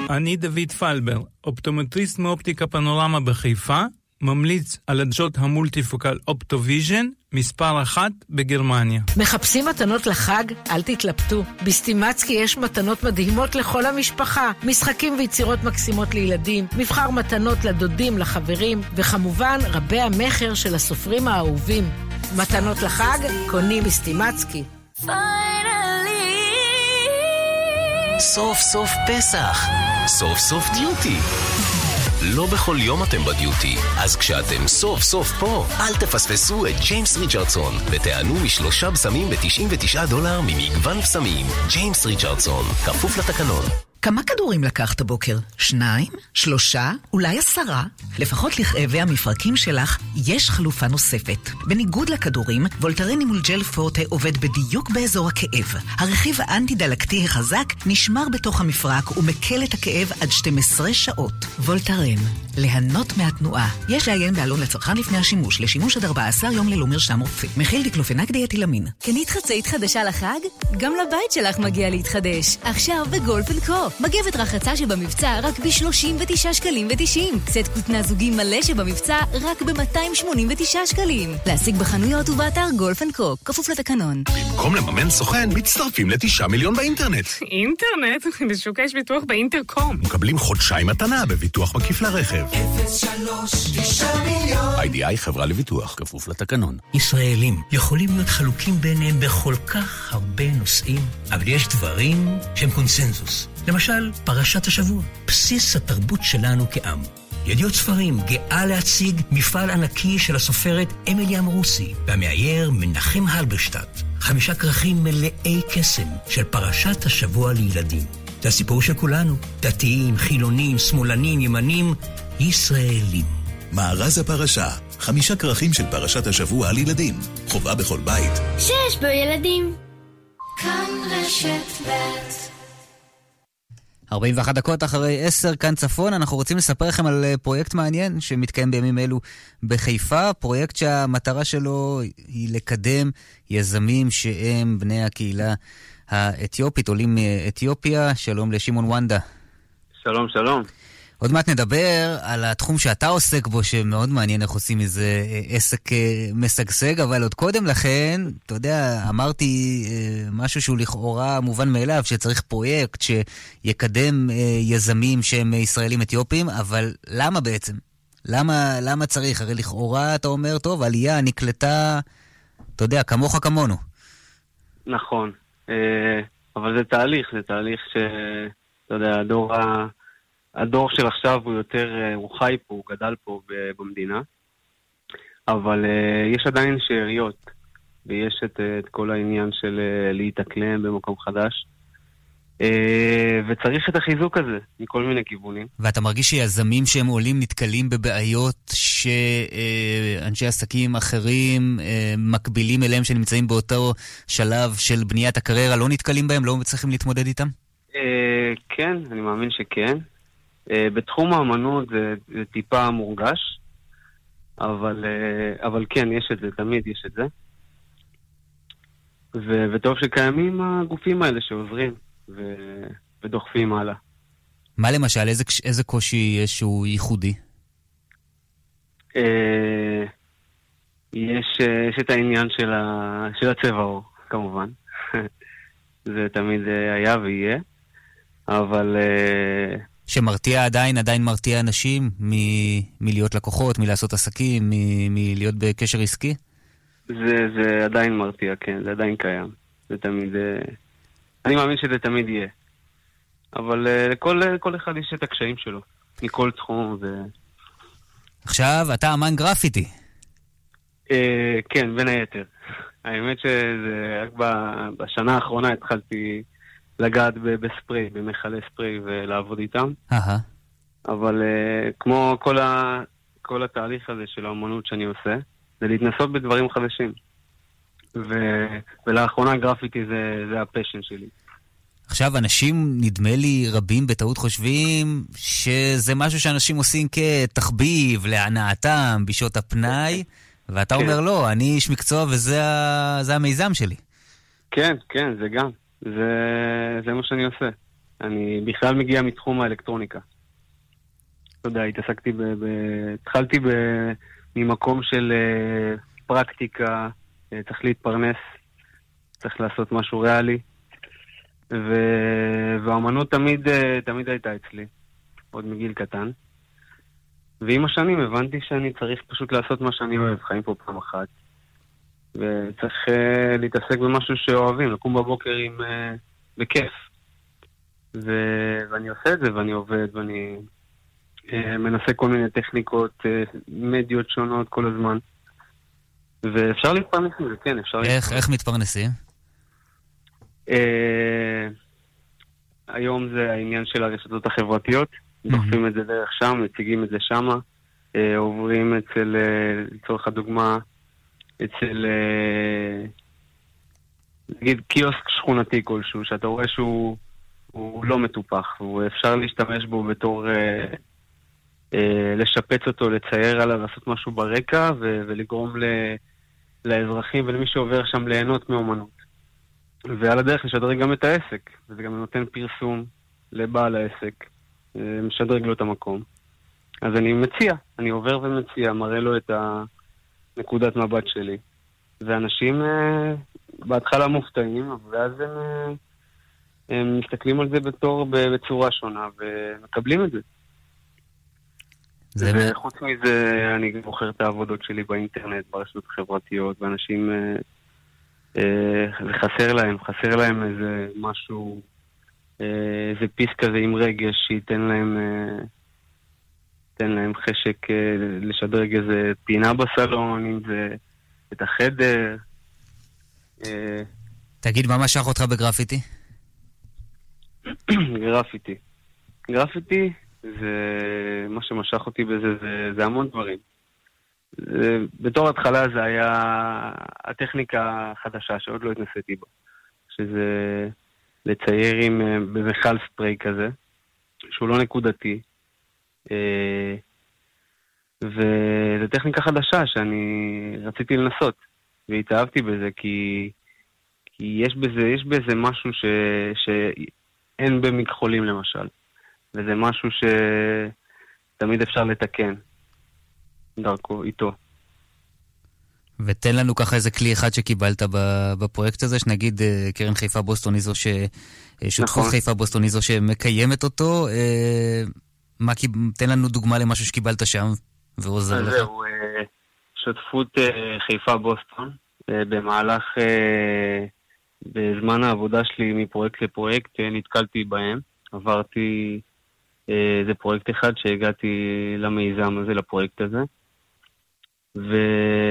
S56: אני דוד פלבר, אופטומטריסט מאופטיקה פנורמה בחיפה, ממליץ על עדשות המולטיפוקל אופטוויז'ן, מספר אחת בגרמניה.
S57: מחפשים מתנות לחג? אל תתלבטו. בסטימצקי יש מתנות מדהימות לכל המשפחה. משחקים ויצירות מקסימות לילדים, מבחר מתנות לדודים, לחברים, וכמובן רבי המכר של הסופרים האהובים. מתנות לחג? קונים בסטימצקי.
S58: סוף סוף פסח. סוף סוף דיוטי. לא בכל יום אתם בדיוטי, אז כשאתם סוף סוף פה, אל תפספסו את ג'יימס ריצ'רדסון ותיהנו משלושה בשמים ב-99 דולר ממגוון בשמים. ג'יימס ריצ'רדסון, כפוף לתקנון.
S16: כמה כדורים לקחת הבוקר? שניים? שלושה? אולי עשרה? לפחות לכאבי המפרקים שלך יש חלופה נוספת. בניגוד לכדורים, וולטרן מול ג'ל פורטה עובד בדיוק באזור הכאב. הרכיב האנטי-דלקתי החזק נשמר בתוך המפרק ומקל את הכאב עד 12 שעות. וולטרן, ליהנות מהתנועה. יש לעיין בעלון לצרכן לפני השימוש, לשימוש עד 14 יום ללא מרשם רופא. מכיל דיקלופנק דיאתילאמין.
S20: קנית חצאית חדשה לחג? גם לבית שלך מגיע להתחדש. עכשיו בגולף אנד קו. מגבת רחצה שבמבצע רק ב-39 שקלים ו-90. סט כותנה זוגי מלא שבמבצע רק ב-289 שקלים. להשיג בחנויות ובאתר גולף אנד קו. כפוף לתקנון.
S54: במקום לממן סוכן, מצטרפים לתשע מיליון באינטרנט.
S29: אינטרנט? בשוק יש ביטוח באינטרקום.
S54: מקבלים חודשיים מתנה בביטוח מקיף לרכב.
S3: 03 מיליון
S54: איי-די-איי חברה לביטוח, כפוף לתקנון.
S59: ישראלים יכולים להיות חלוקים ביניהם בכל כך הרבה נושאים, אבל יש דברים שהם קונסנזוס. למשל, פרשת השבוע, בסיס התרבות שלנו כעם. ידיעות ספרים גאה להציג מפעל ענקי של הסופרת אמילי אמרוסי והמאייר מנחם הלברשטט. חמישה כרכים מלאי קסם של פרשת השבוע לילדים. זה הסיפור של כולנו, דתיים, חילונים, שמאלנים, ימנים, ישראלים.
S41: מארז הפרשה, חמישה כרכים של פרשת השבוע על ילדים. חובה בכל בית.
S51: שיש בו ילדים. כאן רשת ב'
S10: 41 דקות אחרי 10 כאן צפון, אנחנו רוצים לספר לכם על אה, פרויקט מעניין שמתקיים בימים אלו בחיפה, פרויקט שהמטרה שלו היא לקדם יזמים שהם בני הקהילה האתיופית, עולים מאתיופיה. שלום לשמעון וונדה.
S60: שלום, שלום.
S10: עוד מעט נדבר על התחום שאתה עוסק בו, שמאוד מעניין איך עושים מזה אה, עסק אה, משגשג, אבל עוד קודם לכן, אתה יודע, אמרתי אה, משהו שהוא לכאורה מובן מאליו, שצריך פרויקט שיקדם יזמים שהם ישראלים אתיופים, אבל למה בעצם? למה, למה צריך? הרי לכאורה אתה אומר, טוב, עלייה נקלטה, אתה יודע, כמוך כמונו.
S60: נכון, אבל זה תהליך, זה תהליך ש... אתה יודע, הדור ה... הדור של עכשיו הוא יותר, אה, הוא חי פה, הוא גדל פה במדינה, אבל uh, יש עדיין שאריות, ויש את, אה, את כל העניין של להתאקלם במקום חדש. וצריך את החיזוק הזה מכל מיני כיוונים.
S10: ואתה מרגיש שיזמים שהם עולים נתקלים בבעיות שאנשי עסקים אחרים מקבילים אליהם שנמצאים באותו שלב של בניית הקריירה לא נתקלים בהם, לא צריכים להתמודד איתם?
S60: כן, אני מאמין שכן. Uh, בתחום האמנות זה, זה טיפה מורגש, אבל, uh, אבל כן, יש את זה, תמיד יש את זה. ו, וטוב שקיימים הגופים האלה שעוזרים ו, ודוחפים הלאה.
S10: מה למשל, איזה, איזה קושי יש שהוא ייחודי?
S60: Uh, יש, יש את העניין של, ה, של הצבע עור, כמובן. זה תמיד היה ויהיה, אבל... Uh,
S10: שמרתיע עדיין, עדיין מרתיע אנשים מ- מלהיות לקוחות, מלעשות עסקים, מ- מלהיות בקשר עסקי?
S60: זה, זה עדיין מרתיע, כן, זה עדיין קיים. זה תמיד... אה, אני מאמין שזה תמיד יהיה. אבל אה, לכל, לכל אחד יש את הקשיים שלו. מכל תחום. ו...
S10: עכשיו, אתה אמן גרפיטי.
S60: אה, כן, בין היתר. האמת שזה רק בשנה האחרונה התחלתי לגעת בספריי, במכלי ספריי ולעבוד איתם. אבל uh, כמו כל, ה, כל התהליך הזה של האמנות שאני עושה, זה להתנסות בדברים חדשים. ו, ולאחרונה גרפיטי זה, זה ה passion שלי.
S10: עכשיו, אנשים, נדמה לי, רבים בטעות חושבים שזה משהו שאנשים עושים כתחביב, להנאתם, בשעות הפנאי, ואתה
S60: כן.
S10: אומר, לא, אני איש מקצוע וזה המיזם שלי.
S60: כן, כן, זה גם. זה, זה מה שאני עושה. אני בכלל מגיע מתחום האלקטרוניקה. אתה יודע, התעסקתי ב... ב התחלתי ב, ממקום של uh, פרקטיקה, uh, צריך להתפרנס, צריך לעשות משהו ריאלי. ו... והאמנות תמיד, uh, תמיד הייתה אצלי, עוד מגיל קטן. ועם השנים הבנתי שאני צריך פשוט לעשות מה שאני אוהב, חיים פה פעם אחת. וצריך uh, להתעסק במשהו שאוהבים, לקום בבוקר עם... Uh, בכיף. ו... ואני עושה את זה, ואני עובד, ואני uh, מנסה כל מיני טכניקות, uh, מדיות שונות כל הזמן. ואפשר להתפרנס מזה, כן, אפשר
S10: איך, איך מתפרנסים?
S60: אה, היום זה העניין של הרשתות החברתיות, דוחפים את זה דרך שם, מציגים את זה שמה, אה, עוברים אצל, אה, לצורך הדוגמה, אצל, אה, נגיד קיוסק שכונתי כלשהו, שאתה רואה שהוא הוא לא מטופח, ואפשר להשתמש בו בתור, אה, אה, לשפץ אותו, לצייר עליו, לעשות משהו ברקע, ו- ולגרום ל- לאזרחים ולמי שעובר שם ליהנות מאומנות. ועל הדרך לשדרג גם את העסק, וזה גם נותן פרסום לבעל העסק, משדרג לו את המקום. אז אני מציע, אני עובר ומציע, מראה לו את הנקודת מבט שלי. ואנשים אה, בהתחלה מופתעים, ואז הם, אה, הם מסתכלים על זה בתור, בצורה שונה, ומקבלים את זה.
S10: זה
S60: וחוץ מזה, אני גם מוכר את העבודות שלי באינטרנט, ברשתות החברתיות, ואנשים, אה, זה חסר להם, חסר להם איזה משהו, איזה פיס כזה עם רגש שייתן להם, ייתן להם חשק אה, לשדרג איזה פינה בסלון, אם זה את החדר. אה,
S10: תגיד, מה משך אותך בגרפיטי?
S60: גרפיטי. גרפיטי זה... מה שמשך אותי בזה זה, זה המון דברים. זה, בתור התחלה זה היה הטכניקה החדשה שעוד לא התנסיתי בה. שזה לצייר עם... אה, במכל ספרי כזה, שהוא לא נקודתי. אה, וזו טכניקה חדשה שאני רציתי לנסות, והתאהבתי בזה כי, כי יש, בזה, יש בזה משהו ש, שאין במכחולים למשל. וזה משהו שתמיד אפשר לתקן דרכו, איתו.
S10: ותן לנו ככה איזה כלי אחד שקיבלת בפרויקט הזה, שנגיד אה, קרן חיפה בוסטון היא זו ש... אה, שותפות
S60: נכון.
S10: חיפה בוסטון היא זו שמקיימת אותו. מה, תן לנו דוגמה למשהו שקיבלת שם ועוזר לך.
S60: זהו, אה, שותפות אה, חיפה בוסטון, אה, במהלך, בזמן העבודה שלי מפרויקט לפרויקט, נתקלתי בהם. עברתי איזה פרויקט אחד שהגעתי למיזם הזה, לפרויקט הזה. ו...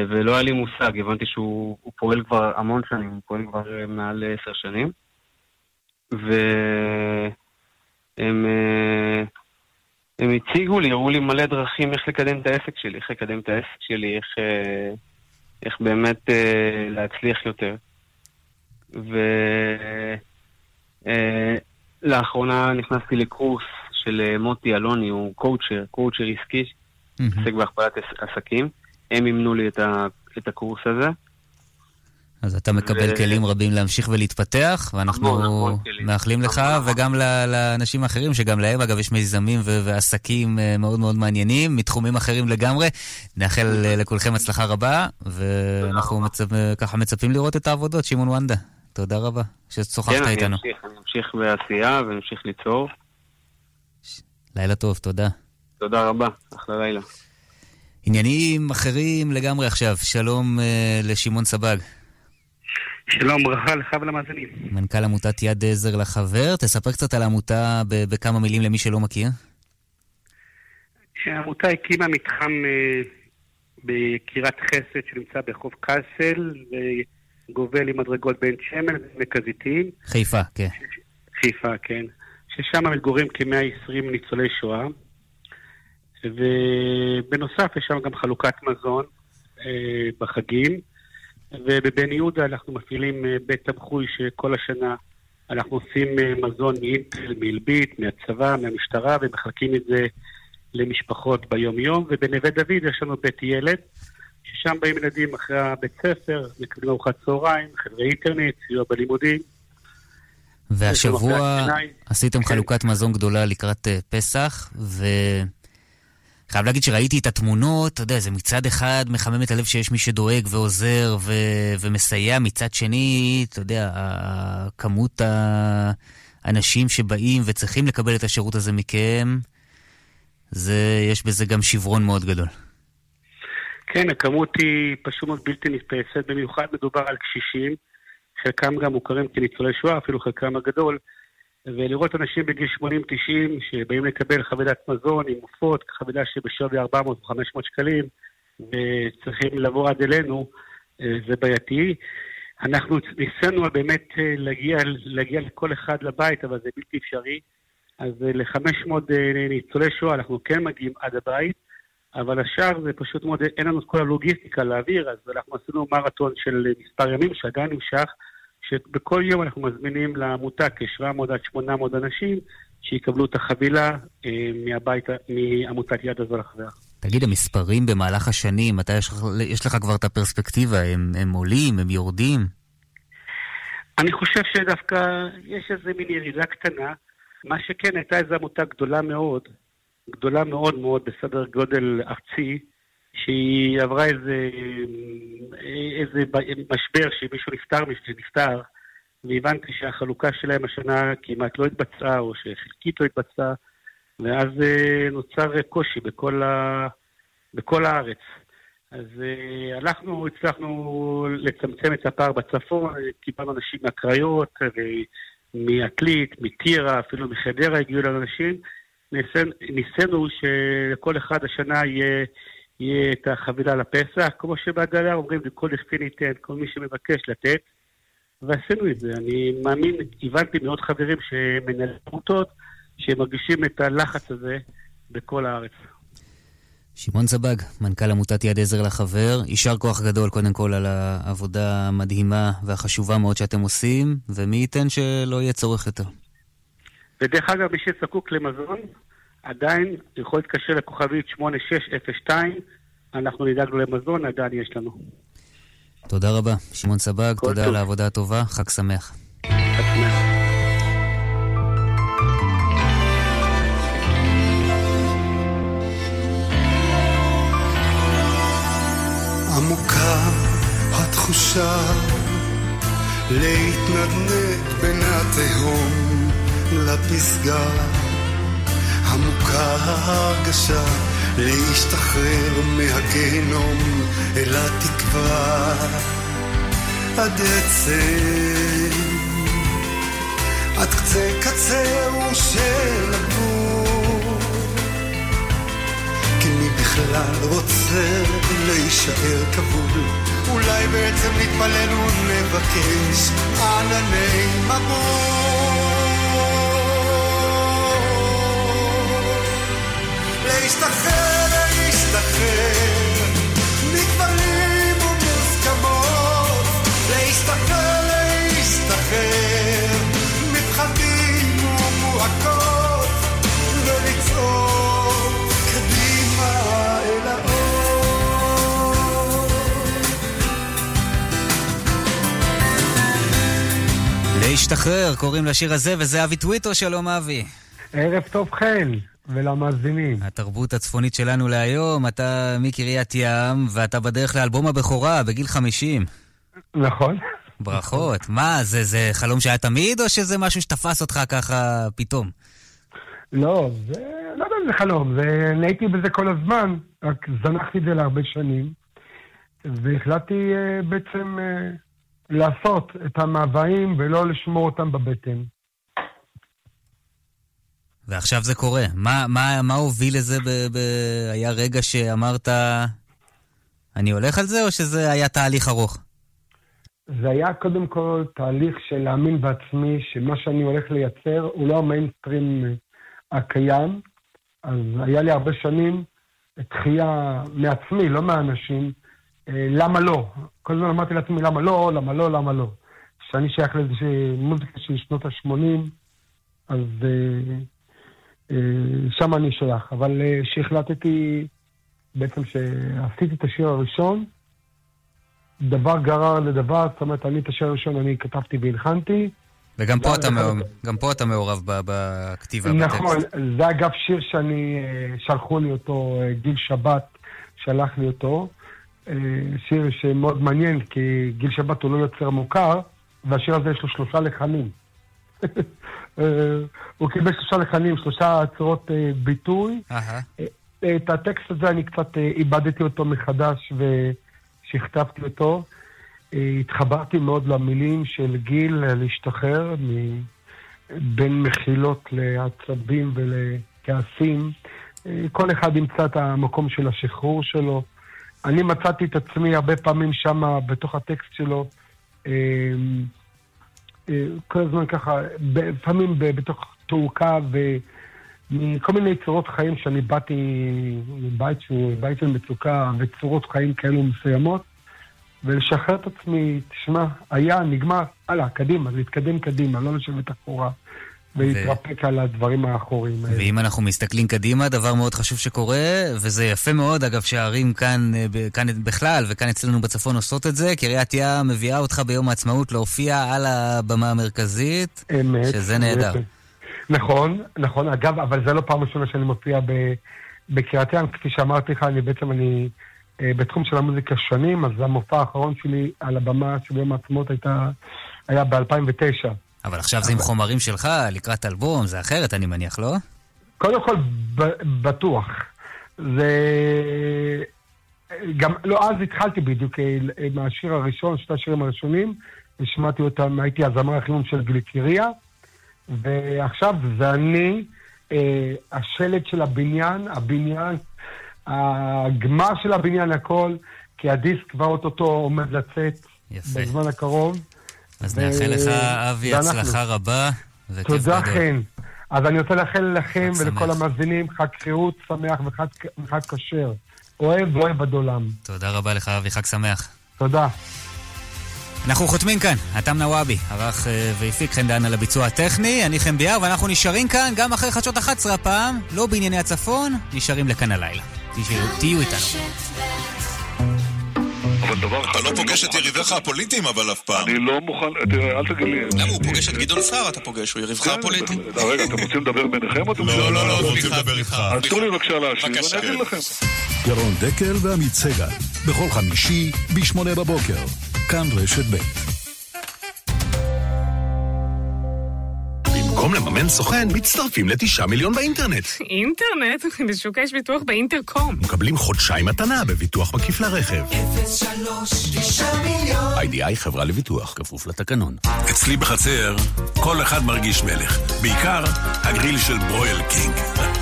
S60: ולא היה לי מושג, הבנתי שהוא הוא פועל כבר המון שנים, הוא פועל כבר מעל עשר שנים. והם הם הציגו לי, הראו לי מלא דרכים איך לקדם את העסק שלי, איך לקדם את העסק שלי, איך, אה, איך באמת אה, להצליח יותר. ולאחרונה נכנסתי לקורס של אה, מוטי אלוני, הוא קואוצ'ר, קואוצ'ר עסקי, עוסק בהכפלת עס- עסקים. הם אימנו לי את, ה, את הקורס הזה.
S10: אז אתה מקבל
S60: ו-
S10: כלים רבים להמשיך ולהתפתח, ואנחנו
S60: כלים.
S10: מאחלים לך, וגם ל- לאנשים האחרים, שגם להם, אגב, יש מיזמים ו- ועסקים אה, מאוד מאוד מעניינים, מתחומים אחרים לגמרי. נאחל אה, לכולכם הצלחה רבה, ואנחנו מצפ... ככה מצפים לראות את העבודות, שמעון וונדה. תודה רבה ששוחחת
S60: כן,
S10: איתנו.
S60: אמשיך, אני אמשיך בעשייה ואמשיך ליצור.
S10: לילה טוב, תודה.
S60: תודה רבה, אחלה לילה.
S10: עניינים אחרים לגמרי עכשיו, שלום אה, לשמעון סבג,
S61: שלום, ברכה לך ולמאזינים.
S10: מנכ"ל עמותת יד עזר לחבר. תספר קצת על העמותה בכמה מילים למי שלא מכיר.
S61: העמותה הקימה מתחם אה, בקירת חסד שנמצא ברחוב קאסל וגובל עם מדרגות בן שמן ועמק הזיתים.
S10: חיפה, כן.
S61: חיפה, כן. ששם מתגוררים כ-120 ניצולי שואה. ובנוסף יש שם גם חלוקת מזון אה, בחגים. ובבן יהודה אנחנו מפעילים אה, בית תמחוי שכל השנה אנחנו עושים אה, מזון מאינטל, מאלביט, מהצבא, מהמשטרה, ומחלקים את זה למשפחות ביום-יום. ובנווה דוד יש לנו בית ילד, ששם באים ילדים אחרי הבית ספר, מקבלים ארוחת צהריים, חברי אינטרנט, סיוע בלימודים.
S10: והשבוע עשיתם חלוקת מזון גדולה לקראת אה, פסח, וחייב להגיד שראיתי את התמונות, אתה יודע, זה מצד אחד מחמם את הלב שיש מי שדואג ועוזר ו... ומסייע, מצד שני, אתה יודע, כמות האנשים שבאים וצריכים לקבל את השירות הזה מכם, זה, יש בזה גם שברון מאוד גדול.
S61: כן, הכמות היא פשוט מאוד בלתי נתפסת, במיוחד מדובר על קשישים, חלקם גם מוכרים כניצולי שואה, אפילו חלקם הגדול, ולראות אנשים בגיל 80-90 שבאים לקבל חבילת מזון עם עופות, חבילה שבשווי 400 או 500 שקלים, וצריכים לבוא עד אלינו, אה, זה בעייתי. אנחנו ניסינו באמת אה, להגיע, להגיע לכל אחד לבית, אבל זה בלתי אפשרי. אז אה, ל-500 ניצולי שואה אנחנו כן מגיעים עד הבית, אבל השאר זה פשוט מאוד, אין לנו את כל הלוגיסטיקה להעביר, אז אנחנו עשינו מרתון של מספר ימים שעדיין נמשך, שבכל יום אנחנו מזמינים לעמותה כ-700 עד 800 אנשים שיקבלו את החבילה אה, מהבית, מעמותת יד לחבר.
S10: תגיד, המספרים במהלך השנים, אתה יש יש לך כבר את הפרספקטיבה, הם, הם עולים, הם יורדים?
S61: אני חושב שדווקא יש איזה מין ירידה קטנה. מה שכן, הייתה איזו עמותה גדולה מאוד, גדולה מאוד מאוד בסדר גודל ארצי, שהיא עברה איזה, איזה משבר שמישהו נפטר, מישהו שנפטר, והבנתי שהחלוקה שלהם השנה כמעט לא התבצעה, או שחלקית לא התבצעה, ואז אה, נוצר קושי בכל, ה... בכל הארץ. אז אה, הלכנו, הצלחנו לצמצם את הפער בצפון, קיבלנו אנשים מהקריות, מעתלית, מטירה, אפילו מחדרה הגיעו לנו אנשים. ניסינו שלכל אחד השנה יהיה, יהיה את החבילה לפסח, כמו שבהגדה אומרים, לכל דכפין ייתן, כל מי שמבקש לתת, ועשינו את זה. אני מאמין, הבנתי מעוד חברים שמנהלים עמותות, שמרגישים את הלחץ הזה בכל הארץ.
S10: שמעון סבג, מנכ"ל עמותת יד עזר לחבר, יישר כוח גדול קודם כל על העבודה המדהימה והחשובה מאוד שאתם עושים, ומי ייתן שלא יהיה צורך יותר.
S61: ודרך אגב, מי שזקוק למזון, עדיין יכול להתקשר לכוכבית 8602, אנחנו נדאג לו למזון, עדיין יש לנו.
S10: תודה רבה, שמעון סבג, תודה
S61: טוב.
S10: על העבודה הטובה, חג שמח.
S3: עמוקה התחושה להתנדנד בין התהום לפסגה עמוקה ההרגשה להשתחרר מהגיהנום אל התקווה. עד עצם עד קצה קצהו של הגבול. כי מי בכלל רוצה להישאר כבול? אולי בעצם נתפלל ונבקש ענני מבוא להשתחרר, להשתחרר. מכבלים ומוסכמות. להשתחרר, להשתחרר. מפחדים ומועקות. ולצעוד קדימה אל האור.
S10: להשתחרר, קוראים לשיר הזה, וזה אבי טוויטו, שלום אבי.
S62: ערב טוב חן, ולמאזינים.
S10: התרבות הצפונית שלנו להיום, אתה מקריית ים, ואתה בדרך לאלבום הבכורה בגיל 50.
S62: נכון.
S10: ברכות. מה, זה, זה חלום שהיה תמיד, או שזה משהו שתפס אותך ככה פתאום?
S62: לא, זה, לא יודע אם זה חלום, זה, הייתי בזה כל הזמן, רק זנחתי את זה להרבה שנים, והחלטתי אה, בעצם אה, לעשות את המאוויים ולא לשמור אותם בבטן.
S10: ועכשיו זה קורה. מה, מה, מה הוביל לזה? ב, ב... היה רגע שאמרת, אני הולך על זה, או שזה היה תהליך ארוך?
S62: זה היה קודם כל תהליך של להאמין בעצמי שמה שאני הולך לייצר הוא לא המיינסטרים הקיים. אז היה לי הרבה שנים דחייה מעצמי, לא מהאנשים, אה, למה לא? כל הזמן אמרתי לעצמי למה לא, למה לא, למה לא. כשאני שייך לאיזושהי מוזיקה של שנות ה-80, אז אה, שם אני שייך. אבל אה, כשהחלטתי, בעצם שעשיתי את השיר הראשון, דבר גרר לדבר, זאת אומרת, אני את השיר הראשון אני כתבתי והלחנתי.
S10: וגם פה, אתה, מעורב, גם פה אתה מעורב ב- בכתיבה,
S62: נכון,
S10: בטקסט.
S62: זה אגב שיר שאני, אה, שלחו לי אותו, אה, גיל שבת שלח לי אותו. אה, שיר שמאוד מעניין, כי גיל שבת הוא לא יוצר מוכר, והשיר הזה יש לו שלושה לחנים. אה, הוא קיבל שלושה לחנים, שלושה צורות אה, ביטוי. אה, את הטקסט הזה אני קצת איבדתי אותו מחדש ושכתבתי אותו. התחברתי מאוד למילים של גיל להשתחרר בין מחילות לעצבים ולכעסים. כל אחד ימצא את המקום של השחרור שלו. אני מצאתי את עצמי הרבה פעמים שם, בתוך הטקסט שלו, כל הזמן ככה, לפעמים בתוך תעוקה ומכל מיני צורות חיים שאני באתי מבית שהוא בית של מצוקה וצורות חיים כאלו מסוימות, ולשחרר את עצמי, תשמע, היה, נגמר, הלאה, קדימה, להתקדם קדימה, לא לשבת אחורה ולהתרפק על הדברים האחוריים האלה.
S10: ואם אנחנו מסתכלים קדימה, דבר מאוד חשוב שקורה, וזה יפה מאוד, אגב, שהערים כאן, אה, כאן בכלל, וכאן אצלנו בצפון עושות את זה, קריית ים מביאה אותך ביום העצמאות להופיע על הבמה המרכזית,
S62: אמת.
S10: שזה נהדר.
S62: נכון, נכון. אגב, אבל זה לא פעם ראשונה שאני מופיע ב- בקריית ים. כפי שאמרתי לך, אני בעצם, אני אה, בתחום של המוזיקה שנים, אז המופע האחרון שלי על הבמה של יום העצמאות הייתה, היה ב-2009.
S10: אבל עכשיו זה עם חומרים שלך, לקראת אלבום, זה אחרת, אני מניח, לא?
S62: קודם כל, בטוח. זה... גם, לא, אז התחלתי בדיוק אה, עם השיר הראשון, שני השירים הראשונים, השמעתי אותם, הייתי הזמר החימום של גליקריה, ועכשיו זה אני, אה, השלד של הבניין, הבניין, הגמר של הבניין, הכל, כי הדיסק כבר אוטוטו עומד לצאת
S10: יפה.
S62: בזמן הקרוב.
S10: אז
S62: ו-
S10: נאחל לך, אבי,
S62: ואנחנו.
S10: הצלחה רבה,
S62: תודה. חן. אז אני רוצה לאחל לכם ולכל. המאזינים חג חירות שמח וחג, וחג כשר. אוהב ואוהב עד עולם.
S10: תודה רבה לך, אבי, חג שמח.
S62: תודה.
S10: אנחנו חותמים כאן, אתם נוואבי, ערך אה, והפיק חן דן על הביצוע הטכני, אני חן ביאר, ואנחנו נשארים כאן גם אחרי חדשות 11 הפעם, לא בענייני הצפון, נשארים לכאן הלילה. תהיו איתנו.
S63: אבל דבר אחד...
S64: אתה לא פוגש את יריביך הפוליטיים אבל אף פעם.
S63: אני לא מוכן... תראה, אל תגיד לי...
S64: למה הוא פוגש את גדעון סער אתה פוגש, הוא יריבך הפוליטי.
S63: רגע, אתם רוצים לדבר ביניכם
S64: לא,
S63: רוצים...
S64: לא, לא? סליחה, לדבר איתך.
S63: אז תנו לי בבקשה להשיב. ואני אגיד לכם.
S65: ירון דקל ועמית סגל, בכל חמישי, ב-8 בבוקר. כאן רשת ב'.
S47: במקום לממן סוכן, מצטרפים לתשעה מיליון באינטרנט.
S29: אינטרנט? בשוק יש ביטוח באינטרקום.
S47: מקבלים חודשיים מתנה בביטוח מקיף לרכב.
S3: 03 9 מיליון
S47: איי-די-איי חברה לביטוח, כפוף לתקנון.
S54: אצלי בחצר, כל אחד מרגיש מלך. בעיקר הגריל של ברויל קינג.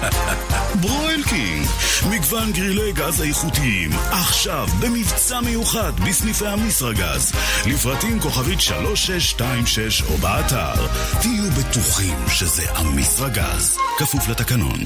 S66: ברויל קינג, מגוון גרילי גז איכותיים, עכשיו במבצע מיוחד בסניפי המסרגז, לפרטים כוכבית 3626 או באתר. תהיו בטוחים שזה המסרגז, כפוף לתקנון.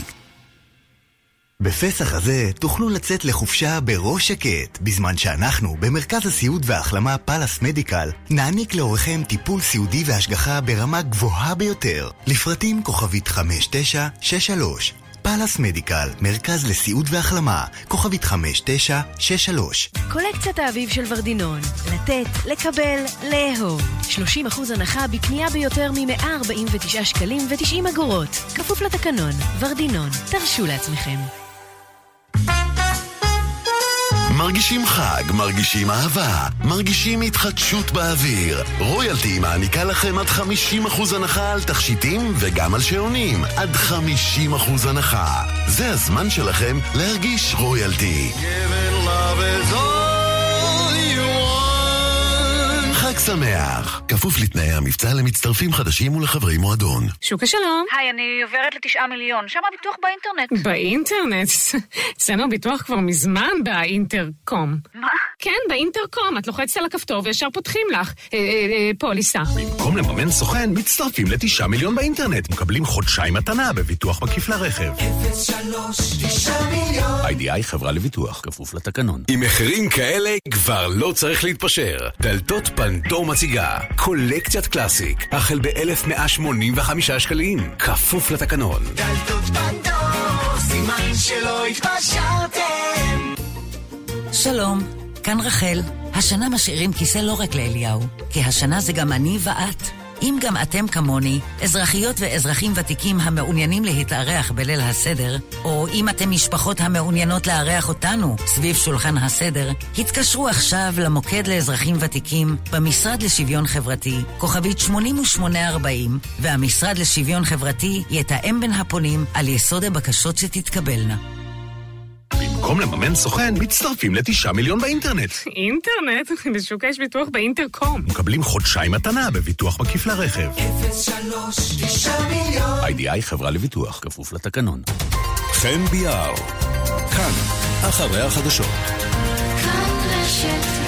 S28: בפסח הזה תוכלו לצאת לחופשה בראש שקט, בזמן שאנחנו, במרכז הסיעוד וההחלמה פאלאס Medical, נעניק להוריכם טיפול סיעודי והשגחה ברמה גבוהה ביותר. לפרטים כוכבית 5963 פאלאס מדיקל, מרכז לסיעוד והחלמה, כוכבית 5963
S20: קולקציית האביב של ורדינון. לתת, לקבל, לאהוב. 30% הנחה בקנייה ביותר מ-149 שקלים ו-90 אגורות. כפוף לתקנון. ורדינון. תרשו לעצמכם.
S66: מרגישים חג, מרגישים אהבה, מרגישים התחדשות באוויר. רויאלטי מעניקה לכם עד 50% הנחה על תכשיטים וגם על שעונים. עד 50% הנחה. זה הזמן שלכם להרגיש רויאלטי. חג
S18: חג שמח! כפוף לתנאי המבצע למצטרפים חדשים ולחברי מועדון.
S29: שוקה שלום.
S67: היי, אני עוברת לתשעה מיליון. שם הביטוח באינטרנט.
S29: באינטרנט? אצלנו הביטוח כבר מזמן באינטרקום.
S67: מה?
S29: כן, באינטרקום. את לוחצת על הכפתור וישר פותחים לך. אה, אה, אה, פוליסה.
S54: במקום לממן סוכן, מצטרפים לתשעה מיליון באינטרנט. מקבלים חודשיים מתנה בביטוח מקיף לרכב.
S68: 03 9 מיליון
S54: איי-די-איי חברה לביטוח, כפוף לתקנון.
S19: עם מחירים כאלה כבר לא צריך להתפשר. דלתות פנדור מציגה קולקציית קלאסיק, החל ב-1185 שקלים, כפוף לתקנון.
S68: דלתות פנדור, סימן שלא התפשרתם
S69: שלום, כאן רחל. השנה משאירים כיסא לא רק לאליהו, כי השנה זה גם אני ואת. אם גם אתם כמוני, אזרחיות ואזרחים ותיקים המעוניינים להתארח בליל הסדר, או אם אתם משפחות המעוניינות לארח אותנו סביב שולחן הסדר, התקשרו עכשיו למוקד לאזרחים ותיקים במשרד לשוויון חברתי, כוכבית 8840, והמשרד לשוויון חברתי יתאם בין הפונים על יסוד הבקשות שתתקבלנה.
S54: במקום לממן סוכן, מצטרפים לתשעה מיליון באינטרנט.
S29: אינטרנט? בשוקה יש ביטוח באינטרקום.
S54: מקבלים חודשיים מתנה בביטוח מקיף לרכב.
S68: 03 9 מיליון
S54: איי-די-איי חברה לביטוח, כפוף לתקנון.
S19: חן ביאר, כאן, אחרי החדשות.
S20: כאן רשת